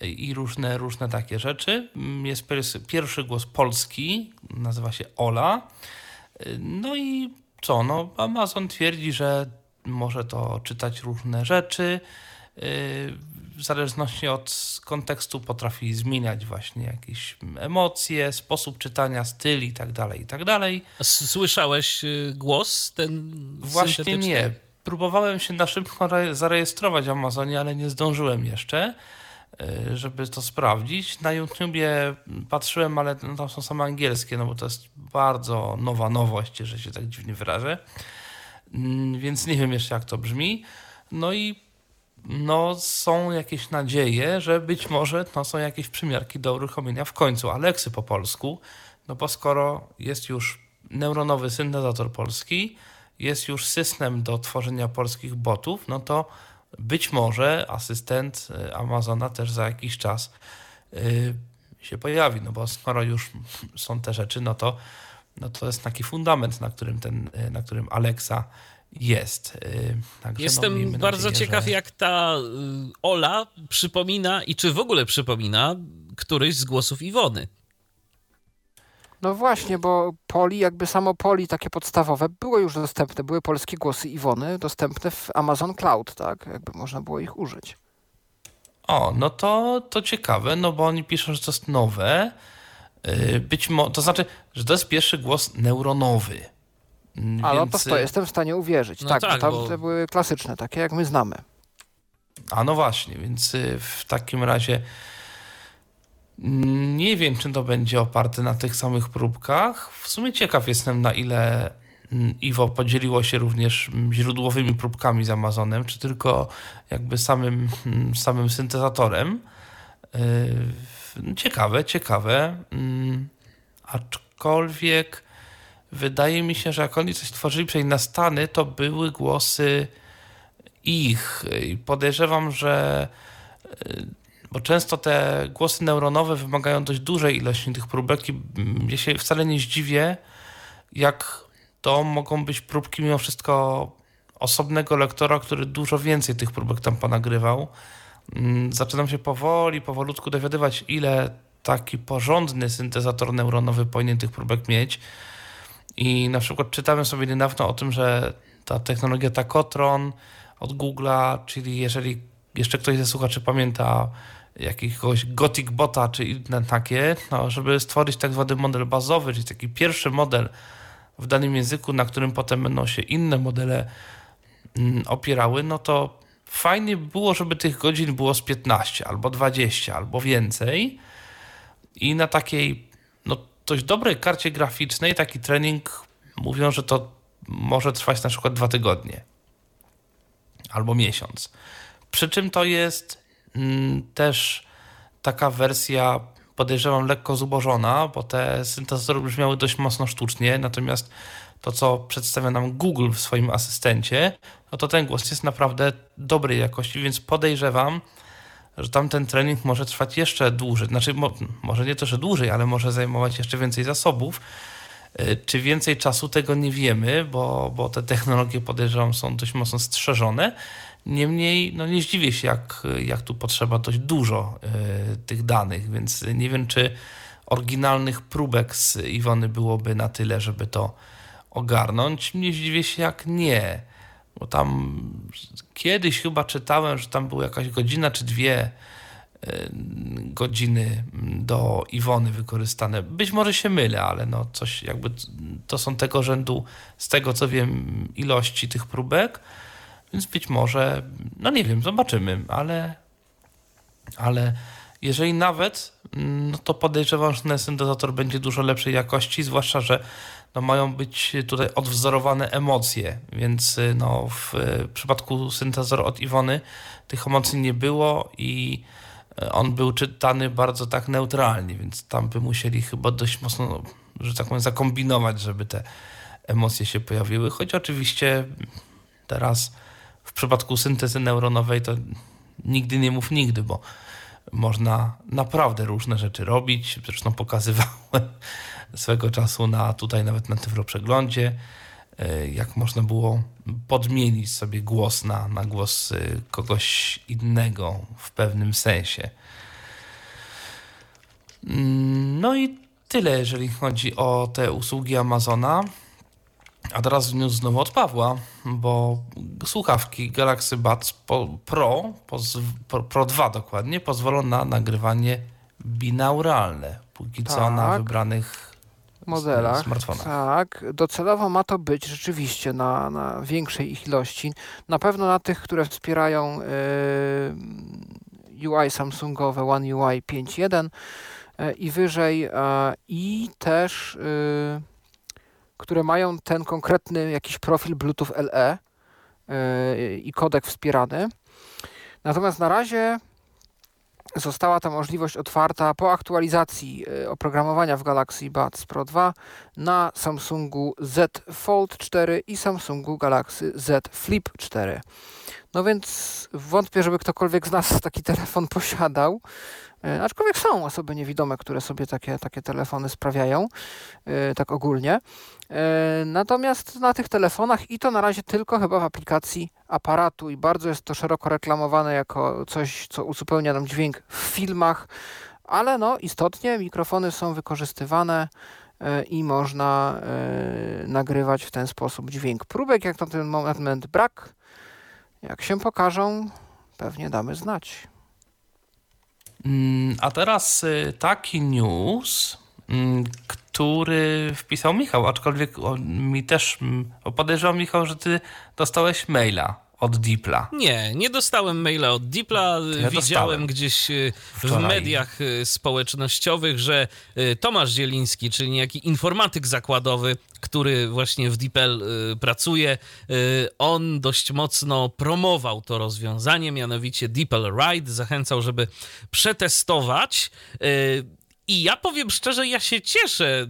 i różne, różne takie rzeczy. Jest pierwszy głos polski, nazywa się Ola. No i co? No, Amazon twierdzi, że może to czytać różne rzeczy, w zależności od kontekstu potrafi zmieniać właśnie jakieś emocje, sposób czytania, styl i tak dalej, i tak dalej.
Słyszałeś y, głos ten
Właśnie nie. Próbowałem się na szybko zarejestrować w Amazonie, ale nie zdążyłem jeszcze, y, żeby to sprawdzić. Na YouTubie patrzyłem, ale tam są same angielskie, no bo to jest bardzo nowa nowość, że się tak dziwnie wyrażę. Mm, więc nie wiem jeszcze jak to brzmi. No i no, są jakieś nadzieje, że być może no, są jakieś przymiarki do uruchomienia w końcu Aleksy po polsku, no bo skoro jest już neuronowy syntezator polski, jest już system do tworzenia polskich botów, no to być może asystent y, Amazona też za jakiś czas yy, się pojawi, no bo skoro już są te rzeczy, no to, no to jest taki fundament, na którym, ten, y, na którym Alexa jest. Y,
także Jestem no, bardzo nadzieję, ciekaw, że... jak ta y, Ola przypomina i czy w ogóle przypomina któryś z głosów Iwony.
No właśnie, bo Poli, jakby samo Poli takie podstawowe było już dostępne, były polskie głosy Iwony dostępne w Amazon Cloud, tak? Jakby można było ich użyć.
O, no to, to ciekawe, no bo oni piszą, że to jest nowe. Y, być może, to znaczy, że to jest pierwszy głos neuronowy.
A no to w to jestem w stanie uwierzyć. No tak, tak, bo tam były klasyczne, takie jak my znamy.
A no właśnie, więc y, w takim razie nie wiem, czy to będzie oparte na tych samych próbkach. W sumie ciekaw jestem, na ile mm, Iwo podzieliło się również mm, źródłowymi próbkami z Amazonem, czy tylko jakby samym, mm, samym syntezatorem. Y, ciekawe, ciekawe. Aczkolwiek wydaje mi się, że jak oni coś tworzyli przynajmniej na Stany, to były głosy ich. I podejrzewam, że y, bo często te głosy neuronowe wymagają dość dużej ilości tych próbek i ja się wcale nie zdziwię, jak to mogą być próbki mimo wszystko osobnego lektora, który dużo więcej tych próbek tam ponagrywał. Mm, zaczynam się powoli, powolutku dowiadywać, ile taki porządny syntezator neuronowy powinien tych próbek mieć. I na przykład czytałem sobie niedawno o tym, że ta technologia Takotron od Google'a, czyli jeżeli jeszcze ktoś ze słuchaczy pamięta jakiegoś Gothic Bota czy inne takie, no, żeby stworzyć tak zwany model bazowy, czyli taki pierwszy model w danym języku, na którym potem będą się inne modele mm, opierały, no to fajnie by było, żeby tych godzin było z 15 albo 20 albo więcej. I na takiej dość dobrej karcie graficznej taki trening mówią, że to może trwać na przykład dwa tygodnie albo miesiąc. Przy czym to jest mm, też taka wersja, podejrzewam, lekko zubożona, bo te syntezatory brzmiały dość mocno sztucznie, natomiast to, co przedstawia nam Google w swoim asystencie, no to ten głos jest naprawdę dobrej jakości, więc podejrzewam, że tamten trening może trwać jeszcze dłużej. Znaczy, mo może nie to, że dłużej, ale może zajmować jeszcze więcej zasobów. Y, czy więcej czasu tego nie wiemy, bo, bo te technologie podejrzewam są dość mocno strzeżone. Niemniej no nie zdziwię się, jak, jak tu potrzeba dość dużo y, tych danych, więc nie wiem, czy oryginalnych próbek z Iwony byłoby na tyle, żeby to ogarnąć. Nie zdziwię się, jak nie. Bo tam kiedyś chyba czytałem, że tam była jakaś godzina czy dwie y, godziny do Iwony wykorzystane. Być może się mylę, ale no coś jakby to są tego rzędu, z tego co wiem, ilości tych próbek. Więc być może, no nie wiem, zobaczymy, ale, ale jeżeli nawet, no to podejrzewam, że ten syntezator będzie dużo lepszej jakości, zwłaszcza, że no mają być tutaj odwzorowane emocje, więc no w przypadku syntezatora od Iwony tych emocji nie było i on był czytany bardzo tak neutralnie, więc tam by musieli chyba dość mocno, że tak powiem, zakombinować, żeby te emocje się pojawiły, choć oczywiście teraz w przypadku syntezy neuronowej to nigdy nie mów nigdy, bo można naprawdę różne rzeczy robić. Zresztą pokazywałem swego czasu na tutaj nawet na Tyfloprzeglądzie, e, jak można było podmienić sobie głos na, na głos e, kogoś innego w pewnym sensie. Mm, no i tyle, jeżeli chodzi o te usługi Amazona. A teraz news znowu od Pawła, bo słuchawki Galaxy Buds Pro, Pro, Pro 2 dokładnie, pozwolą na nagrywanie binauralne. Póki tak. co na tak. wybranych modelach. Smartfonach.
Tak, docelowo ma to być rzeczywiście na, na większej ich ilości. Na pewno na tych, które wspierają yy, UI Samsungowe One UI 5.1 yy, i wyżej yy, i też które mają ten konkretny jakiś profil Bluetooth LE i kodek wspierany. Natomiast na razie została ta możliwość otwarta po aktualizacji yy, oprogramowania w Galaxy Buds Pro 2 na Samsungu Z Fold 4 i Samsungu Galaxy Z Flip 4. No więc wątpię, żeby ktokolwiek z nas taki telefon posiadał. E, aczkolwiek są osoby niewidome, które sobie takie, takie telefony sprawiają, e, tak ogólnie. E, natomiast na tych telefonach i to na razie tylko chyba w aplikacji aparatu i bardzo jest to szeroko reklamowane jako coś, co uzupełnia nam dźwięk w filmach, ale no istotnie mikrofony są wykorzystywane i można nagrywać w ten sposób dźwięk. Próbek jak na ten moment brak. Jak się pokażą, pewnie damy znać.
Mm, a teraz y, taki news, mm, który wpisał Michał, aczkolwiek mi też mm, podejrzewam, Michał, że ty dostałeś maila od Dipla.
Nie, nie dostałem maila od Dipla. Ja Widziałem gdzieś y, Wczoraj. w mediach y, społecznościowych, że Tomasz Zieliński, czyli niejaki informatyk zakładowy, który właśnie w DeepL pracuje, on dość mocno promował to rozwiązanie, mianowicie DeepL Ride. Zachęcał, żeby przetestować. I ja powiem szczerze, ja się cieszę,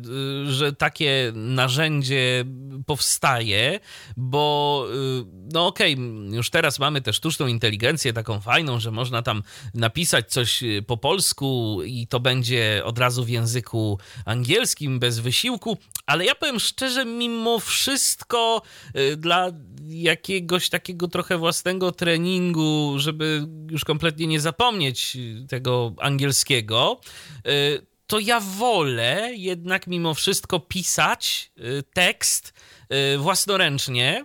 y, że takie narzędzie powstaje, bo y, no okej, okay, już teraz mamy tę sztuczną inteligencję taką fajną, że można tam napisać coś y, po polsku i to będzie od razu w języku angielskim bez wysiłku, ale ja powiem szczerze, mimo wszystko dla jakiegoś takiego trochę własnego treningu, żeby już kompletnie nie zapomnieć tego angielskiego, to ja wolę jednak mimo wszystko pisać y, tekst y, własnoręcznie.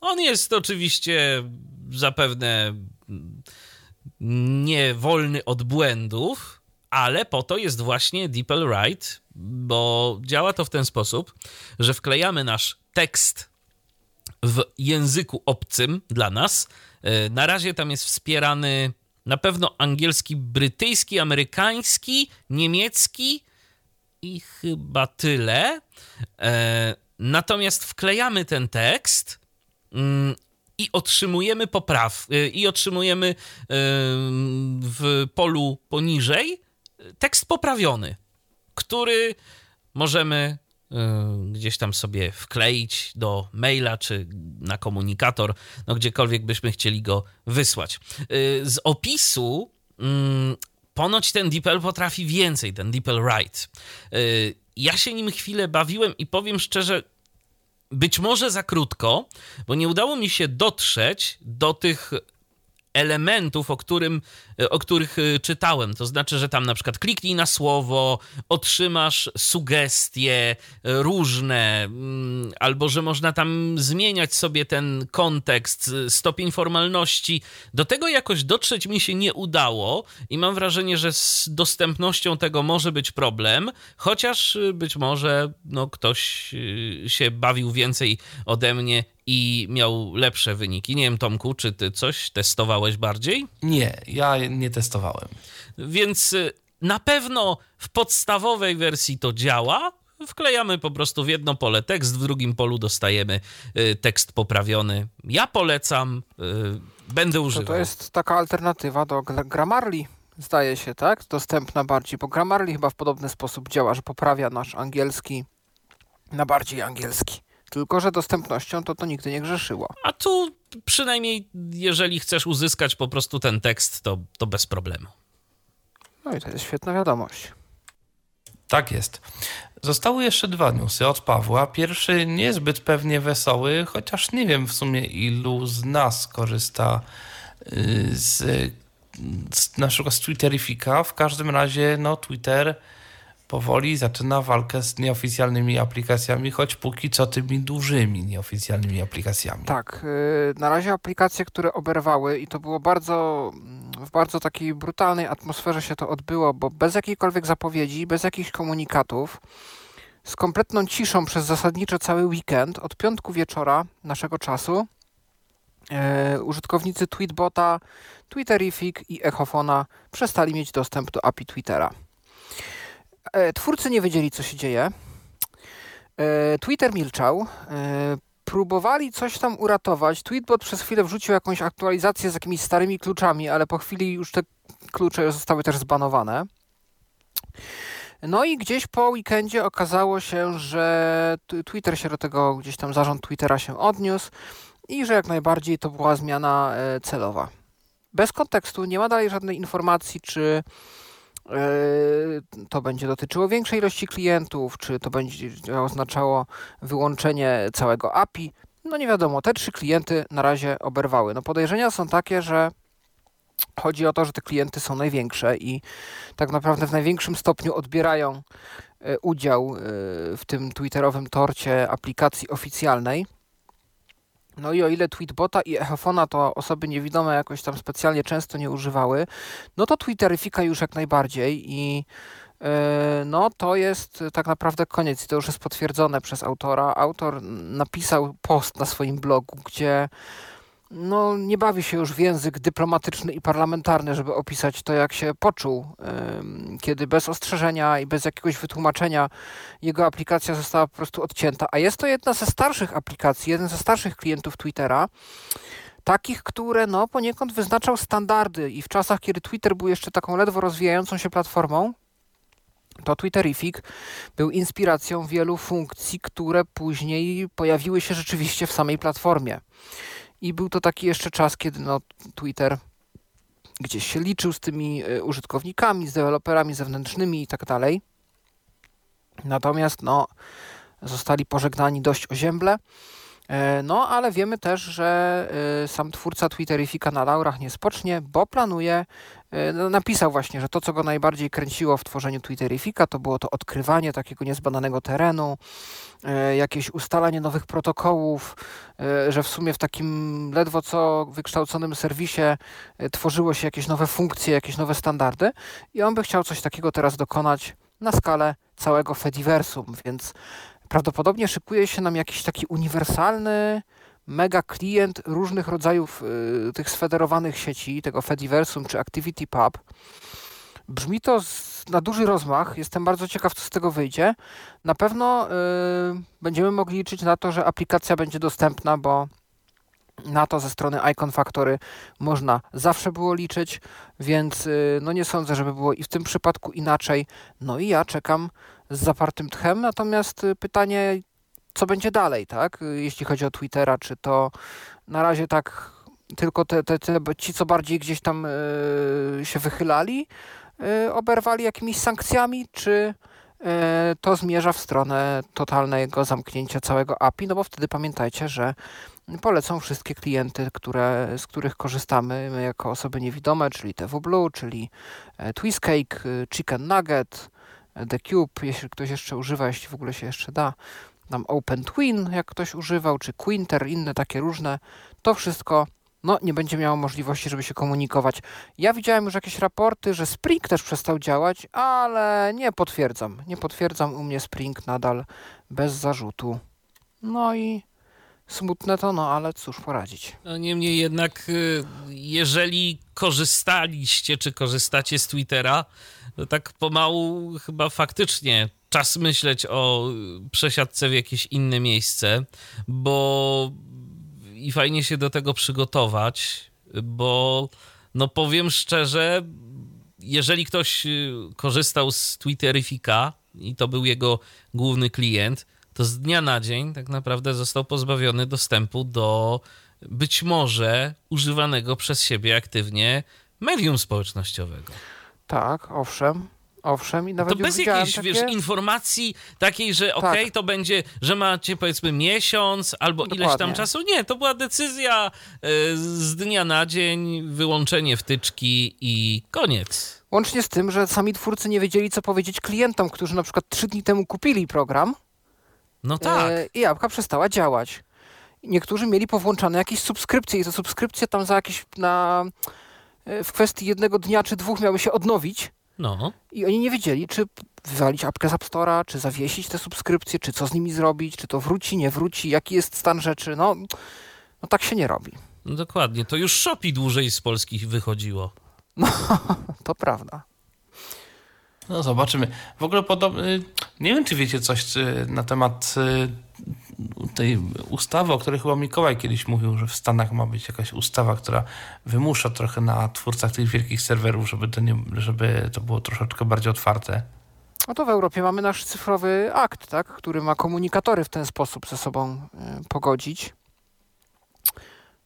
On jest oczywiście zapewne mm, nie wolny od błędów, ale po to jest właśnie DeepL Write, bo działa to w ten sposób, że wklejamy nasz tekst w języku obcym dla nas. E, na razie tam jest wspierany na pewno angielski, brytyjski, amerykański, niemiecki i chyba tyle. E, natomiast wklejamy ten tekst mm, i otrzymujemy popraw, e, i otrzymujemy w polu poniżej tekst poprawiony, który możemy gdzieś tam sobie wkleić do maila czy na komunikator, no gdziekolwiek byśmy chcieli go wysłać. Y, z opisu mm, ponoć ten DeepL potrafi więcej, ten DeepL Write. Y, ja się nim chwilę bawiłem i powiem szczerze, być może za krótko, bo nie udało mi się dotrzeć do tych elementów, o, którym, o których y, czytałem. To znaczy, że tam na przykład kliknij na słowo, otrzymasz sugestie różne, mm, albo że można tam zmieniać sobie ten kontekst, stopień formalności. Do tego jakoś dotrzeć mi się nie udało i mam wrażenie, że z dostępnością tego może być problem, chociaż być może no, ktoś się bawił więcej ode mnie i miał lepsze wyniki. Nie wiem, Tomku, czy ty coś testowałeś bardziej?
Nie, ja nie testowałem.
Więc y, na pewno w podstawowej wersji to działa. Wklejamy po prostu w jedno pole tekst, w drugim polu dostajemy y, tekst poprawiony. Ja polecam, y, będę używał.
To, to jest taka alternatywa do Grammarly, zdaje się, tak? Dostępna bardziej, bo Grammarly chyba w podobny sposób działa, że poprawia nasz angielski na bardziej angielski. Tylko, że dostępnością to to nigdy nie grzeszyło.
A tu przynajmniej, jeżeli chcesz uzyskać po prostu ten tekst, to, to bez problemu.
No i to jest świetna wiadomość.
Tak jest. Zostały jeszcze dwa newsy od Pawła. Pierwszy niezbyt pewnie wesoły, chociaż nie wiem w sumie ilu z nas korzysta y, z, z naszego z Twitterifika. W każdym razie, no, Twitter powoli zaczyna walkę z nieoficjalnymi aplikacjami, choć póki co tymi dużymi nieoficjalnymi aplikacjami.
Tak, y, na razie aplikacje, które oberwały i to było bardzo, w bardzo takiej brutalnej atmosferze się to odbyło, bo bez jakiejkolwiek zapowiedzi, bez jakichś komunikatów, z kompletną ciszą przez zasadniczo cały weekend, od piątku wieczora naszego czasu, e, użytkownicy Tweetbota, Twitterific i Echofona przestali mieć dostęp do API Twittera. E, twórcy nie wiedzieli, co się dzieje. E, Twitter milczał. E, próbowali coś tam uratować. Tweetbot przez chwilę wrzucił jakąś aktualizację z jakimiś starymi kluczami, ale po chwili już te klucze zostały też zbanowane. No i gdzieś po weekendzie okazało się, że Twitter się do tego, gdzieś tam zarząd Twittera się odniósł i że jak najbardziej to była zmiana celowa. Bez kontekstu, nie ma dalej żadnej informacji, czy to będzie dotyczyło większej ilości klientów, czy to będzie oznaczało wyłączenie całego API. No nie wiadomo, te trzy klienty na razie oberwały. No podejrzenia są takie, że chodzi o to, że te klienty są największe i tak naprawdę w największym stopniu odbierają yy, udział yy, w tym twitterowym torcie aplikacji oficjalnej. No i o ile Tweetbota i Echofona to osoby niewidome jakoś tam specjalnie często nie używały, no to Twitteryfika już jak najbardziej i yy, no to jest tak naprawdę koniec to już jest potwierdzone przez autora. Autor napisał post na swoim blogu, gdzie no, nie bawi się już w język dyplomatyczny i parlamentarny, żeby opisać to, jak się poczuł, kiedy bez ostrzeżenia i bez jakiegoś wytłumaczenia jego aplikacja została po prostu odcięta. A jest to jedna ze starszych aplikacji, jeden ze starszych klientów Twittera, takich, które no, poniekąd wyznaczał standardy i w czasach, kiedy Twitter był jeszcze taką ledwo rozwijającą się platformą, to Twitterific był inspiracją wielu funkcji, które później pojawiły się rzeczywiście w samej platformie. I był to taki jeszcze czas, kiedy no, Twitter gdzieś się liczył z tymi e, użytkownikami, z deweloperami zewnętrznymi i tak dalej. Natomiast no, zostali pożegnani dość ozięble. E, no, ale wiemy też, że e, sam twórca Twitterifica na laurach nie spocznie, bo planuje napisał właśnie, że to, co go najbardziej kręciło w tworzeniu Twitterifika, to było to odkrywanie takiego niezbadanego terenu, e, jakieś ustalanie nowych protokołów, że w sumie w takim ledwo co wykształconym serwisie tworzyło się jakieś nowe funkcje, jakieś nowe standardy. I on by chciał coś takiego teraz dokonać na skalę całego Fediversum, więc prawdopodobnie szykuje się nam jakiś taki uniwersalny mega klient różnych rodzajów y, tych sfederowanych sieci, tego Fediversum czy ActivityPub. Brzmi to z, na duży rozmach. Jestem bardzo ciekaw, co z tego wyjdzie. Na pewno y, będziemy mogli liczyć na to, że aplikacja będzie dostępna, bo na to ze strony Icon Factory można zawsze było liczyć, więc y, no nie sądzę, żeby było i w tym przypadku inaczej. No i ja czekam z zapartym tchem, natomiast y, pytanie, co będzie dalej, tak? Jeśli chodzi o Twittera, czy to na razie tak tylko te, te, te ci, co bardziej gdzieś tam yy, się wychylali, yy, oberwali jakimiś sankcjami, czy yy, to zmierza w stronę totalnego zamknięcia całego API, no bo wtedy pamiętajcie, że polecą wszystkie klienty, które, z których korzystamy my jako osoby niewidome, czyli TV Blue, czyli Twistcake, Chicken Nugget, The Cube, jeśli ktoś jeszcze używa, jeśli w ogóle się jeszcze da, tam Open Twin, jak ktoś używał, czy Quinter, inne takie różne, to wszystko no, nie będzie miało możliwości, żeby się komunikować. Ja widziałem już jakieś raporty, że Spring też przestał działać, ale nie potwierdzam. Nie potwierdzam, u mnie Spring nadal bez zarzutu. No i smutne to, no ale cóż poradzić.
No, niemniej jednak, y, jeżeli korzystaliście, czy korzystacie z Twittera, to tak pomału chyba faktycznie czas myśleć o przesiadce w jakieś inne miejsce, bo i fajnie się do tego przygotować, bo no powiem szczerze, jeżeli ktoś y, korzystał z Twitterifika i to był jego główny klient, to z dnia na dzień tak naprawdę został pozbawiony dostępu do być może używanego przez siebie aktywnie medium społecznościowego.
Tak, owszem. Owszem, i nawet
to bez jakiejś, takie... wiesz, informacji takiej, że okej, okay, tak. to będzie, że macie powiedzmy miesiąc albo Dokładnie. ileś tam czasu. Nie, to była decyzja y, z dnia na dzień, wyłączenie wtyczki i koniec.
Łącznie z tym, że sami twórcy nie wiedzieli, co powiedzieć klientom, którzy na przykład trzy dni temu kupili program.
No tak. Y,
I apka przestała działać. Niektórzy mieli powłączane jakieś subskrypcje i te subskrypcje tam za jakieś na y, w kwestii jednego dnia czy dwóch miały się odnowić
no.
I oni nie wiedzieli, czy wywalić apkę z App Store'a, czy zawiesić te subskrypcje, czy co z nimi zrobić, czy to wróci, nie wróci, jaki jest stan rzeczy. No, no tak się nie robi.
No dokładnie. To już Shopee dłużej z Polski wychodziło.
No, to prawda.
No zobaczymy. W ogóle podobny, nie wiem czy wiecie coś na temat y, tej ustawy, o której chyba Mikołaj kiedyś mówił, że w Stanach ma być jakaś ustawa, która wymusza trochę na twórcach tych wielkich serwerów, żeby to, nie, żeby to było troszeczkę bardziej otwarte.
No to w Europie mamy nasz cyfrowy akt, tak, który ma komunikatory w ten sposób ze sobą y, pogodzić.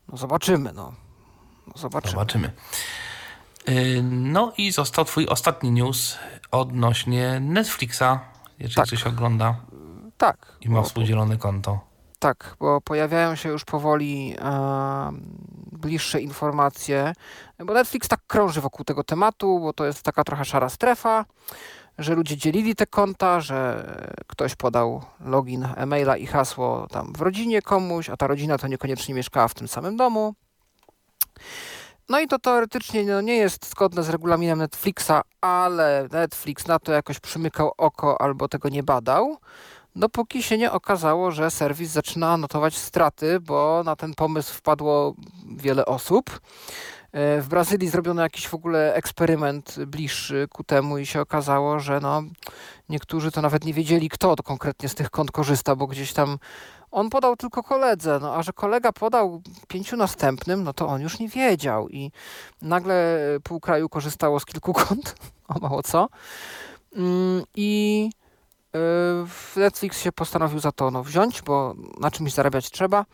No zobaczymy, no. no zobaczymy.
Zobaczymy. Y, no i został twój ostatni news odnośnie Netflixa, jeżeli tak. ktoś ogląda.
Tak.
I ma współdzielone konto.
Tak, bo pojawiają się już powoli e, bliższe informacje, bo Netflix tak krąży wokół tego tematu, bo to jest taka trochę szara strefa, że ludzie dzielili te konta, że ktoś podał login e-maila i hasło tam w rodzinie komuś, a ta rodzina to niekoniecznie mieszkała w tym samym domu. No i to teoretycznie no, nie jest zgodne z regulaminem Netflixa, ale Netflix na to jakoś przymykał oko albo tego nie badał, dopóki się nie okazało, że serwis zaczyna notować straty, bo na ten pomysł wpadło wiele osób. E, w Brazylii zrobiono jakiś w ogóle eksperyment bliższy ku temu i się okazało, że no, niektórzy to nawet nie wiedzieli, kto to konkretnie z tych kont korzysta, bo gdzieś tam on podał tylko koledze, no a że kolega podał pięciu następnym, no to on już nie wiedział i nagle pół kraju korzystało z kilku kont, o mało co. Mm, I Netflix się postanowił za to no, wziąć, bo na czymś zarabiać trzeba.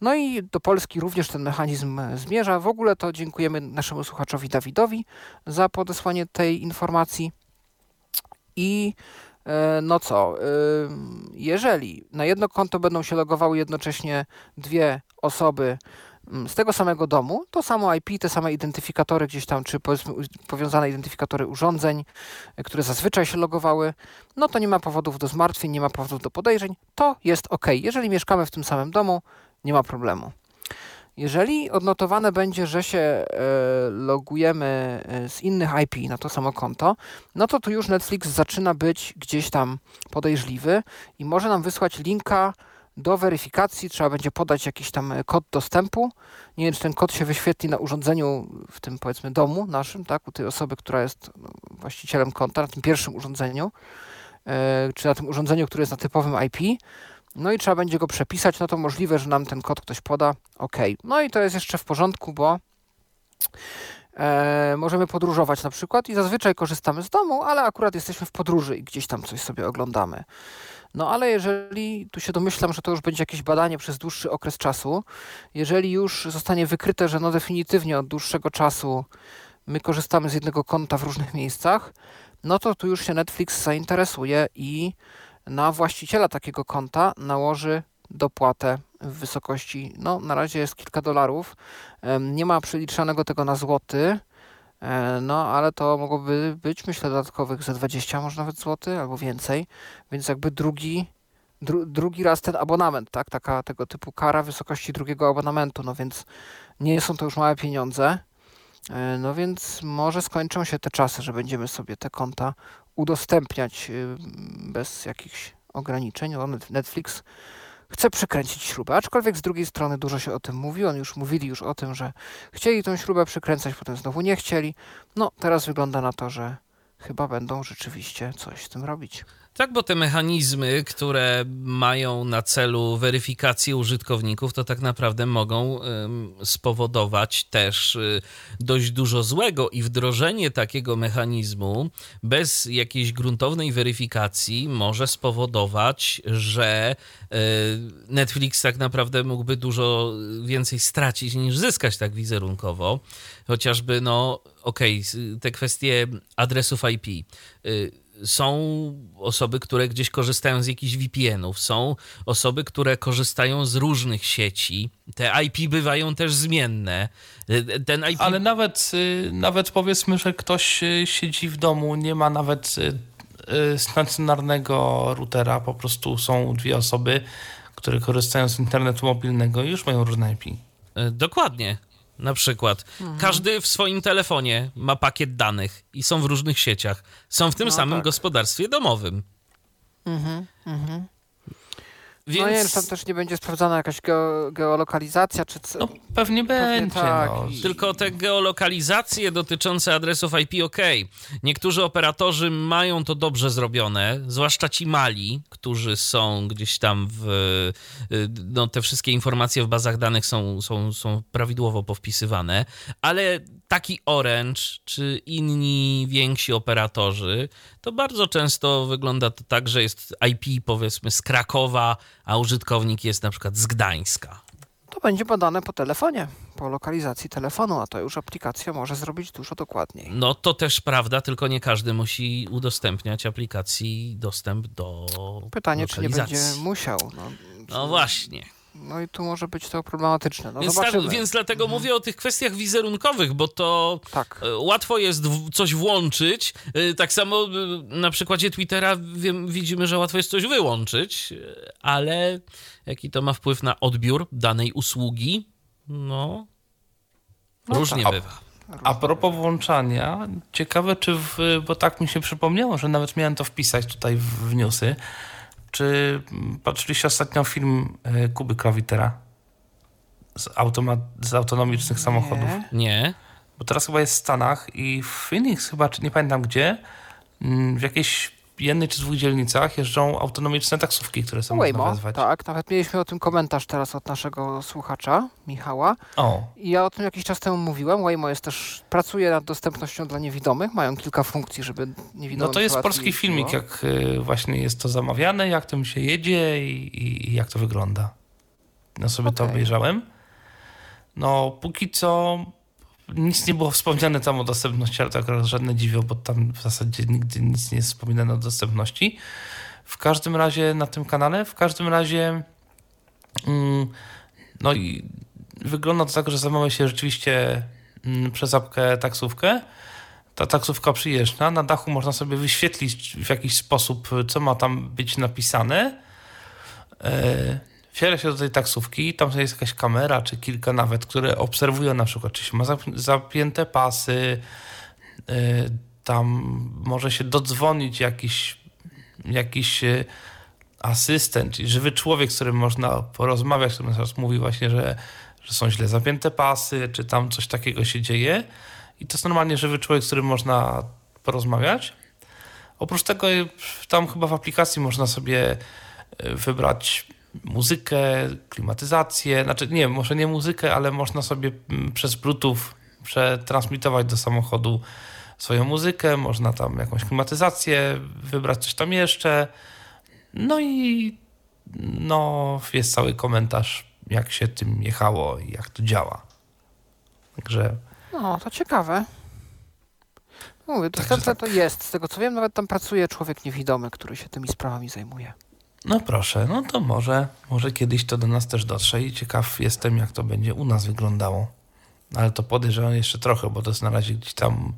No i do Polski również ten mechanizm zmierza. W ogóle to dziękujemy naszemu słuchaczowi Dawidowi za podesłanie tej informacji. I E, no co, jeżeli na jedno konto będą się logowały jednocześnie dwie osoby, z tego samego domu, to samo IP, te same identyfikatory gdzieś tam, czy powiązane identyfikatory urządzeń, e, które zazwyczaj się logowały, no to nie ma powodów do zmartwień, nie ma powodów do podejrzeń, to jest ok. Jeżeli mieszkamy w tym samym domu, nie ma problemu. Jeżeli odnotowane będzie, że się e, logujemy e, z innych IP na to samo konto, no to tu już Netflix zaczyna być gdzieś tam podejrzliwy i może nam wysłać linka do weryfikacji. Trzeba będzie podać jakiś tam kod dostępu. Nie wiem, czy ten kod się wyświetli na urządzeniu w tym powiedzmy domu naszym, tak, u tej osoby, która jest no, właścicielem konta, na tym pierwszym urządzeniu, e, czy na tym urządzeniu, które jest na typowym IP. No i trzeba będzie go przepisać, no to możliwe, że nam ten kod ktoś poda. OK. No i to jest jeszcze w porządku, bo e, możemy podróżować na przykład i zazwyczaj korzystamy z domu, ale akurat jesteśmy w podróży i gdzieś tam coś sobie oglądamy. No ale jeżeli, tu się domyślam, że to już będzie jakieś badanie przez dłuższy okres czasu, jeżeli już zostanie wykryte, że no definitywnie od dłuższego czasu my korzystamy z jednego konta w różnych miejscach, no to tu już się Netflix zainteresuje i na właściciela takiego konta nałoży dopłatę w wysokości, no na razie jest kilka dolarów. Nie ma przeliczanego tego na złoty, no ale to mogłoby być, myślę, dodatkowych ze 20 może nawet złoty albo więcej, więc jakby drugi, dru, drugi raz ten abonament, tak, taka tego typu kara wysokości drugiego abonamentu, no więc nie są to już małe pieniądze. E, no więc może skończą się te czasy, że będziemy sobie te konta udostępniać y, bez jakichś ograniczeń. No, Netflix chce przykręcić śrubę, aczkolwiek z drugiej strony dużo się o tym mówi. On już mówili już o tym, że chcieli tą śrubę przykręcać, potem znowu nie chcieli. No, teraz wygląda na to, że chyba będą rzeczywiście coś z tym robić.
Tak, bo te mechanizmy, które mają na celu weryfikację użytkowników, to tak naprawdę mogą spowodować też y, dość dużo złego i wdrożenie takiego mechanizmu bez jakiejś gruntownej weryfikacji może spowodować, że y, Netflix tak naprawdę mógłby dużo więcej stracić niż zyskać tak wizerunkowo. Chociażby, no, okej, okay, te kwestie adresów IP y, są osoby, które gdzieś korzystają z jakichś VPN-ów, są osoby, które korzystają z różnych sieci. Te IP bywają też zmienne.
Ten IP... Ale nawet, y, nawet powiedzmy, że ktoś y, siedzi w domu, nie ma nawet y, stacjonarnego routera, po prostu są dwie osoby, które korzystają z internetu mobilnego i już mają różne IP.
Dokładnie na przykład. Mhm. Każdy w swoim telefonie ma pakiet danych i są w różnych sieciach. Są w tym no samym tak. gospodarstwie domowym. Mhm, mhm.
Więc... No nie wiem, tam też nie będzie sprawdzana jakaś geolokalizacja, czy co?
No pewnie będzie. Tak. No.
Tylko te geolokalizacje dotyczące adresów IP, ok. Niektórzy operatorzy mają to dobrze zrobione, zwłaszcza ci mali, którzy są gdzieś tam w... Y, no te wszystkie informacje w bazach danych są, są, są prawidłowo powpisywane, ale taki Orange czy inni więksi operatorzy, to bardzo często wygląda to tak, że jest IP powiedzmy z Krakowa, a użytkownik jest na przykład z Gdańska.
To będzie badane po telefonie, po lokalizacji telefonu, a to już aplikacja może zrobić dużo dokładniej.
No to też prawda, tylko nie każdy musi udostępniać aplikacji dostęp do
Pytanie, czy nie będzie musiał. No,
no właśnie.
No i tu może być to problematyczne. No
więc, tak, więc dlatego mhm. mówię o tych kwestiach wizerunkowych, bo to tak. E, łatwo jest coś włączyć. E, tak samo e, na przykładzie Twittera widzimy, że łatwo jest coś wyłączyć, ale jaki to ma wpływ na odbiór danej usługi? No, no różnie tak. bywa.
A propos włączania, ciekawe czy, w, bo tak mi się przypomniało, że nawet miałem to wpisać tutaj w, w newsy, czy patrzyliście ostatnio film e, Kuby Krowitera z, automat, z autonomicznych samochodów?
Nie.
Bo teraz chyba jest w Stanach i w Phoenix chyba, czy nie pamiętam gdzie, mm, w jakiejś jednej czy dwóch dzielnicach jeżdżą autonomiczne taksówki, które są Waymo, można wezwać.
Tak, nawet mieliśmy o tym komentarz teraz od naszego słuchacza, Michała.
O.
I ja o tym jakiś czas temu mówiłem. Waymo jest też, pracuje nad dostępnością dla niewidomych. Mają kilka funkcji, żeby niewidomych
No to jest polski filmik, jak y, właśnie jest to zamawiane, jak to mi się jedzie i, i jak to wygląda. No sobie okay. to obejrzałem. No póki co nic nie było wspomniane tam o dostępności, ale to akurat żadne dziwio, bo tam w zasadzie nigdy nic nie jest wspominane o dostępności. W każdym razie na tym kanale, w każdym razie mm, no i wygląda to tak, że zamawia się rzeczywiście mm, przez apkę taksówkę. Ta taksówka przyjeżdża, na dachu można sobie wyświetlić w jakiś sposób, co ma tam być napisane. Wsiada się do tej taksówki, tam jest jakaś kamera, czy kilka nawet, które obserwują na przykład, czy się ma zapięte pasy, e, tam może się dodzwonić jakiś, jakiś e, asystent, czyli żywy człowiek, z którym można porozmawiać, który teraz mówi właśnie, że, że są źle zapięte pasy, czy tam coś takiego się dzieje. I to jest normalnie żywy człowiek, z którym można porozmawiać. Oprócz tego tam chyba w aplikacji można sobie wybrać muzykę, klimatyzację, znaczy nie, może nie muzykę, ale można sobie mm, przez Bluetooth przetransmitować do samochodu swoją muzykę, można tam jakąś klimatyzację wybrać, coś tam jeszcze. No i no, jest cały komentarz, jak się tym jechało i jak to działa. Także.
No, to ciekawe. Mówię, to, to, to, jest. Z tego co wiem, nawet tam pracuje człowiek niewidomy, który się tymi sprawami zajmuje.
No proszę, no to może, może kiedyś to do nas też dotrze i ciekaw jestem, jak to będzie u nas wyglądało. Ale to podejrzewam jeszcze trochę, bo to jest na razie gdzieś tam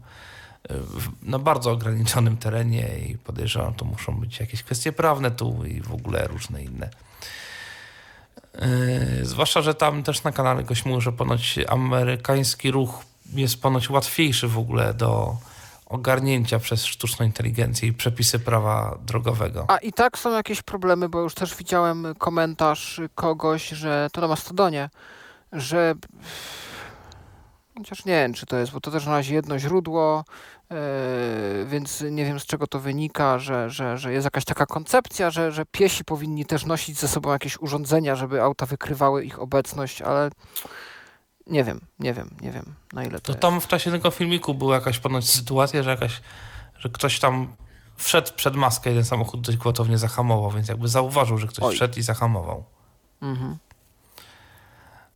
na bardzo ograniczonym terenie i podejrzewam, to muszą być jakieś kwestie prawne tu i w ogóle różne inne. Yy, zwłaszcza, że tam też na kanale goś mówił, że ponoć amerykański ruch jest ponoć łatwiejszy w ogóle do ogarnięcia przez sztuczną inteligencję i przepisy prawa drogowego.
A i tak są jakieś problemy, bo już też widziałem komentarz kogoś, że to na Mastodonie, że Chociaż nie wiem, czy to jest, bo to też na razie jedno źródło, yy, więc nie wiem z czego to wynika, że, że, że jest jakaś taka koncepcja, że, że piesi powinni też nosić ze sobą jakieś urządzenia, żeby auta wykrywały ich obecność, ale nie wiem, nie wiem, nie wiem na ile to.
To tam w czasie tego filmiku była jakaś ponoć sytuacja, że jakaś, że ktoś tam wszedł przed maskę, jeden samochód dość gwałtownie zahamował, więc jakby zauważył, że ktoś Oj. wszedł i zahamował. Mhm.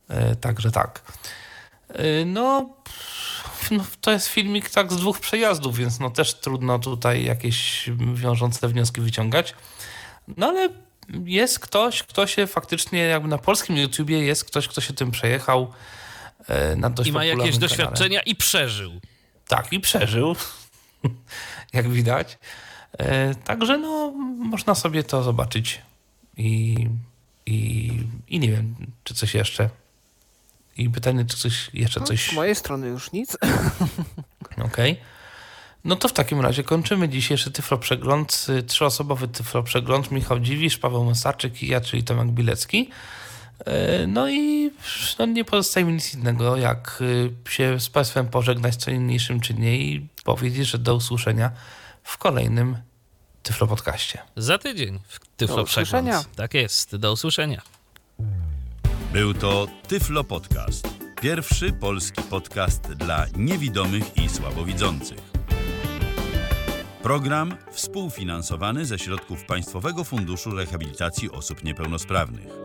Yy, także tak. Y, no, no, to jest filmik tak z dwóch przejazdów, więc no też trudno tutaj jakieś wiążące wnioski wyciągać. No ale jest ktoś, kto się faktycznie, jakby na polskim YouTubie jest ktoś, kto się tym przejechał
na dość I ma jakieś doświadczenia i przeżył.
Tak, i przeżył, jak widać. Y, także no, można sobie to zobaczyć i, i, i nie wiem, czy coś jeszcze. I pytanie, czy coś jeszcze no, coś.
Z mojej strony już nic.
Okej. Okay. No to w takim razie kończymy dzisiejszy Tyflo Przegląd. Trzyosobowy Tyflo Przegląd. Michał Dziwisz, Paweł Mesarczyk i ja, czyli Tomek Bilecki. E, no i no nie pozostaje mi nic innego, jak e, się z Państwem pożegnać co inniejszym czynie i powiedzieć, że do usłyszenia w kolejnym Tyflo Podcaście.
Za tydzień w Tyflo Przegląd. Tak jest, do usłyszenia.
Był to Tyflo Podcast. Pierwszy polski podcast dla niewidomych i słabowidzących. Program współfinansowany ze środków Państwowego Funduszu Rehabilitacji Osób Niepełnosprawnych.